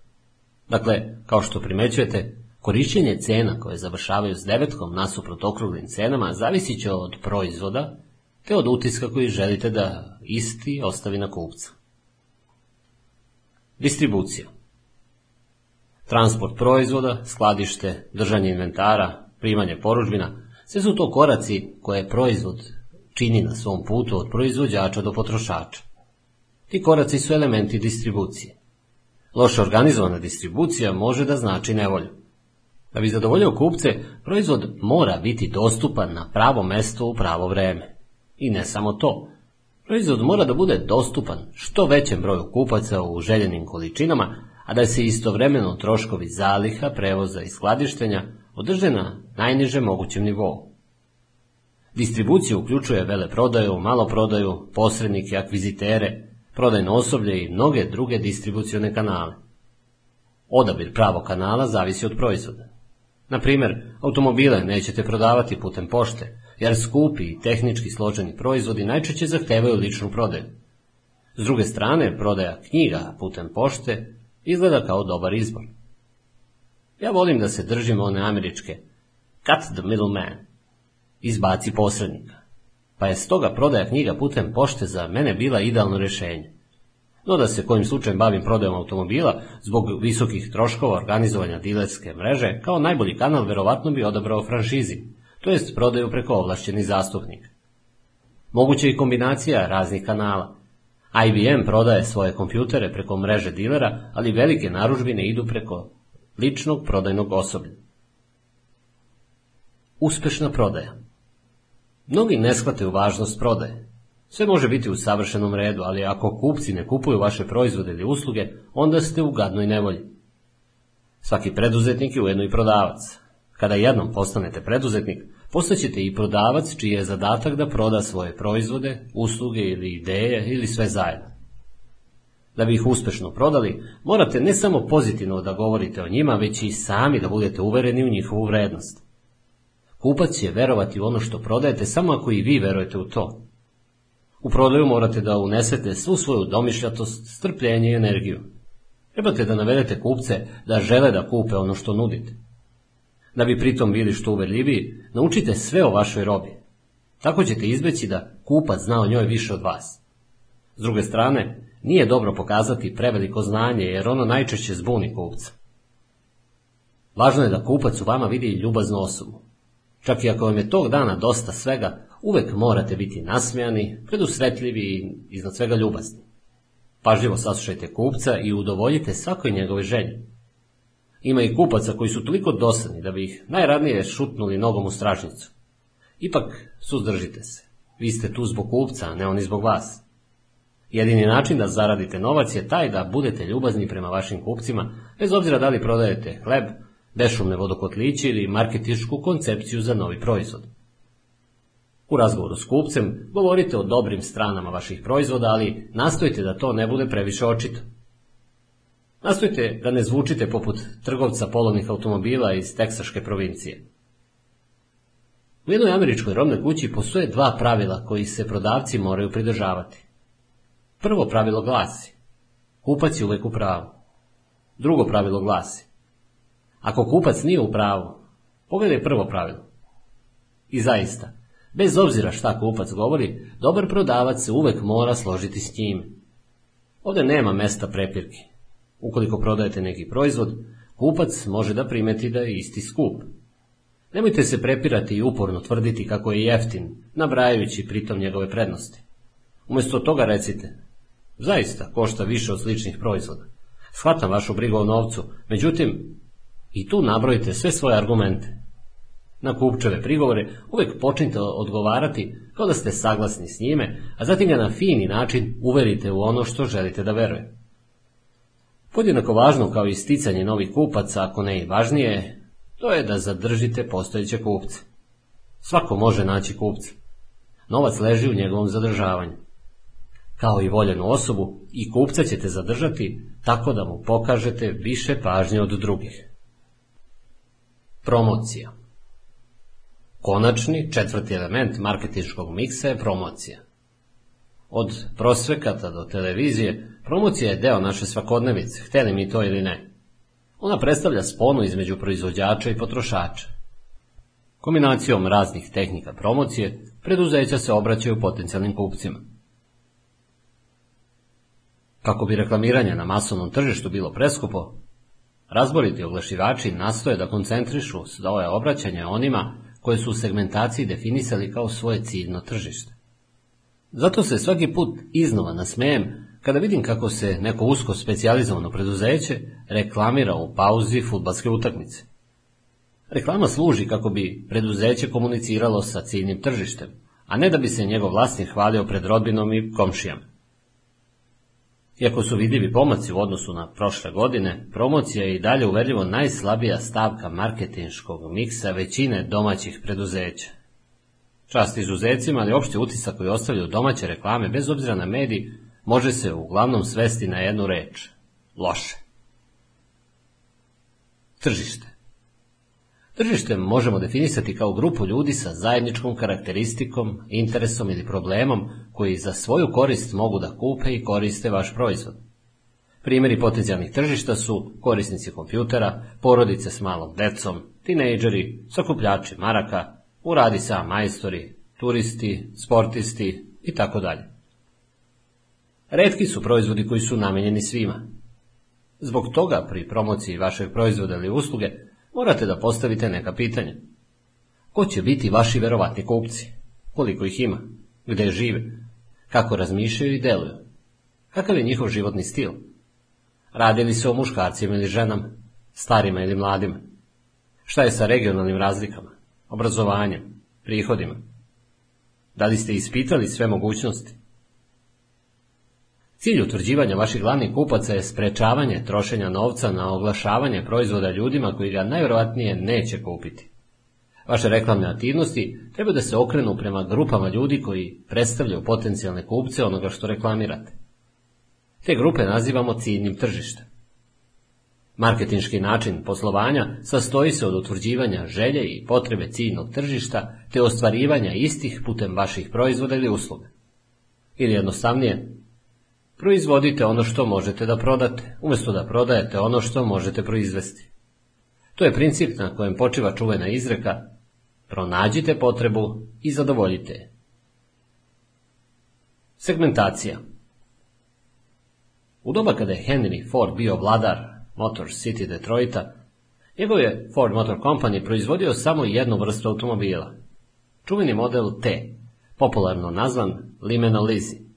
Dakle, kao što primećujete, Korišćenje cena koje završavaju s devetkom nasuprot okruglim cenama zavisit će od proizvoda te od utiska koji želite da isti ostavi na kupca. Distribucija Transport proizvoda, skladište, držanje inventara, primanje poručbina, sve su to koraci koje proizvod čini na svom putu od proizvođača do potrošača. Ti koraci su elementi distribucije. Loše organizovana distribucija može da znači nevolju. Da bi zadovoljio kupce, proizvod mora biti dostupan na pravo mesto u pravo vreme. I ne samo to. Proizvod mora da bude dostupan što većem broju kupaca u željenim količinama, a da se istovremeno troškovi zaliha, prevoza i skladištenja održe na najnižem mogućem nivou. Distribucija uključuje veleprodaju, maloprodaju, posrednike, akvizitere, prodajno osoblje i mnoge druge distribucione kanale. Odabir pravog kanala zavisi od proizvoda. Na primjer, automobile nećete prodavati putem pošte, jer skupi i tehnički složeni proizvodi najčešće zahtevaju ličnu prodaju. S druge strane, prodaja knjiga putem pošte izgleda kao dobar izbor. Ja volim da se držimo one američke cut the middleman, izbaci posrednika, pa je stoga prodaja knjiga putem pošte za mene bila idealno rješenje. No da se kojim slučajem bavim prodajom automobila, zbog visokih troškova organizovanja dilerske mreže, kao najbolji kanal verovatno bi odabrao franšizi, to jest prodaju preko ovlašćenih zastupnika. Moguće i kombinacija raznih kanala. IBM prodaje svoje kompjutere preko mreže dilera, ali velike naružbine idu preko ličnog prodajnog osoblja. Uspešna prodaja Mnogi ne shvataju važnost prodaje. Sve može biti u savršenom redu, ali ako kupci ne kupuju vaše proizvode ili usluge, onda ste u gadnoj nevolji. Svaki preduzetnik je ujedno i prodavac. Kada jednom postanete preduzetnik, postaćete i prodavac čiji je zadatak da proda svoje proizvode, usluge ili ideje ili sve zajedno. Da bi ih uspešno prodali, morate ne samo pozitivno da govorite o njima, već i sami da budete uvereni u njihovu vrednost. Kupac će verovati u ono što prodajete samo ako i vi verujete u to. U prodaju morate da unesete svu svoju domišljatost, strpljenje i energiju. Trebate da navedete kupce da žele da kupe ono što nudite. Da bi pritom bili što uverljiviji, naučite sve o vašoj robi. Tako ćete izbeći da kupac zna o njoj više od vas. S druge strane, nije dobro pokazati preveliko znanje jer ono najčešće zbuni kupca. Važno je da kupac u vama vidi ljubaznu osobu. Čak i ako vam je tog dana dosta svega, uvek morate biti nasmijani, predusretljivi i iznad svega ljubazni. Pažljivo saslušajte kupca i udovoljite svakoj njegove želji. Ima i kupaca koji su toliko dosadni da bi ih najradnije šutnuli nogom u stražnicu. Ipak suzdržite se. Vi ste tu zbog kupca, a ne oni zbog vas. Jedini način da zaradite novac je taj da budete ljubazni prema vašim kupcima, bez obzira da li prodajete hleb, bešumne vodokotliće ili marketičku koncepciju za novi proizvod. U razgovoru s kupcem govorite o dobrim stranama vaših proizvoda, ali nastojite da to ne bude previše očito. Nastojite da ne zvučite poput trgovca polovnih automobila iz teksaške provincije. U jednoj američkoj robnoj kući postoje dva pravila koji se prodavci moraju pridržavati. Prvo pravilo glasi, kupac je uvek u pravu. Drugo pravilo glasi, ako kupac nije u pravu, pogledaj prvo pravilo. I zaista, bez obzira šta kupac govori, dobar prodavac se uvek mora složiti s njim. Ovdje nema mesta prepirki. Ukoliko prodajete neki proizvod, kupac može da primeti da je isti skup. Nemojte se prepirati i uporno tvrditi kako je jeftin, nabrajajući pritom njegove prednosti. Umjesto toga recite, zaista košta više od sličnih proizvoda. Shvatam vašu brigu o novcu, međutim, i tu nabrojite sve svoje argumente. Na kupčeve prigovore uvek počnite odgovarati kao da ste saglasni s njime, a zatim ga na fini način uverite u ono što želite da veruje. Podjednako važno kao i sticanje novih kupaca, ako ne i važnije, to je da zadržite postojeće kupce. Svako može naći kupca. Novac leži u njegovom zadržavanju. Kao i voljenu osobu, i kupca ćete zadržati tako da mu pokažete više pažnje od drugih. Promocija Konačni, četvrti element marketinškog miksa je promocija. Od prosvekata do televizije, promocija je deo naše svakodnevice, hteli mi to ili ne. Ona predstavlja sponu između proizvođača i potrošača. Kombinacijom raznih tehnika promocije, preduzeća se obraćaju potencijalnim kupcima. Kako bi reklamiranje na masovnom tržištu bilo preskupo, razboriti oglašivači nastoje da koncentrišu svoje obraćanje onima koje su u segmentaciji definisali kao svoje ciljno tržište. Zato se svaki put iznova nasmejem kada vidim kako se neko usko specijalizovano preduzeće reklamira u pauzi futbalske utakmice. Reklama služi kako bi preduzeće komuniciralo sa ciljnim tržištem, a ne da bi se njegov vlasnik hvalio pred rodbinom i komšijama. Iako su vidljivi pomaci u odnosu na prošle godine, promocija je i dalje uverljivo najslabija stavka marketinškog miksa većine domaćih preduzeća. Čast izuzecima, ali opšti utisak koji ostavljaju domaće reklame, bez obzira na mediji, može se uglavnom svesti na jednu reč. Loše. Tržište. Tržište možemo definisati kao grupu ljudi sa zajedničkom karakteristikom, interesom ili problemom koji za svoju korist mogu da kupe i koriste vaš proizvod. Primjeri potencijalnih tržišta su korisnici kompjutera, porodice s malom decom, tinejdžeri, sakupljači maraka, uradi sa majstori, turisti, sportisti i tako dalje. Redki su proizvodi koji su namenjeni svima. Zbog toga pri promociji vašeg proizvoda ili usluge morate da postavite neka pitanja. Ko će biti vaši verovatni kupci? Koliko ih ima? gde žive, kako razmišljaju i deluju, kakav je njihov životni stil, radi li se o muškarcima ili ženama, starima ili mladima, šta je sa regionalnim razlikama, obrazovanjem, prihodima, da li ste ispitali sve mogućnosti? Cilj utvrđivanja vaših glavnih kupaca je sprečavanje trošenja novca na oglašavanje proizvoda ljudima koji ga najvjerojatnije neće kupiti. Vaše reklamne aktivnosti treba da se okrenu prema grupama ljudi koji predstavljaju potencijalne kupce onoga što reklamirate. Te grupe nazivamo ciljnim tržištem. Marketinški način poslovanja sastoji se od utvrđivanja želje i potrebe ciljnog tržišta te ostvarivanja istih putem vaših proizvoda ili usluga. Ili jednostavnije, proizvodite ono što možete da prodate, umjesto da prodajete ono što možete proizvesti. To je princip na kojem počiva čuvena izreka pronađite potrebu i zadovoljite je. Segmentacija U doba kada je Henry Ford bio vladar Motor City Detroita, njegov je Ford Motor Company proizvodio samo jednu vrstu automobila. Čuveni model T, popularno nazvan Limeno Lizzy.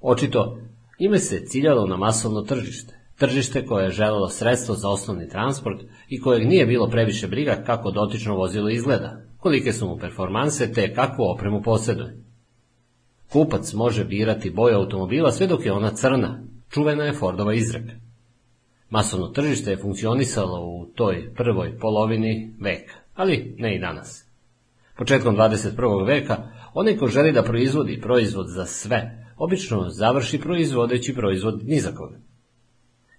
Očito, ime se ciljalo na masovno tržište, tržište koje je želelo sredstvo za osnovni transport i kojeg nije bilo previše briga kako dotično vozilo izgleda, kolike su mu performanse te kakvu opremu posjeduje. Kupac može birati boju automobila sve dok je ona crna, čuvena je Fordova izreka. Masovno tržište je funkcionisalo u toj prvoj polovini veka, ali ne i danas. Početkom 21. veka, onaj ko želi da proizvodi proizvod za sve, obično završi proizvodeći proizvod ni za koga.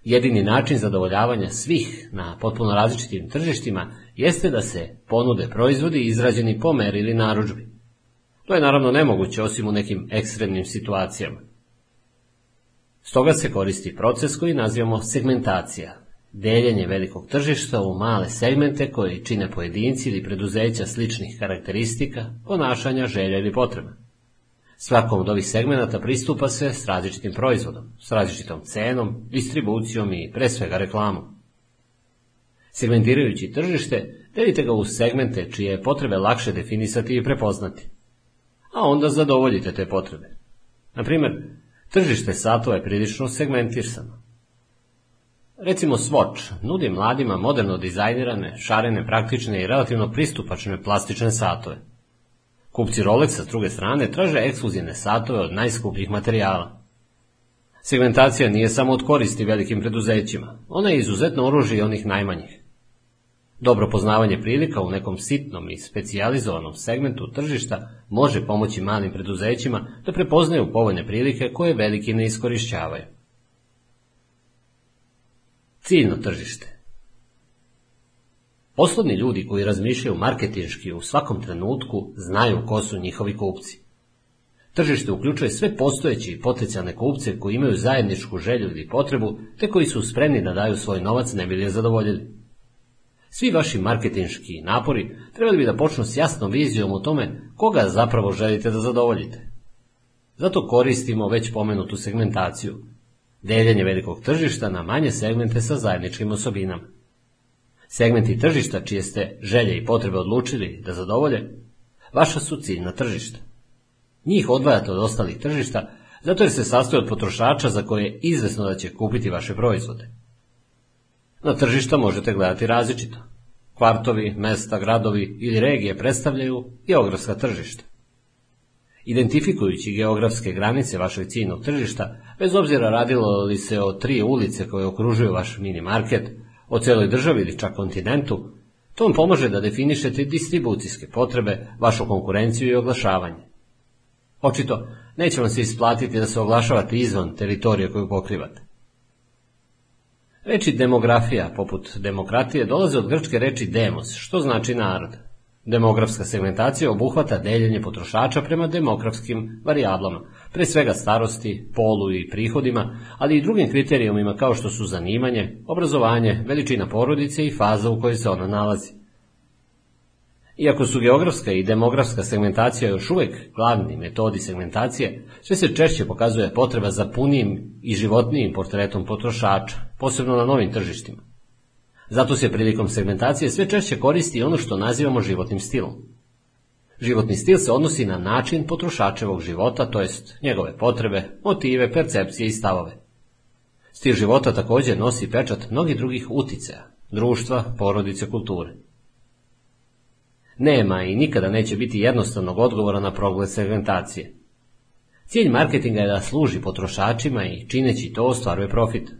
Jedini način zadovoljavanja svih na potpuno različitim tržištima jeste da se ponude proizvodi izrađeni po meri ili narudžbi. To je naravno nemoguće osim u nekim ekstremnim situacijama. Stoga se koristi proces koji nazivamo segmentacija, deljenje velikog tržišta u male segmente koji čine pojedinci ili preduzeća sličnih karakteristika, ponašanja, želja ili potreba. Svakom od ovih segmenata pristupa se s različitim proizvodom, s različitom cenom, distribucijom i pre svega reklamom. Segmentirajući tržište, delite ga u segmente čije je potrebe lakše definisati i prepoznati. A onda zadovoljite te potrebe. Na primjer, Tržište satova je prilično segmentirano. Recimo Swatch nudi mladima moderno dizajnirane, šarene, praktične i relativno pristupačne plastične satove. Kupci Rolexa s druge strane traže ekskluzivne satove od najskupljih materijala. Segmentacija nije samo od koristi velikim preduzećima, ona je izuzetno oružje onih najmanjih. Dobro poznavanje prilika u nekom sitnom i specijalizovanom segmentu tržišta može pomoći malim preduzećima da prepoznaju povoljne prilike koje veliki ne iskorišćavaju. Ciljno tržište Poslovni ljudi koji razmišljaju marketinški u svakom trenutku znaju ko su njihovi kupci. Tržište uključuje sve postojeći i potencijalne kupce koji imaju zajedničku želju ili potrebu, te koji su spremni da daju svoj novac ne bi je zadovoljili. Svi vaši marketinški napori trebali bi da počnu s jasnom vizijom o tome koga zapravo želite da zadovoljite. Zato koristimo već pomenutu segmentaciju, deljenje velikog tržišta na manje segmente sa zajedničkim osobinama. Segmenti tržišta čije ste želje i potrebe odlučili da zadovolje, vaša su ciljna tržišta. Njih odvajate od ostalih tržišta, zato jer se sastoje od potrošača za koje je izvesno da će kupiti vaše proizvode. Na tržišta možete gledati različito. Kvartovi, mesta, gradovi ili regije predstavljaju geografska tržišta. Identifikujući geografske granice vašeg ciljnog tržišta, bez obzira radilo li se o tri ulice koje okružuju vaš mini market, o cijeloj državi ili čak kontinentu, to vam pomaže da definišete distribucijske potrebe, vašu konkurenciju i oglašavanje. Očito, neće vam se isplatiti da se oglašavate izvan teritorije koju pokrivate. Reči demografija, poput demokratije, dolaze od grčke reči demos, što znači narod. Demografska segmentacija obuhvata deljenje potrošača prema demografskim varijablama, pre svega starosti, polu i prihodima, ali i drugim kriterijumima kao što su zanimanje, obrazovanje, veličina porodice i faza u kojoj se ona nalazi. Iako su geografska i demografska segmentacija još uvijek glavni metodi segmentacije, sve se češće pokazuje potreba za punijim i životnijim portretom potrošača, posebno na novim tržištima. Zato se prilikom segmentacije sve češće koristi ono što nazivamo životnim stilom. Životni stil se odnosi na način potrošačevog života, to jest njegove potrebe, motive, percepcije i stavove. Stil života također nosi pečat mnogih drugih uticaja, društva, porodice, kulture. Nema i nikada neće biti jednostavnog odgovora na progled segmentacije. Cilj marketinga je da služi potrošačima i čineći to ostvaruje profit.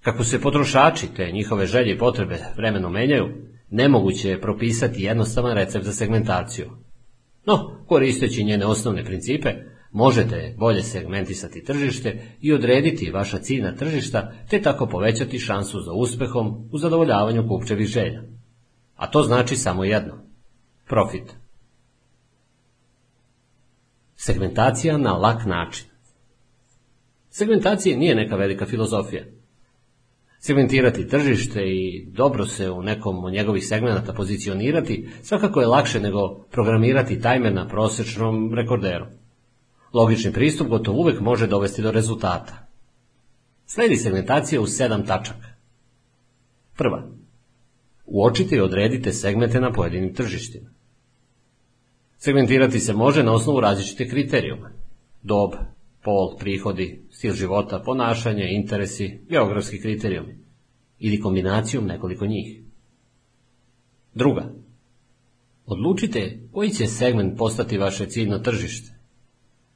Kako se potrošači te njihove želje i potrebe vremenom menjaju, nemoguće je propisati jednostavan recept za segmentaciju. No, koristeći njene osnovne principe, možete bolje segmentisati tržište i odrediti vaša ciljna tržišta, te tako povećati šansu za uspehom u zadovoljavanju kupčevih želja. A to znači samo jedno. Profit. Segmentacija na lak način. Segmentacija nije neka velika filozofija. Segmentirati tržište i dobro se u nekom od njegovih segmenata pozicionirati svakako je lakše nego programirati tajmer na prosječnom rekorderu. Logični pristup gotovo uvijek može dovesti do rezultata. Sledi segmentacija u sedam tačaka. Prva. Uočite i odredite segmente na pojedinim tržištima. Segmentirati se može na osnovu različite kriterijuma. Dob, pol, prihodi, stil života, ponašanje, interesi, geografski kriterijumi ili kombinacijom nekoliko njih. Druga. Odlučite koji će segment postati vaše ciljno tržište.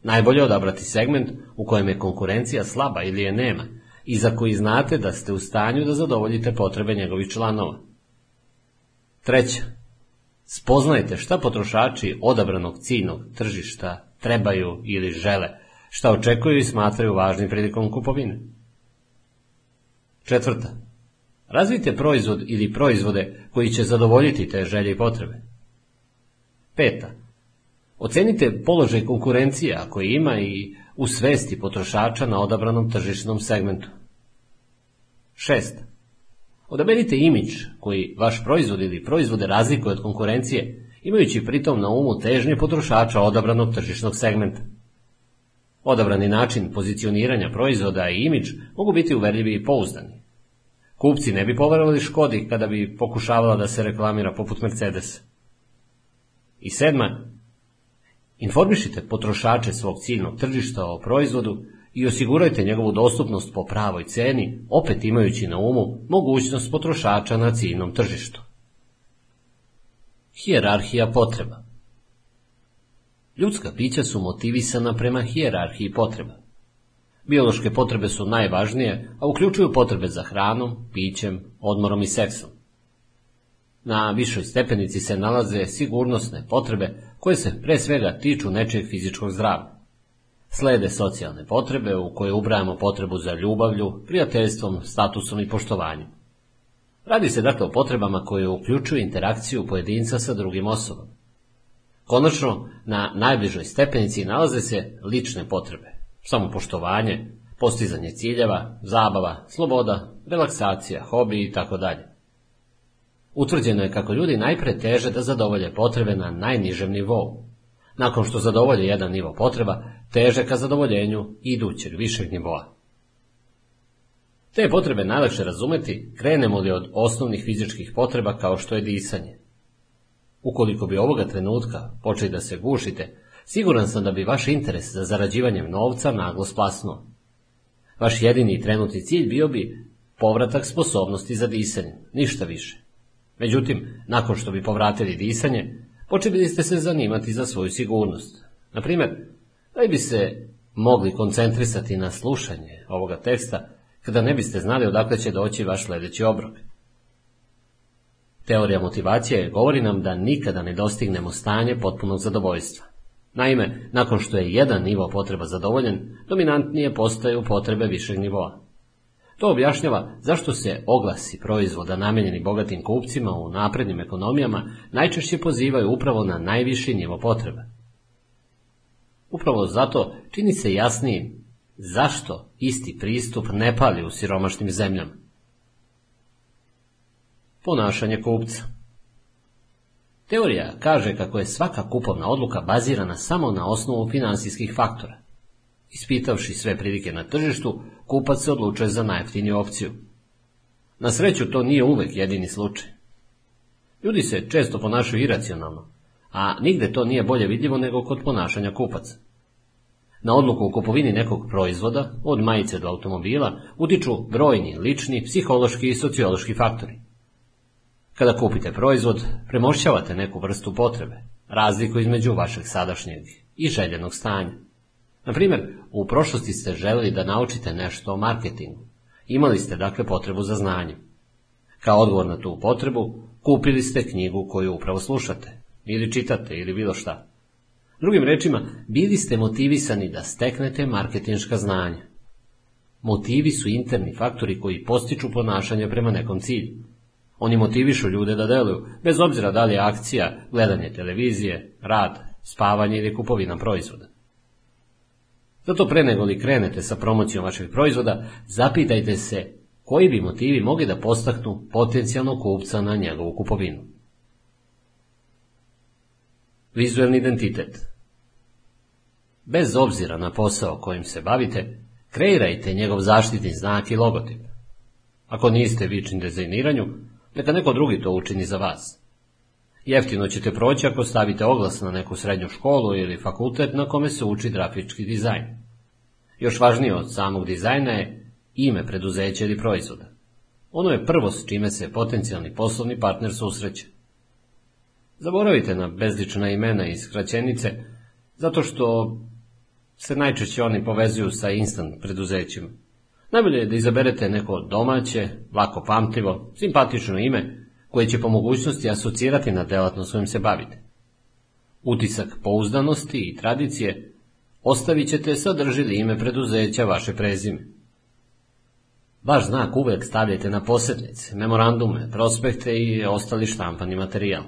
Najbolje je odabrati segment u kojem je konkurencija slaba ili je nema i za koji znate da ste u stanju da zadovoljite potrebe njegovih članova. Treća. Spoznajte šta potrošači odabranog ciljnog tržišta trebaju ili žele, šta očekuju i smatraju važnim prilikom kupovine. Četvrta. Razvijte proizvod ili proizvode koji će zadovoljiti te želje i potrebe. Peta. Ocenite položaj konkurencija koji ima i u svesti potrošača na odabranom tržišnom segmentu. Šesta. Odaberite imidž koji vaš proizvod ili proizvode razlikuje od konkurencije, imajući pritom na umu težnje potrošača odabranog tržišnog segmenta. Odabrani način pozicioniranja proizvoda i imidž mogu biti uverljivi i pouzdani. Kupci ne bi poverovali Škodi kada bi pokušavala da se reklamira poput Mercedes. I sedma, informišite potrošače svog ciljnog tržišta o proizvodu i osigurajte njegovu dostupnost po pravoj ceni, opet imajući na umu mogućnost potrošača na ciljnom tržištu. Hijerarhija potreba Ljudska pića su motivisana prema hijerarhiji potreba. Biološke potrebe su najvažnije, a uključuju potrebe za hranom, pićem, odmorom i seksom. Na višoj stepenici se nalaze sigurnosne potrebe koje se pre svega tiču nečeg fizičkog zdravlja. Slede socijalne potrebe u koje ubrajamo potrebu za ljubavlju, prijateljstvom, statusom i poštovanjem. Radi se dakle o potrebama koje uključuju interakciju pojedinca sa drugim osobama. Konačno, na najbližoj stepenici nalaze se lične potrebe, samopoštovanje, postizanje ciljeva, zabava, sloboda, relaksacija, hobi i tako dalje. Utvrđeno je kako ljudi najpre teže da zadovolje potrebe na najnižem nivou. Nakon što zadovolje jedan nivo potreba, teže ka zadovoljenju idućeg višeg nivoa. Te potrebe najlakše razumeti krenemo li od osnovnih fizičkih potreba kao što je disanje. Ukoliko bi ovoga trenutka počeli da se gušite, siguran sam da bi vaš interes za zarađivanjem novca naglo splasnuo. Vaš jedini trenutni cilj bio bi povratak sposobnosti za disanje, ništa više. Međutim, nakon što bi povratili disanje, počeli ste se zanimati za svoju sigurnost. Na primjer, da bi se mogli koncentrisati na slušanje ovoga teksta, kada ne biste znali odakle će doći vaš sledeći obrok. Teorija motivacije govori nam da nikada ne dostignemo stanje potpunog zadovoljstva. Naime, nakon što je jedan nivo potreba zadovoljen, dominantnije postaju potrebe višeg nivoa. To objašnjava zašto se oglasi proizvoda namijenjeni bogatim kupcima u naprednim ekonomijama najčešće pozivaju upravo na najviši nivo potreba. Upravo zato čini se jasnijim zašto isti pristup ne pali u siromašnim zemljama. Ponašanje kupca Teorija kaže kako je svaka kupovna odluka bazirana samo na osnovu financijskih faktora. Ispitavši sve prilike na tržištu, kupac se odlučuje za najjeftiniju opciju. Na sreću to nije uvek jedini slučaj. Ljudi se često ponašaju iracionalno, a nigde to nije bolje vidljivo nego kod ponašanja kupaca. Na odluku o kupovini nekog proizvoda, od majice do automobila, utiču brojni, lični, psihološki i sociološki faktori. Kada kupite proizvod, premošćavate neku vrstu potrebe, razliku između vašeg sadašnjeg i željenog stanja. Na primjer, u prošlosti ste želeli da naučite nešto o marketingu. Imali ste dakle potrebu za znanjem. Kao odgovor na tu potrebu, kupili ste knjigu koju upravo slušate, ili čitate, ili bilo šta. Drugim rečima, bili ste motivisani da steknete marketinška znanja. Motivi su interni faktori koji postiču ponašanje prema nekom cilju. Oni motivišu ljude da deluju, bez obzira da li je akcija, gledanje televizije, rad, spavanje ili kupovina proizvoda. Zato pre nego li krenete sa promocijom vašeg proizvoda, zapitajte se koji bi motivi mogli da postaknu potencijalnog kupca na njegovu kupovinu. Vizualni identitet Bez obzira na posao kojim se bavite, kreirajte njegov zaštitni znak i logotip. Ako niste vični dizajniranju, neka neko drugi to učini za vas. Jeftino ćete proći ako stavite oglas na neku srednju školu ili fakultet na kome se uči grafički dizajn. Još važnije od samog dizajna je ime preduzeća ili proizvoda. Ono je prvo s čime se potencijalni poslovni partner susreće. Zaboravite na bezlična imena i skraćenice, zato što se najčešće oni povezuju sa instant preduzećima. Najbolje je da izaberete neko domaće, lako pamtljivo, simpatično ime, koje će po mogućnosti asocirati na delatnost kojim se bavite. Utisak pouzdanosti i tradicije ostavit ćete sadrži li ime preduzeća vaše prezime. Vaš znak uvek stavljajte na posjetnice, memorandume, prospekte i ostali štampani materijal.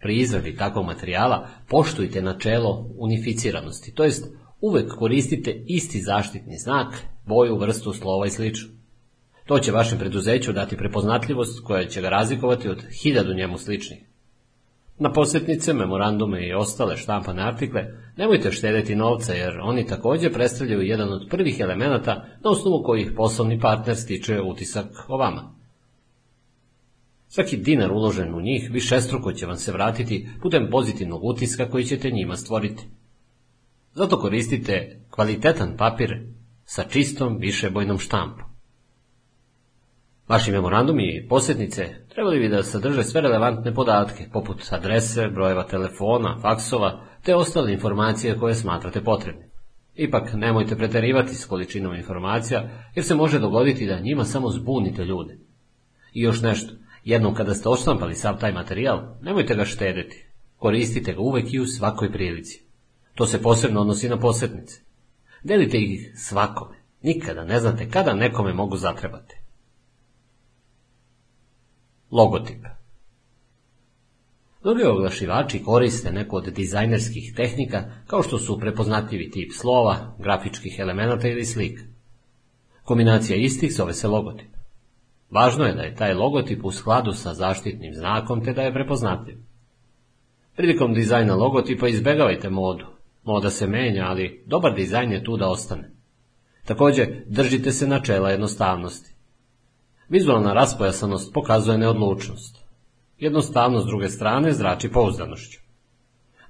Pri izradi takvog materijala poštujte načelo unificiranosti, to jest uvek koristite isti zaštitni znak, boju, vrstu, slova i sl. To će vašem preduzeću dati prepoznatljivost koja će ga razlikovati od hiljadu njemu sličnih. Na posjetnice, memorandume i ostale štampane artikle nemojte štedeti novca jer oni također predstavljaju jedan od prvih elemenata na osnovu kojih poslovni partner stiče utisak o vama. Svaki dinar uložen u njih višestruko će vam se vratiti putem pozitivnog utiska koji ćete njima stvoriti. Zato koristite kvalitetan papir sa čistom višebojnom štampom. Vaši memorandumi i posjetnice trebali bi da sadrže sve relevantne podatke, poput adrese, brojeva telefona, faksova, te ostale informacije koje smatrate potrebne. Ipak nemojte preterivati s količinom informacija, jer se može dogoditi da njima samo zbunite ljude. I još nešto, jednom kada ste oštampali sav taj materijal, nemojte ga štediti. Koristite ga uvek i u svakoj prilici. To se posebno odnosi na posjetnice. Delite ih svakome. Nikada ne znate kada nekome mogu zatrebati. Logotip Mnogi oglašivači koriste neku od dizajnerskih tehnika kao što su prepoznatljivi tip slova, grafičkih elemenata ili slika. Kombinacija istih zove se logotip. Važno je da je taj logotip u skladu sa zaštitnim znakom te da je prepoznatljiv. Prilikom dizajna logotipa izbegavajte modu. Moda se menja, ali dobar dizajn je tu da ostane. Također, držite se načela jednostavnosti. Vizualna raspojasanost pokazuje neodlučnost. Jednostavno, s druge strane, zrači pouzdanošću.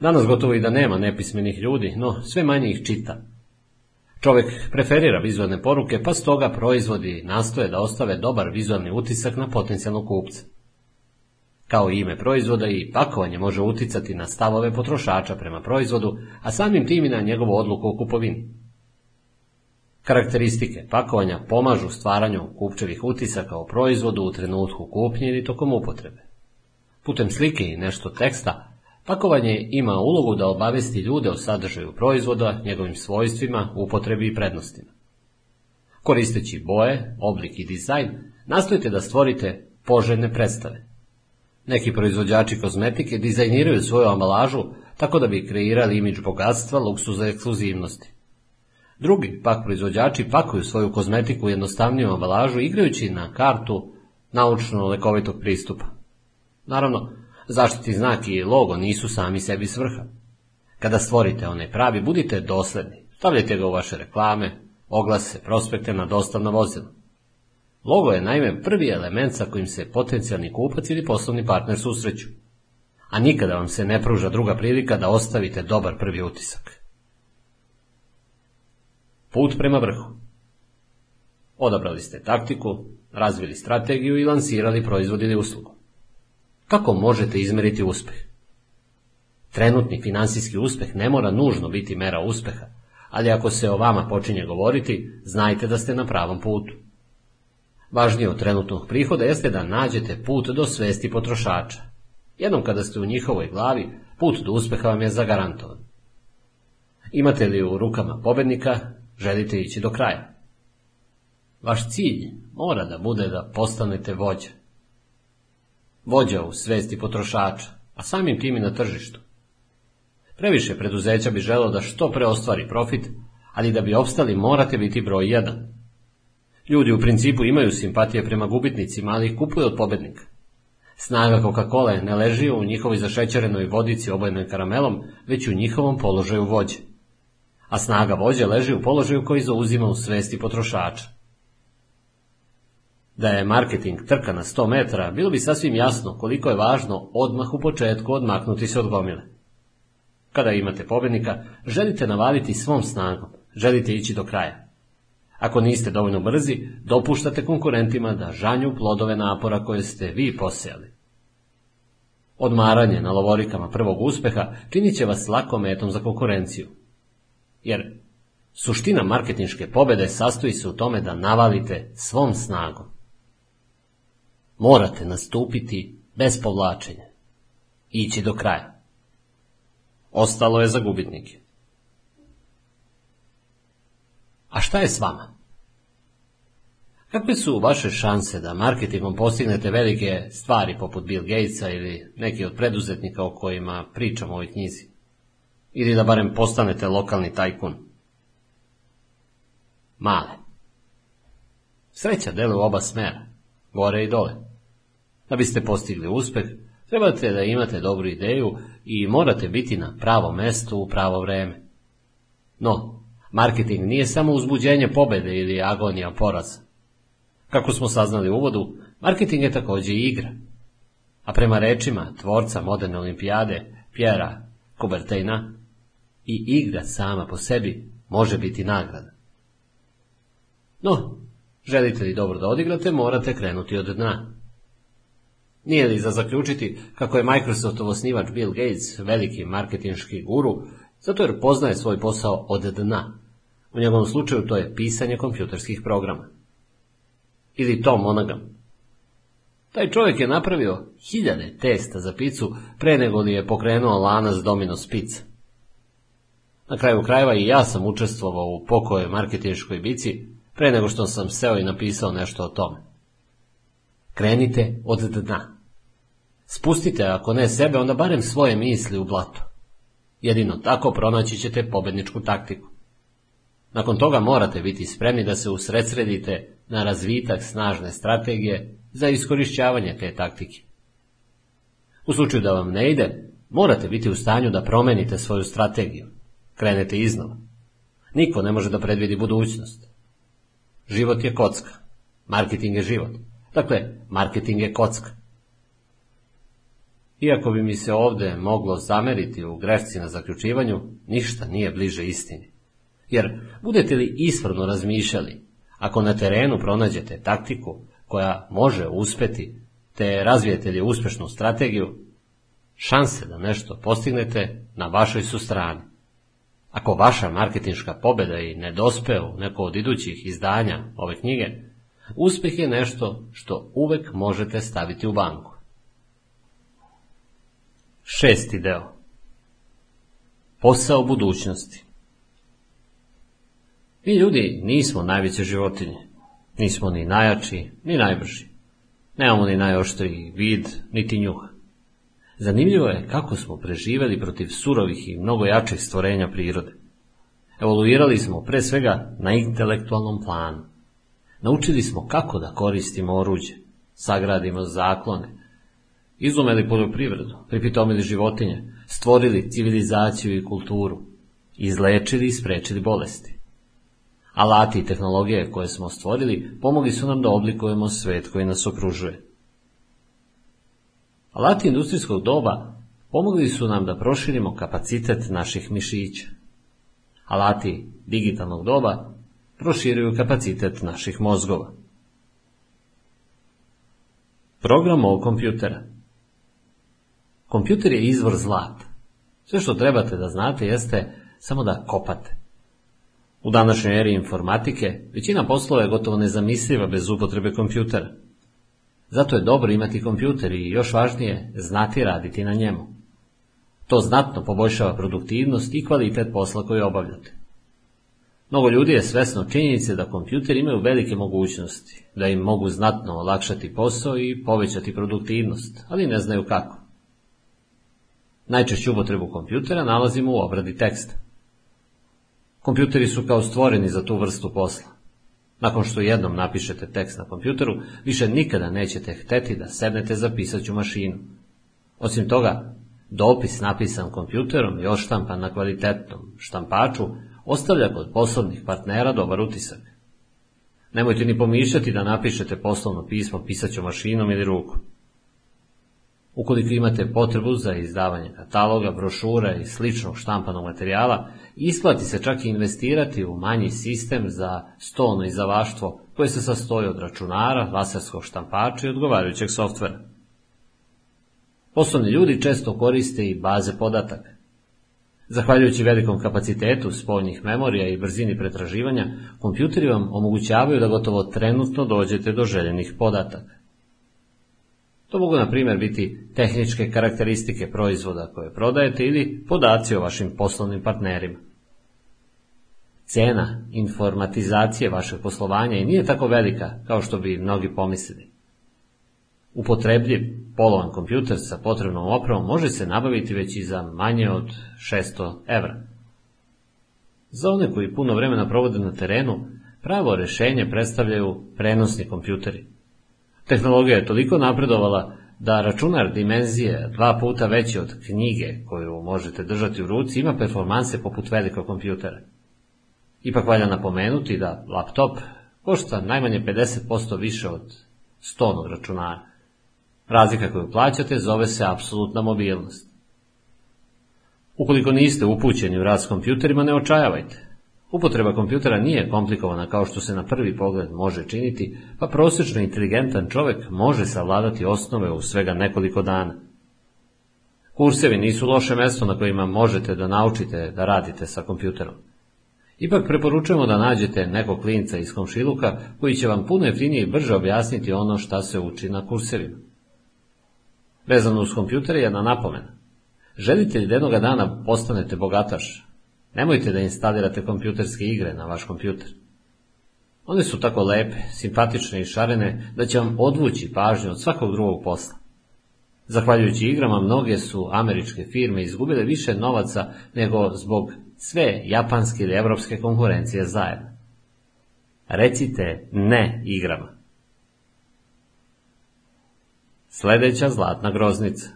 Danas gotovo i da nema nepismenih ljudi, no sve manje ih čita. Čovjek preferira vizualne poruke, pa stoga proizvodi nastoje da ostave dobar vizualni utisak na potencijalnog kupca. Kao i ime proizvoda i pakovanje može uticati na stavove potrošača prema proizvodu, a samim tim i na njegovu odluku o kupovini. Karakteristike pakovanja pomažu stvaranju kupčevih utisaka o proizvodu u trenutku kupnje ili tokom upotrebe. Putem slike i nešto teksta, pakovanje ima ulogu da obavesti ljude o sadržaju proizvoda, njegovim svojstvima, upotrebi i prednostima. Koristeći boje, oblik i dizajn, nastojite da stvorite poželjne predstave. Neki proizvođači kozmetike dizajniraju svoju ambalažu tako da bi kreirali imidž bogatstva, luksuza i ekskluzivnosti. Drugi pak proizvođači pakuju svoju kozmetiku u jednostavniju ambalažu igrajući na kartu naučno lekovitog pristupa. Naravno, zaštiti znak i logo nisu sami sebi svrha. Kada stvorite onaj pravi, budite dosledni. Stavljajte ga u vaše reklame, oglase, prospekte na dostavna vozila. Logo je naime prvi element sa kojim se potencijalni kupac ili poslovni partner susreću, a nikada vam se ne pruža druga prilika da ostavite dobar prvi utisak. Put prema vrhu Odabrali ste taktiku, razvili strategiju i lansirali proizvod ili uslugu. Kako možete izmeriti uspeh? Trenutni finansijski uspeh ne mora nužno biti mera uspeha, ali ako se o vama počinje govoriti, znajte da ste na pravom putu. Važnije od trenutnog prihoda jeste da nađete put do svesti potrošača. Jednom kada ste u njihovoj glavi, put do uspeha vam je zagarantovan. Imate li u rukama pobednika, želite ići do kraja. Vaš cilj mora da bude da postanete vođa. Vođa u svesti potrošača, a samim tim i na tržištu. Previše preduzeća bi želo da što pre ostvari profit, ali da bi opstali morate biti broj jedan. Ljudi u principu imaju simpatije prema gubitnicima, ali ih kupuju od pobednika. Snaga Coca-Cola ne leži u njihovoj zašećerenoj vodici obojenoj karamelom, već u njihovom položaju vođe. A snaga vođe leži u položaju koji zauzima u svesti potrošača. Da je marketing trka na 100 metara, bilo bi sasvim jasno koliko je važno odmah u početku odmaknuti se od gomile. Kada imate pobednika, želite navaliti svom snagom, želite ići do kraja. Ako niste dovoljno brzi, dopuštate konkurentima da žanju plodove napora koje ste vi posejali. Odmaranje na lovorikama prvog uspeha činit će vas lako metom za konkurenciju. Jer suština marketinške pobede sastoji se u tome da navalite svom snagom. Morate nastupiti bez povlačenja. Ići do kraja. Ostalo je za gubitnike. A šta je s vama? Kakve su vaše šanse da marketingom postignete velike stvari poput Bill Gatesa ili neki od preduzetnika o kojima pričamo u ovoj knjizi? Ili da barem postanete lokalni tajkun? Male. Sreća deluje u oba smera, gore i dole. Da biste postigli uspeh, trebate da imate dobru ideju i morate biti na pravo mesto u pravo vreme. No, marketing nije samo uzbuđenje pobede ili agonija poraza. Kako smo saznali u uvodu, marketing je također i igra. A prema rečima tvorca moderne olimpijade, Pjera Kubertejna, i igra sama po sebi može biti nagrada. No, želite li dobro da odigrate, morate krenuti od dna. Nije li za zaključiti kako je Microsoftov osnivač Bill Gates veliki marketinški guru, zato jer poznaje svoj posao od dna. U njegovom slučaju to je pisanje kompjuterskih programa. Ili Tom Monaghan. Taj čovjek je napravio hiljade testa za picu pre nego li je pokrenuo lanac Domino's Pizza. Na kraju krajeva i ja sam učestvovao u pokoje marketinškoj bici pre nego što sam seo i napisao nešto o tome. Krenite od dna. Spustite, ako ne sebe, onda barem svoje misli u blato. Jedino tako pronaći ćete pobedničku taktiku. Nakon toga morate biti spremni da se usredsredite na razvitak snažne strategije za iskorišćavanje te taktike. U slučaju da vam ne ide, morate biti u stanju da promenite svoju strategiju. Krenete iznova. Niko ne može da predvidi budućnost. Život je kocka. Marketing je život. Dakle, marketing je kocka. Iako bi mi se ovde moglo zameriti u grešci na zaključivanju, ništa nije bliže istini. Jer budete li ispravno razmišljali, ako na terenu pronađete taktiku koja može uspeti, te razvijete li uspešnu strategiju, šanse da nešto postignete na vašoj su strani. Ako vaša marketinška pobeda i ne dospe u neko od idućih izdanja ove knjige, uspeh je nešto što uvek možete staviti u banku. Šesti deo Posao budućnosti Mi ljudi nismo najveće životinje. Nismo ni najjači, ni najbrži. Nemamo ni najoštriji vid, niti njuh. Zanimljivo je kako smo preživeli protiv surovih i mnogo jačih stvorenja prirode. Evoluirali smo pre svega na intelektualnom planu. Naučili smo kako da koristimo oruđe, sagradimo zaklone, izumeli poljoprivredu, pripitomili životinje, stvorili civilizaciju i kulturu, izlečili i sprečili bolesti Alati i tehnologije koje smo stvorili pomogli su nam da oblikujemo svet koji nas okružuje. Alati industrijskog doba pomogli su nam da proširimo kapacitet naših mišića. Alati digitalnog doba proširuju kapacitet naših mozgova. Program ovog kompjutera Kompjuter je izvor zlata. Sve što trebate da znate jeste samo da kopate. U današnjoj eri informatike većina poslova je gotovo nezamisliva bez upotrebe kompjutera. Zato je dobro imati kompjuter i još važnije znati raditi na njemu. To znatno poboljšava produktivnost i kvalitet posla koji obavljate. Mnogo ljudi je svesno činjenice da kompjuter imaju velike mogućnosti, da im mogu znatno olakšati posao i povećati produktivnost, ali ne znaju kako. Najčešću upotrebu kompjutera nalazimo u obradi teksta. Kompjuteri su kao stvoreni za tu vrstu posla. Nakon što jednom napišete tekst na kompjuteru, više nikada nećete hteti da sednete za pisaću mašinu. Osim toga, dopis napisan kompjuterom i oštampan na kvalitetnom štampaču ostavlja kod poslovnih partnera dobar utisak. Nemojte ni pomišljati da napišete poslovno pismo pisaćom mašinom ili rukom. Ukoliko imate potrebu za izdavanje kataloga, brošura i sličnog štampanog materijala, isplati se čak i investirati u manji sistem za stolno izdavaštvo koje se sastoji od računara, laserskog štampača i odgovarajućeg softvera. Poslovni ljudi često koriste i baze podataka. Zahvaljujući velikom kapacitetu spoljnih memorija i brzini pretraživanja, kompjuteri vam omogućavaju da gotovo trenutno dođete do željenih podataka. To mogu, na primjer, biti tehničke karakteristike proizvoda koje prodajete ili podaci o vašim poslovnim partnerima. Cena informatizacije vašeg poslovanja i nije tako velika kao što bi mnogi pomislili. Upotrebljiv polovan kompjuter sa potrebnom opravom može se nabaviti već i za manje od 600 evra. Za one koji puno vremena provode na terenu, pravo rešenje predstavljaju prenosni kompjuteri. Tehnologija je toliko napredovala da računar dimenzije dva puta veći od knjige koju možete držati u ruci ima performanse poput velikog kompjutera. Ipak valja napomenuti da laptop košta najmanje 50% više od stonog računara. Razlika koju plaćate zove se apsolutna mobilnost. Ukoliko niste upućeni u rad s kompjuterima, ne očajavajte. Upotreba kompjutera nije komplikovana kao što se na prvi pogled može činiti, pa prosječno inteligentan čovek može savladati osnove u svega nekoliko dana. Kursevi nisu loše mesto na kojima možete da naučite da radite sa kompjuterom. Ipak preporučujemo da nađete nekog klinca iz komšiluka koji će vam puno jeftinije i brže objasniti ono šta se uči na kursevima. Vezano uz kompjuter je jedna napomena. Želite li da jednoga dana postanete bogataš, Nemojte da instalirate kompjuterske igre na vaš kompjuter. One su tako lepe, simpatične i šarene da će vam odvući pažnju od svakog drugog posla. Zahvaljujući igrama, mnoge su američke firme izgubile više novaca nego zbog sve japanske ili evropske konkurencije zajedno. Recite ne igrama. Sledeća zlatna groznica.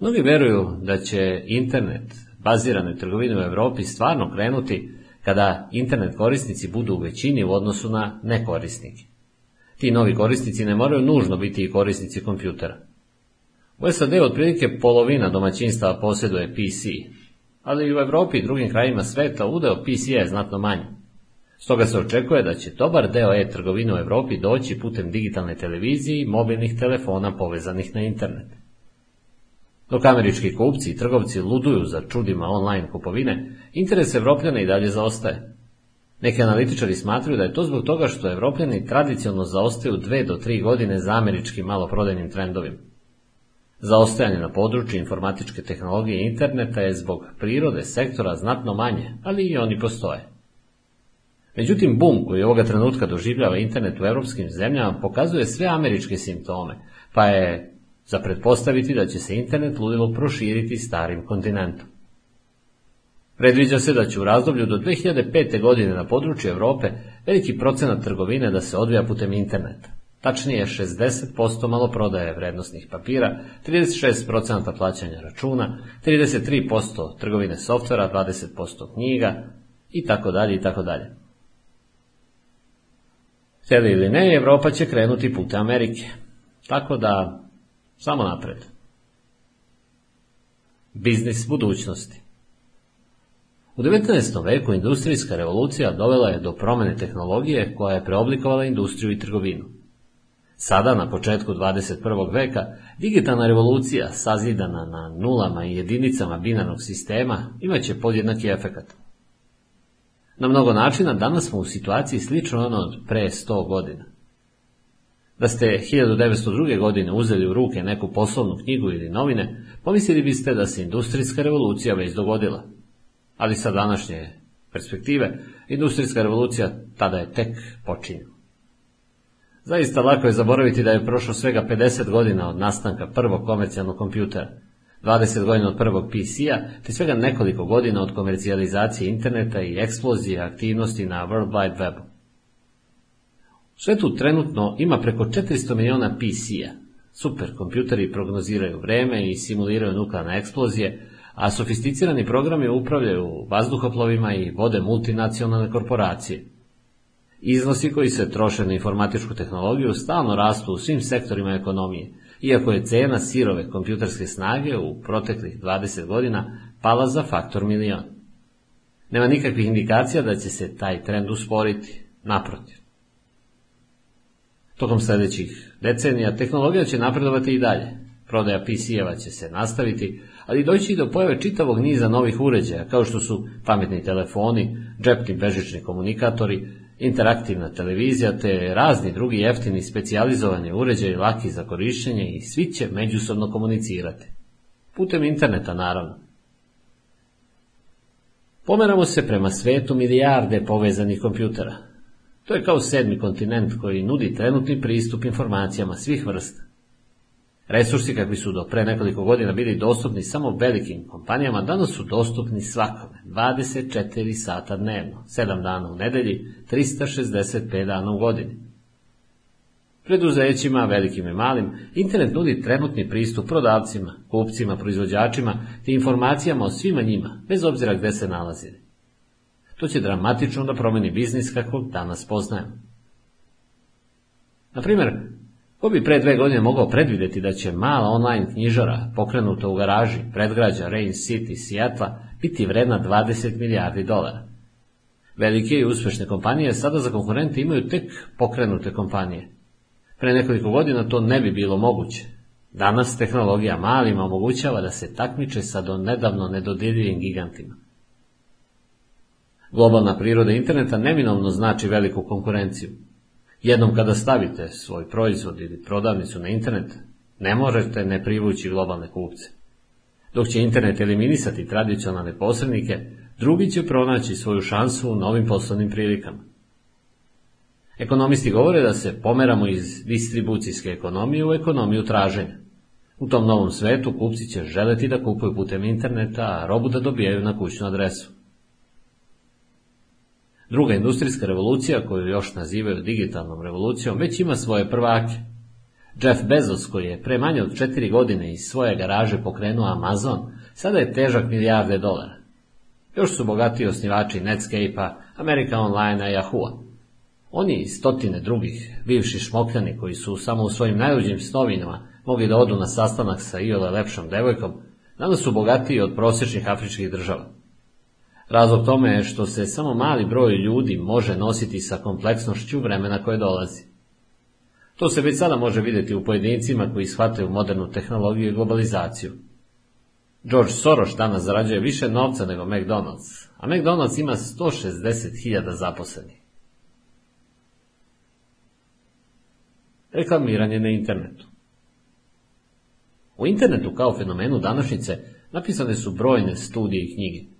Mnogi veruju da će internet baziranoj trgovini u Evropi stvarno krenuti kada internet korisnici budu u većini u odnosu na nekorisnike. Ti novi korisnici ne moraju nužno biti i korisnici kompjutera. U SAD otprilike polovina domaćinstava posjeduje PC, ali i u Evropi i drugim krajima sveta udeo PC je znatno manji. Stoga se očekuje da će dobar deo e-trgovine u Evropi doći putem digitalne televizije i mobilnih telefona povezanih na internet. Dok američki kupci i trgovci luduju za čudima online kupovine, interes Evropljana i dalje zaostaje. Neki analitičari smatruju da je to zbog toga što Evropljani tradicionalno zaostaju dve do tri godine za američkim maloprodajnim trendovima. Zaostajanje na području informatičke tehnologije i interneta je zbog prirode sektora znatno manje, ali i oni postoje. Međutim, bum koji ovoga trenutka doživljava internet u evropskim zemljama pokazuje sve američke simptome, pa je za pretpostaviti da će se internet ludilo proširiti starim kontinentom. Predviđa se da će u razdoblju do 2005. godine na području Evrope veliki procenat trgovine da se odvija putem interneta. Tačnije 60% maloprodaje vrednostnih papira, 36% plaćanja računa, 33% trgovine softvera, 20% knjiga, i tako dalje i tako dalje. Htjeli ili ne, Evropa će krenuti pute Amerike. Tako da, samo napred. Biznis budućnosti. U 19. veku industrijska revolucija dovela je do promene tehnologije koja je preoblikovala industriju i trgovinu. Sada, na početku 21. veka, digitalna revolucija, sazidana na nulama i jedinicama binarnog sistema, imaće podjednaki efekat. Na mnogo načina danas smo u situaciji slično ono od pre 100 godina. Da ste 1902. godine uzeli u ruke neku poslovnu knjigu ili novine, pomislili biste da se industrijska revolucija već dogodila. Ali sa današnje perspektive, industrijska revolucija tada je tek počinjena. Zaista lako je zaboraviti da je prošlo svega 50 godina od nastanka prvog komercijalnog kompjutera, 20 godina od prvog PC-a, te svega nekoliko godina od komercijalizacije interneta i eksplozije aktivnosti na World Wide Webu. Svetu trenutno ima preko 400 miliona PC-a. Super kompjuteri prognoziraju vreme i simuliraju nuklearne eksplozije, a sofisticirani programi upravljaju vazduhoplovima i vode multinacionalne korporacije. Iznosi koji se troše na informatičku tehnologiju stalno rastu u svim sektorima ekonomije, iako je cena sirove kompjuterske snage u proteklih 20 godina pala za faktor milion. Nema nikakvih indikacija da će se taj trend usporiti, naprotiv. Tokom sljedećih decenija tehnologija će napredovati i dalje. Prodaja PC-eva će se nastaviti, ali doći i do pojave čitavog niza novih uređaja, kao što su pametni telefoni, džepni bežični komunikatori, interaktivna televizija te razni drugi jeftini specijalizovani uređaji laki za korištenje i svi će međusobno komunicirati. Putem interneta, naravno. Pomeramo se prema svetu milijarde povezanih kompjutera. To je kao sedmi kontinent koji nudi trenutni pristup informacijama svih vrsta. Resursi kakvi su do pre nekoliko godina bili dostupni samo velikim kompanijama, danas su dostupni svakome, 24 sata dnevno, 7 dana u nedelji, 365 dana u godini. Preduzećima, velikim i malim, internet nudi trenutni pristup prodavcima, kupcima, proizvođačima te informacijama o svima njima, bez obzira gde se nalazili. To će dramatično da promeni biznis kakvog danas poznajemo. Na primjer, Ko bi pre dve godine mogao predvideti da će mala online knjižara, pokrenuta u garaži, predgrađa Rain City, Seattle, biti vredna 20 milijardi dolara? Velike i uspešne kompanije sada za konkurente imaju tek pokrenute kompanije. Pre nekoliko godina to ne bi bilo moguće. Danas tehnologija malima omogućava da se takmiče sa do nedavno nedodirljivim gigantima. Globalna priroda interneta neminovno znači veliku konkurenciju. Jednom kada stavite svoj proizvod ili prodavnicu na internet, ne možete ne privući globalne kupce. Dok će internet eliminisati tradicionalne posrednike, drugi će pronaći svoju šansu u novim poslovnim prilikama. Ekonomisti govore da se pomeramo iz distribucijske ekonomije u ekonomiju traženja. U tom novom svetu kupci će želeti da kupuju putem interneta, a robu da dobijaju na kućnu adresu. Druga industrijska revolucija, koju još nazivaju digitalnom revolucijom, već ima svoje prvake. Jeff Bezos, koji je pre manje od četiri godine iz svoje garaže pokrenuo Amazon, sada je težak milijarde dolara. Još su bogatiji osnivači Netscape-a, America Online-a i Yahoo-a. Oni i stotine drugih, bivši šmokljani koji su samo u svojim najluđim snovinama mogli da odu na sastanak sa iole lepšom devojkom, danas su bogatiji od prosječnih afričkih država. Razlog tome je što se samo mali broj ljudi može nositi sa kompleksnošću vremena koje dolazi. To se već sada može vidjeti u pojedincima koji shvataju modernu tehnologiju i globalizaciju. George Soros danas zarađuje više novca nego McDonald's, a McDonald's ima 160.000 zaposlenih. Reklamiranje na internetu U internetu kao fenomenu današnjice napisane su brojne studije i knjige.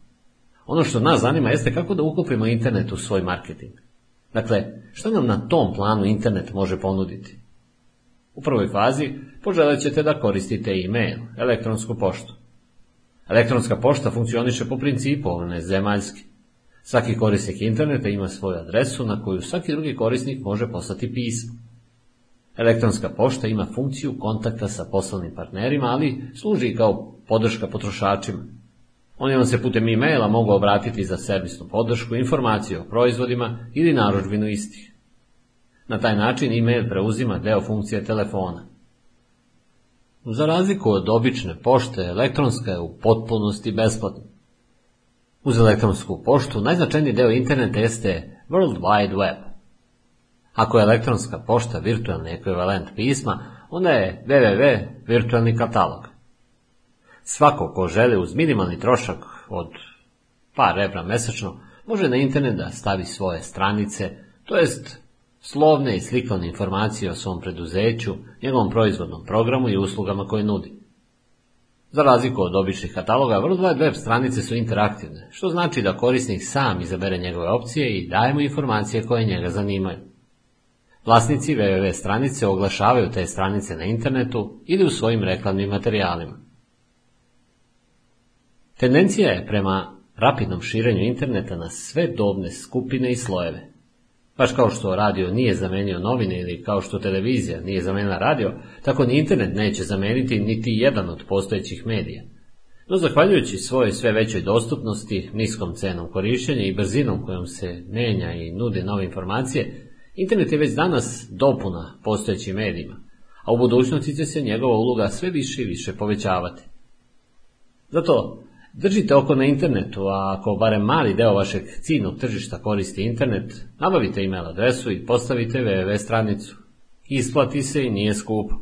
Ono što nas zanima jeste kako da uklopimo internet u svoj marketing. Dakle, što nam na tom planu internet može ponuditi? U prvoj fazi poželet ćete da koristite e-mail, elektronsku poštu. Elektronska pošta funkcioniše po principu one zemaljske. Svaki korisnik interneta ima svoju adresu na koju svaki drugi korisnik može poslati pismo. Elektronska pošta ima funkciju kontakta sa poslovnim partnerima, ali služi kao podrška potrošačima. Oni vam se putem e-maila mogu obratiti za servisnu podršku, informaciju o proizvodima ili naručbinu istih. Na taj način e-mail preuzima deo funkcije telefona. Za razliku od obične pošte, elektronska je u potpunosti besplatna. Uz elektronsku poštu najznačajniji deo interneta jeste World Wide Web. Ako je elektronska pošta virtualni ekvivalent pisma, onda je www virtualni katalog. Svako ko želi uz minimalni trošak od par evra mesečno, može na internet da stavi svoje stranice, to jest slovne i slikovne informacije o svom preduzeću, njegovom proizvodnom programu i uslugama koje nudi. Za razliku od običnih kataloga, World Wide Web stranice su interaktivne, što znači da korisnik sam izabere njegove opcije i daje mu informacije koje njega zanimaju. Vlasnici www stranice oglašavaju te stranice na internetu ili u svojim reklamnim materijalima. Tendencija je prema rapidnom širenju interneta na sve dobne skupine i slojeve. Baš kao što radio nije zamenio novine ili kao što televizija nije zamenila radio, tako ni internet neće zameniti niti jedan od postojećih medija. No, zahvaljujući svojoj sve većoj dostupnosti, niskom cenom korišćenja i brzinom kojom se menja i nude nove informacije, internet je već danas dopuna postojećim medijima, a u budućnosti će se njegova uloga sve više i više povećavati. Zato Držite oko na internetu, a ako barem mali deo vašeg ciljnog tržišta koristi internet, nabavite email adresu i postavite www stranicu. Isplati se i nije skupo.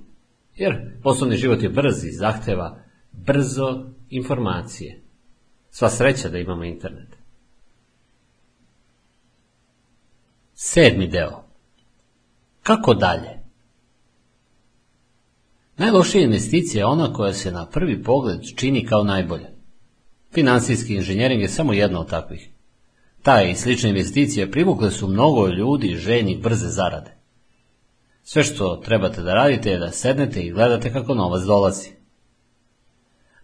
Jer poslovni život je brz i zahteva brzo informacije. Sva sreća da imamo internet. Sedmi deo. Kako dalje? Najlošija investicija je ona koja se na prvi pogled čini kao najbolja. Finansijski inženjering je samo jedna od takvih. Taj i slične investicije privukle su mnogo ljudi ženji brze zarade. Sve što trebate da radite je da sednete i gledate kako novac dolazi.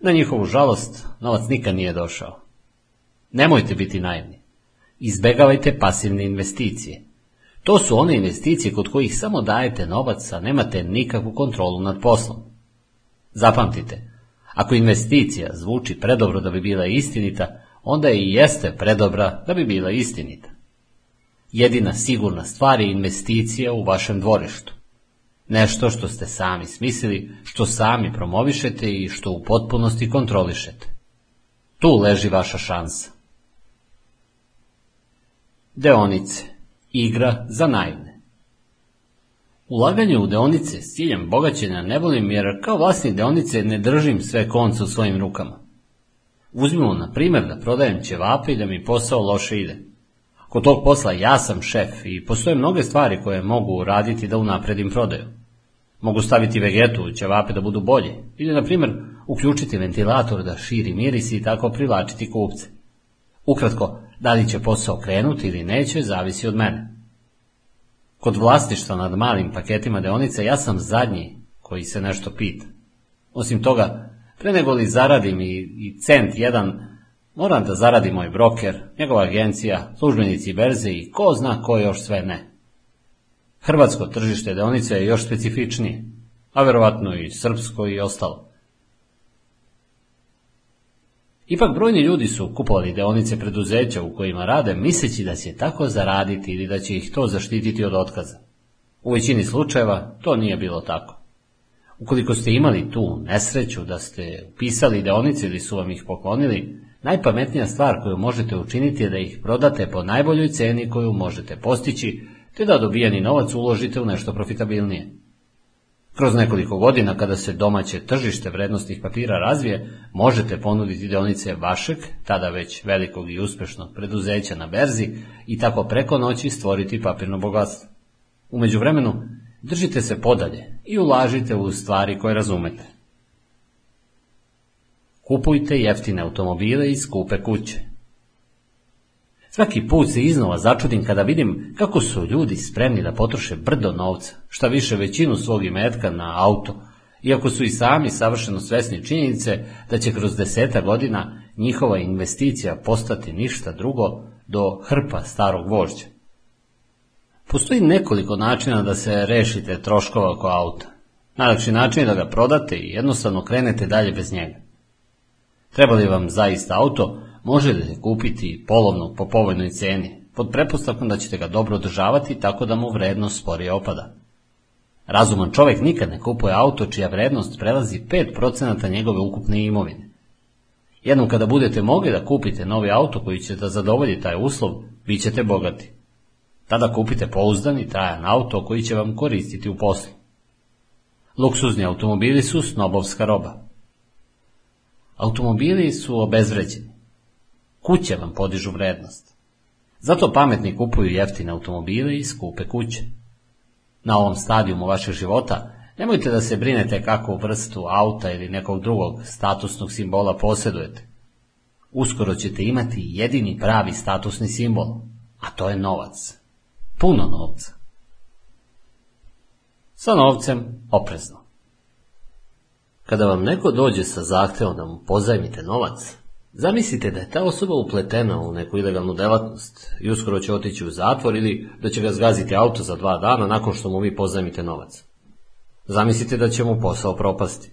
Na njihovu žalost, novac nikad nije došao. Nemojte biti naivni. Izbegavajte pasivne investicije. To su one investicije kod kojih samo dajete novac, a nemate nikakvu kontrolu nad poslom. Zapamtite, ako investicija zvuči predobro da bi bila istinita, onda i jeste predobra da bi bila istinita. Jedina sigurna stvar je investicija u vašem dvorištu. Nešto što ste sami smislili, što sami promovišete i što u potpunosti kontrolišete. Tu leži vaša šansa. Deonice. Igra za naivne. Ulaganje u deonice s ciljem bogaćenja ne volim jer kao vlasnik deonice ne držim sve konce u svojim rukama. Uzmimo na primjer da prodajem ćevape i da mi posao loše ide. Kod tog posla ja sam šef i postoje mnoge stvari koje mogu raditi da unapredim prodaju. Mogu staviti vegetu ćevape da budu bolje ili, na primjer, uključiti ventilator da širi miris i tako privlačiti kupce. Ukratko, da li će posao krenuti ili neće, zavisi od mene. Kod vlasništva nad malim paketima deonica ja sam zadnji koji se nešto pita. Osim toga, pre nego li zaradim i, i cent jedan, moram da zaradi moj broker, njegova agencija, službenici berze i ko zna ko još sve ne. Hrvatsko tržište deonica je još specifičnije, a verovatno i srpsko i ostalo. Ipak brojni ljudi su kupovali deonice preduzeća u kojima rade misleći da će tako zaraditi ili da će ih to zaštititi od otkaza. U većini slučajeva to nije bilo tako. Ukoliko ste imali tu nesreću da ste upisali deonice ili su vam ih poklonili, najpametnija stvar koju možete učiniti je da ih prodate po najboljoj ceni koju možete postići, te da dobijani novac uložite u nešto profitabilnije. Kroz nekoliko godina kada se domaće tržište vrednostnih papira razvije, možete ponuditi dionice vašeg, tada već velikog i uspešnog preduzeća na berzi i tako preko noći stvoriti papirno bogatstvo. Umeđu vremenu, držite se podalje i ulažite u stvari koje razumete. Kupujte jeftine automobile i skupe kuće. Svaki put se iznova začudim kada vidim kako su ljudi spremni da potroše brdo novca, šta više većinu svog imetka na auto, iako su i sami savršeno svesni činjenice da će kroz deseta godina njihova investicija postati ništa drugo do hrpa starog vožđa. Postoji nekoliko načina da se rešite troškova oko auta. Najlakši način je da ga prodate i jednostavno krenete dalje bez njega. Treba li vam zaista auto, možete kupiti polovno po povoljnoj cijeni, pod pretpostavkom da ćete ga dobro održavati tako da mu vrednost sporije opada. Razuman čovjek nikad ne kupuje auto čija vrednost prelazi 5% njegove ukupne imovine. Jednom kada budete mogli da kupite novi auto koji će da zadovolji taj uslov, bit ćete bogati. Tada kupite pouzdan i trajan auto koji će vam koristiti u poslu. Luksuzni automobili su snobovska roba. Automobili su obezvređeni. Kuće vam podižu vrednost. Zato pametni kupuju jeftine automobile i skupe kuće. Na ovom stadijumu vašeg života nemojte da se brinete kakvu vrstu auta ili nekog drugog statusnog simbola posjedujete. Uskoro ćete imati jedini pravi statusni simbol, a to je novac. Puno novca. Sa novcem oprezno. Kada vam neko dođe sa zahtjevom da mu pozajmite novac, zamislite da je ta osoba upletena u neku ilegalnu delatnost i uskoro će otići u zatvor ili da će ga zgaziti auto za dva dana nakon što mu vi pozajmite novac. Zamislite da će mu posao propasti.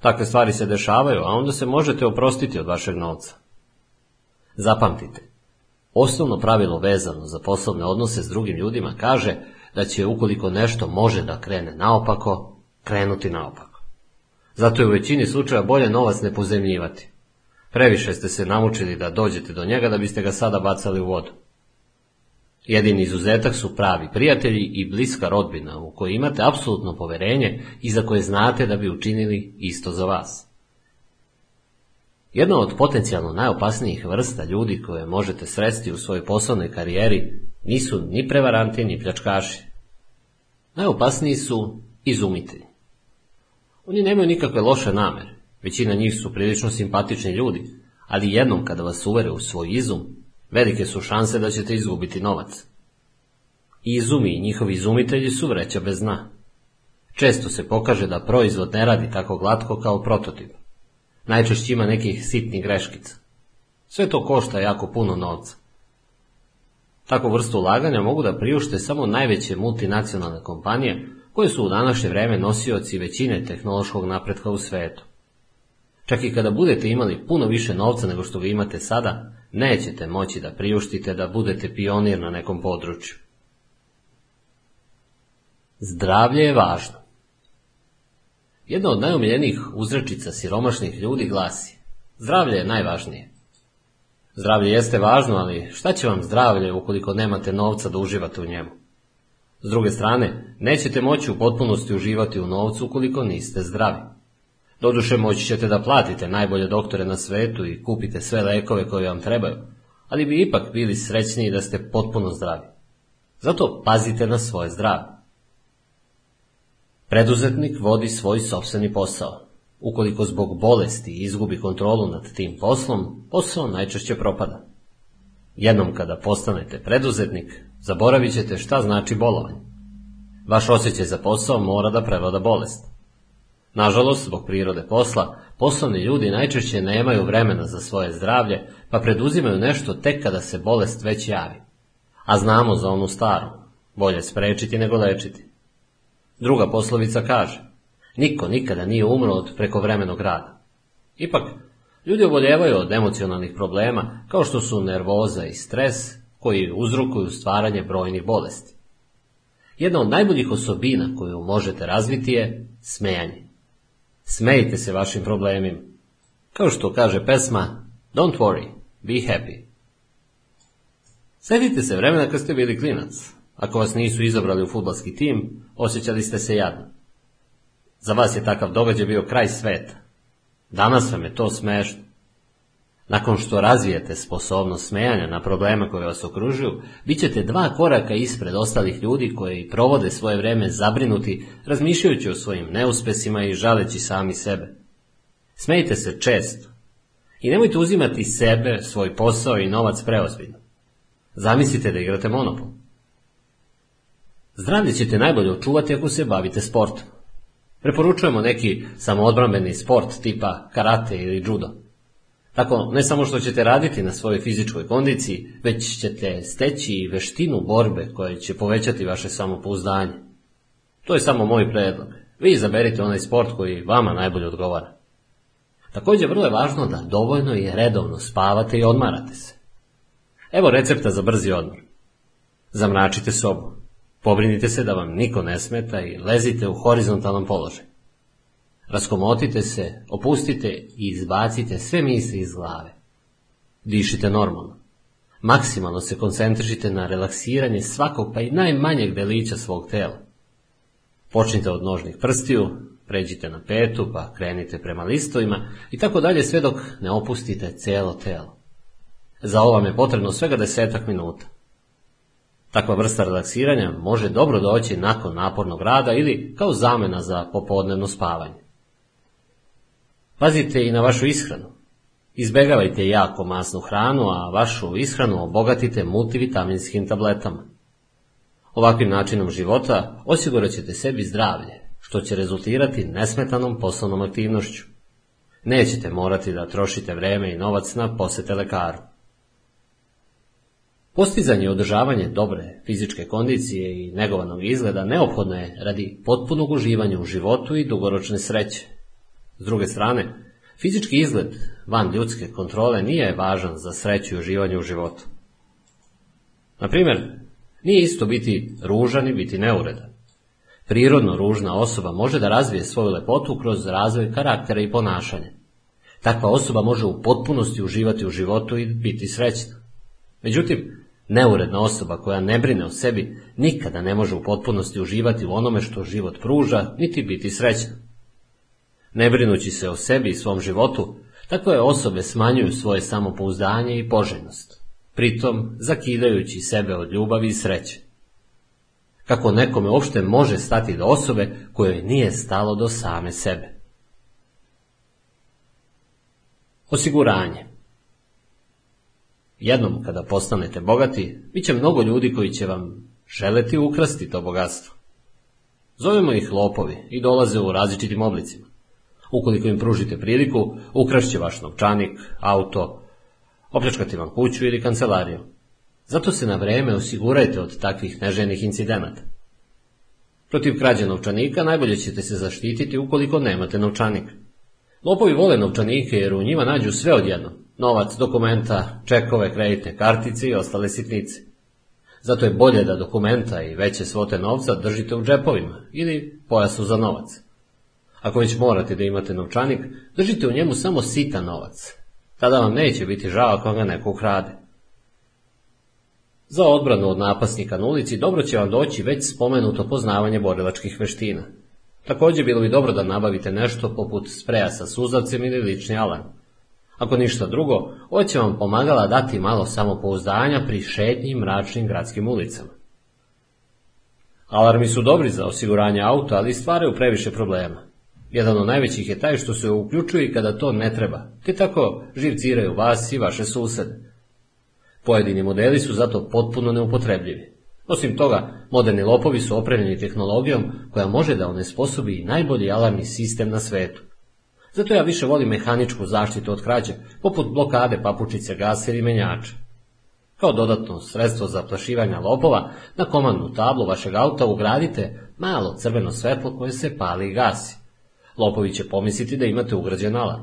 Takve stvari se dešavaju, a onda se možete oprostiti od vašeg novca. Zapamtite, osnovno pravilo vezano za poslovne odnose s drugim ljudima kaže da će ukoliko nešto može da krene naopako, krenuti naopako. Zato je u većini slučaja bolje novac ne pozemljivati. Previše ste se namučili da dođete do njega da biste ga sada bacali u vodu. Jedini izuzetak su pravi prijatelji i bliska rodbina u kojoj imate apsolutno poverenje i za koje znate da bi učinili isto za vas. Jedna od potencijalno najopasnijih vrsta ljudi koje možete sresti u svojoj poslovnoj karijeri nisu ni prevaranti ni pljačkaši. Najopasniji su izumitelji. Oni nemaju nikakve loše namere, većina njih su prilično simpatični ljudi, ali jednom kada vas uvere u svoj izum, velike su šanse da ćete izgubiti novac. Izumi i njihovi izumitelji su vreća bez dna. Često se pokaže da proizvod ne radi tako glatko kao prototip. Najčešće ima nekih sitnih greškica. Sve to košta jako puno novca. Takvu vrstu ulaganja mogu da priušte samo najveće multinacionalne kompanije koje su u današnje vreme nosioci većine tehnološkog napretka u svetu. Čak i kada budete imali puno više novca nego što vi imate sada, nećete moći da priuštite da budete pionir na nekom području. Zdravlje je važno. Jedna od najomiljenijih uzrečica siromašnih ljudi glasi Zdravlje je najvažnije. Zdravlje jeste važno, ali šta će vam zdravlje ukoliko nemate novca da uživate u njemu? S druge strane, nećete moći u potpunosti uživati u novcu ukoliko niste zdravi. Doduše moći ćete da platite najbolje doktore na svetu i kupite sve lekove koje vam trebaju, ali bi ipak bili srećniji da ste potpuno zdravi. Zato pazite na svoje zdravlje. Preduzetnik vodi svoj sobstveni posao. Ukoliko zbog bolesti izgubi kontrolu nad tim poslom, posao najčešće propada. Jednom kada postanete preduzetnik, zaboravit ćete šta znači bolovanje. Vaš osjećaj za posao mora da prevlada bolest. Nažalost, zbog prirode posla, poslovni ljudi najčešće nemaju vremena za svoje zdravlje, pa preduzimaju nešto tek kada se bolest već javi. A znamo za onu staru, bolje sprečiti nego lečiti. Druga poslovica kaže, niko nikada nije umro od prekovremenog rada. Ipak, ljudi oboljevaju od emocionalnih problema, kao što su nervoza i stres, koji uzrokuju stvaranje brojnih bolesti. Jedna od najboljih osobina koju možete razviti je smejanje. Smejte se vašim problemima. Kao što kaže pesma, don't worry, be happy. Sjetite se vremena kad ste bili klinac. Ako vas nisu izabrali u futbalski tim, osjećali ste se jadno. Za vas je takav događaj bio kraj sveta. Danas vam je to smešno. Nakon što razvijete sposobnost smejanja na probleme koje vas okružuju, bit ćete dva koraka ispred ostalih ljudi koji provode svoje vreme zabrinuti, razmišljajući o svojim neuspesima i žaleći sami sebe. Smejte se često. I nemojte uzimati sebe, svoj posao i novac preozbiljno. Zamislite da igrate monopol. Zdravlje ćete najbolje očuvati ako se bavite sportom. Preporučujemo neki samoodbrambeni sport tipa karate ili judo. Tako, ne samo što ćete raditi na svojoj fizičkoj kondiciji, već ćete steći i veštinu borbe koja će povećati vaše samopouzdanje. To je samo moj predlog. Vi izaberite onaj sport koji vama najbolje odgovara. Također vrlo je važno da dovoljno i redovno spavate i odmarate se. Evo recepta za brzi odmor. Zamračite sobu. Pobrinite se da vam niko ne smeta i lezite u horizontalan položaj. Raskomotite se, opustite i izbacite sve misli iz glave. Dišite normalno. Maksimalno se koncentrišite na relaksiranje svakog pa i najmanjeg delića svog tela. Počnite od nožnih prstiju, pređite na petu pa krenite prema listovima i tako dalje sve dok ne opustite cijelo telo. Za ovo vam je potrebno svega desetak minuta. Takva vrsta relaksiranja može dobro doći nakon napornog rada ili kao zamena za popodnevno spavanje. Pazite i na vašu ishranu. Izbegavajte jako masnu hranu, a vašu ishranu obogatite multivitaminskim tabletama. Ovakvim načinom života osigurat ćete sebi zdravlje, što će rezultirati nesmetanom poslovnom aktivnošću. Nećete morati da trošite vreme i novac na posete lekaru. Postizanje i održavanje dobre fizičke kondicije i negovanog izgleda neophodno je radi potpunog uživanja u životu i dugoročne sreće. S druge strane, fizički izgled van ljudske kontrole nije važan za sreću i uživanje u životu. Na primjer, nije isto biti ružan i biti neuredan. Prirodno ružna osoba može da razvije svoju lepotu kroz razvoj karaktera i ponašanja. Takva osoba može u potpunosti uživati u životu i biti srećna. Međutim, neuredna osoba koja ne brine o sebi nikada ne može u potpunosti uživati u onome što život pruža, niti biti srećna. Ne brinući se o sebi i svom životu, takve osobe smanjuju svoje samopouzdanje i poželjnost, pritom zakidajući sebe od ljubavi i sreće. Kako nekome uopšte može stati do osobe kojoj nije stalo do same sebe. Osiguranje Jednom kada postanete bogati, bit će mnogo ljudi koji će vam želeti ukrasti to bogatstvo. Zovemo ih lopovi i dolaze u različitim oblicima. Ukoliko im pružite priliku, ukrašće vaš novčanik, auto, opljačkati vam kuću ili kancelariju. Zato se na vreme osigurajte od takvih neželjnih incidenata. Protiv krađe novčanika najbolje ćete se zaštititi ukoliko nemate novčanik. Lopovi vole novčanike jer u njima nađu sve odjedno. Novac, dokumenta, čekove, kreditne kartice i ostale sitnice. Zato je bolje da dokumenta i veće svote novca držite u džepovima ili pojasu za novac. Ako već morate da imate novčanik, držite u njemu samo sitan novac. Tada vam neće biti žao ako ga neko ukrade. Za odbranu od napasnika na ulici dobro će vam doći već spomenuto poznavanje borilačkih veština. Također bilo bi dobro da nabavite nešto poput spreja sa suzavcem ili lični alarm. Ako ništa drugo, ovo će vam pomagala dati malo samopouzdanja pri šetnji mračnim gradskim ulicama. Alarmi su dobri za osiguranje auta, ali stvaraju previše problema. Jedan od najvećih je taj što se uključuje i kada to ne treba, te tako živciraju vas i vaše susede. Pojedini modeli su zato potpuno neupotrebljivi. Osim toga, moderni lopovi su opremljeni tehnologijom koja može da onesposobi najbolji alarmni sistem na svetu. Zato ja više volim mehaničku zaštitu od krađe, poput blokade papučice gasa ili menjača. Kao dodatno sredstvo za plašivanje lopova, na komandnu tablu vašeg auta ugradite malo crveno svetlo koje se pali i gasi. Lopovi će pomisliti da imate ugrađen alarm.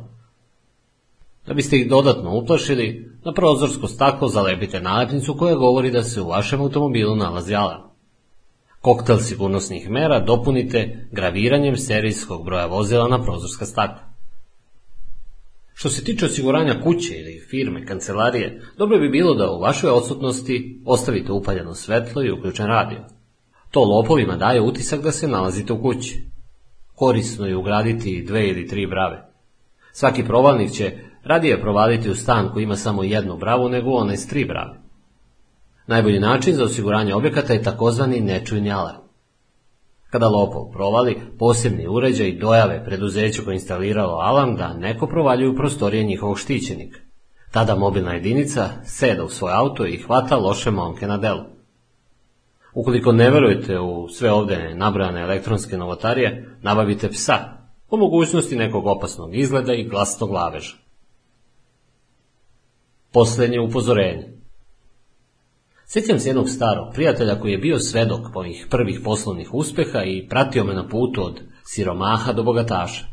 Da biste ih dodatno uplašili, na prozorsko staklo zalepite nalepnicu koja govori da se u vašem automobilu nalazi alarm. Koktel sigurnosnih mera dopunite graviranjem serijskog broja vozila na prozorska stakla. Što se tiče osiguranja kuće ili firme, kancelarije, dobro bi bilo da u vašoj odsutnosti ostavite upaljeno svetlo i uključen radio. To lopovima daje utisak da se nalazite u kući. Korisno je ugraditi dve ili tri brave. Svaki provalnik će radije provaliti u stan koji ima samo jednu bravu nego onaj s tri brave. Najbolji način za osiguranje objekata je takozvani nečujni alarm. Kada lopov provali, posebni uređaj dojave preduzeću koje instaliralo alarm da neko provaljuje u prostorije njihovog štićenika. Tada mobilna jedinica seda u svoj auto i hvata loše momke na delu. Ukoliko ne verujete u sve ovdje nabrojane elektronske novotarije, nabavite psa, po mogućnosti nekog opasnog izgleda i glasnog laveža. Posljednje upozorenje. Sjećam se jednog starog prijatelja koji je bio svedok mojih prvih poslovnih uspeha i pratio me na putu od siromaha do bogataša.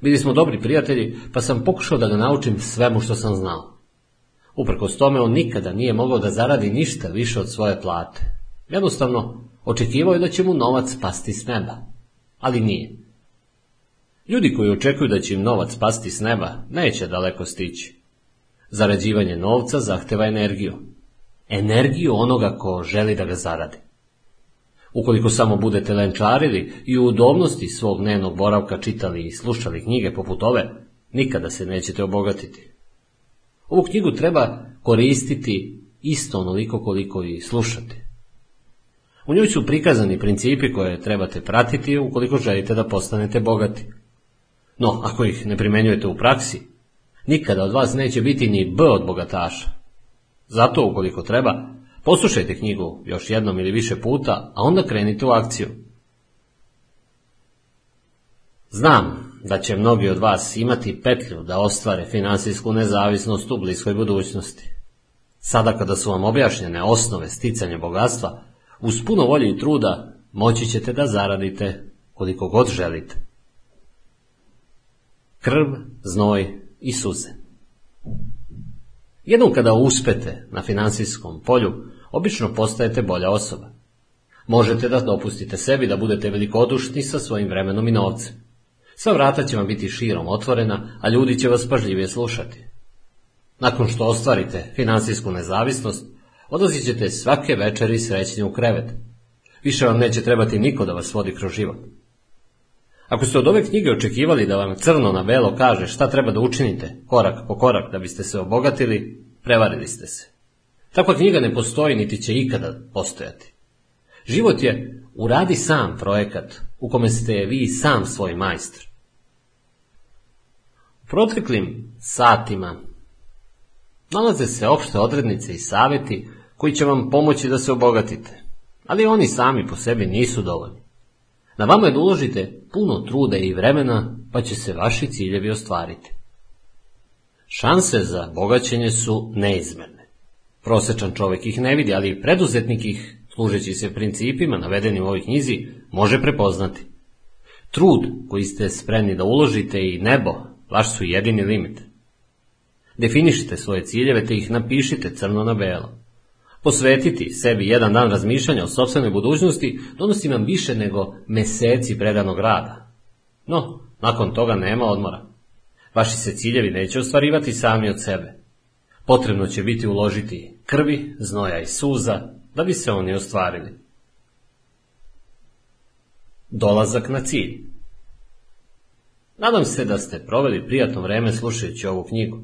Bili smo dobri prijatelji, pa sam pokušao da ga naučim svemu što sam znao. Uprkos tome on nikada nije mogao da zaradi ništa više od svoje plate. Jednostavno, očekivao je da će mu novac pasti s neba. Ali nije. Ljudi koji očekuju da će im novac pasti s neba, neće daleko stići. Zarađivanje novca zahteva energiju. Energiju onoga ko želi da ga zaradi. Ukoliko samo budete lenčarili i u udobnosti svog dnevnog boravka čitali i slušali knjige poput ove, nikada se nećete obogatiti. Ovu knjigu treba koristiti isto onoliko koliko i slušati. U njoj su prikazani principi koje trebate pratiti ukoliko želite da postanete bogati. No, ako ih ne primenjujete u praksi, nikada od vas neće biti ni B od bogataša. Zato, ukoliko treba, poslušajte knjigu još jednom ili više puta, a onda krenite u akciju. Znam da će mnogi od vas imati petlju da ostvare finansijsku nezavisnost u bliskoj budućnosti. Sada kada su vam objašnjene osnove sticanja bogatstva, uz puno volje i truda moći ćete da zaradite koliko god želite. Krv, znoj i suze. Jednom kada uspete na financijskom polju, obično postajete bolja osoba. Možete da dopustite sebi da budete velikodušni sa svojim vremenom i novcem. Sva vrata će vam biti širom otvorena, a ljudi će vas pažljivije slušati. Nakon što ostvarite financijsku nezavisnost, odlazit ćete svake večeri srećni u krevet. Više vam neće trebati niko da vas vodi kroz život. Ako ste od ove knjige očekivali da vam crno na belo kaže šta treba da učinite, korak po korak da biste se obogatili, prevarili ste se. Takva knjiga ne postoji niti će ikada postojati. Život je uradi sam projekat u kome ste vi sam svoj majstor. U proteklim satima nalaze se opšte odrednice i savjeti koji će vam pomoći da se obogatite, ali oni sami po sebi nisu dovoljni. Na vama je da uložite puno truda i vremena, pa će se vaši ciljevi ostvariti. Šanse za bogaćenje su neizmerne. Prosečan čovjek ih ne vidi, ali preduzetnik ih, služeći se principima navedenim u ovoj knjizi, može prepoznati. Trud koji ste spremni da uložite i nebo, vaš su jedini limit. Definišite svoje ciljeve te ih napišite crno na belo. Posvetiti sebi jedan dan razmišljanja o sobstvenoj budućnosti donosi vam više nego meseci predanog rada. No, nakon toga nema odmora. Vaši se ciljevi neće ostvarivati sami od sebe. Potrebno će biti uložiti krvi, znoja i suza da bi se oni ostvarili. Dolazak na cilj Nadam se da ste proveli prijatno vreme slušajući ovu knjigu.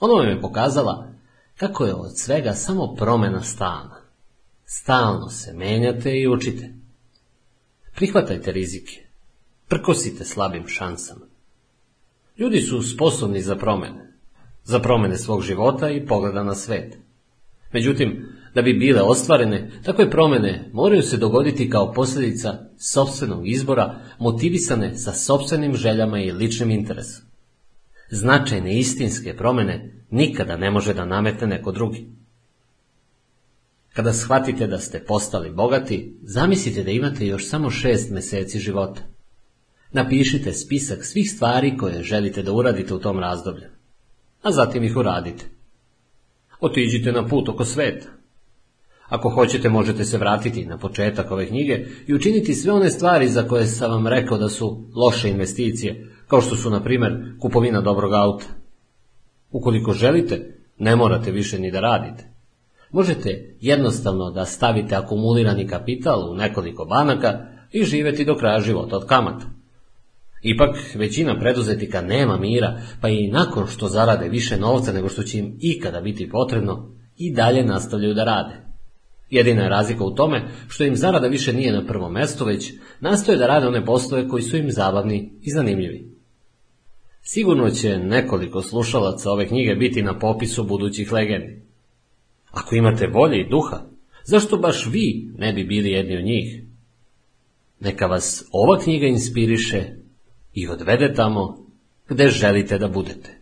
Ono vam je pokazala kako je od svega samo promena stana. Stalno se menjate i učite. Prihvatajte rizike. Prkosite slabim šansama. Ljudi su sposobni za promene. Za promene svog života i pogleda na svet. Međutim, da bi bile ostvarene, takve promene moraju se dogoditi kao posljedica sobstvenog izbora motivisane sa sobstvenim željama i ličnim interesom. Značajne istinske promene nikada ne može da nametne neko drugi. Kada shvatite da ste postali bogati, zamislite da imate još samo šest meseci života. Napišite spisak svih stvari koje želite da uradite u tom razdoblju, a zatim ih uradite. Otiđite na put oko sveta. Ako hoćete, možete se vratiti na početak ove knjige i učiniti sve one stvari za koje sam vam rekao da su loše investicije, kao što su, na primjer, kupovina dobrog auta. Ukoliko želite, ne morate više ni da radite. Možete jednostavno da stavite akumulirani kapital u nekoliko banaka i živeti do kraja života od kamata. Ipak, većina preduzetnika nema mira, pa i nakon što zarade više novca nego što će im ikada biti potrebno, i dalje nastavljaju da rade. Jedina je razlika u tome što im zarada više nije na prvom mestu, već nastoje da rade one poslove koji su im zabavni i zanimljivi. Sigurno će nekoliko slušalaca ove knjige biti na popisu budućih legendi. Ako imate volje i duha, zašto baš vi ne bi bili jedni od njih? Neka vas ova knjiga inspiriše i odvede tamo gde želite da budete.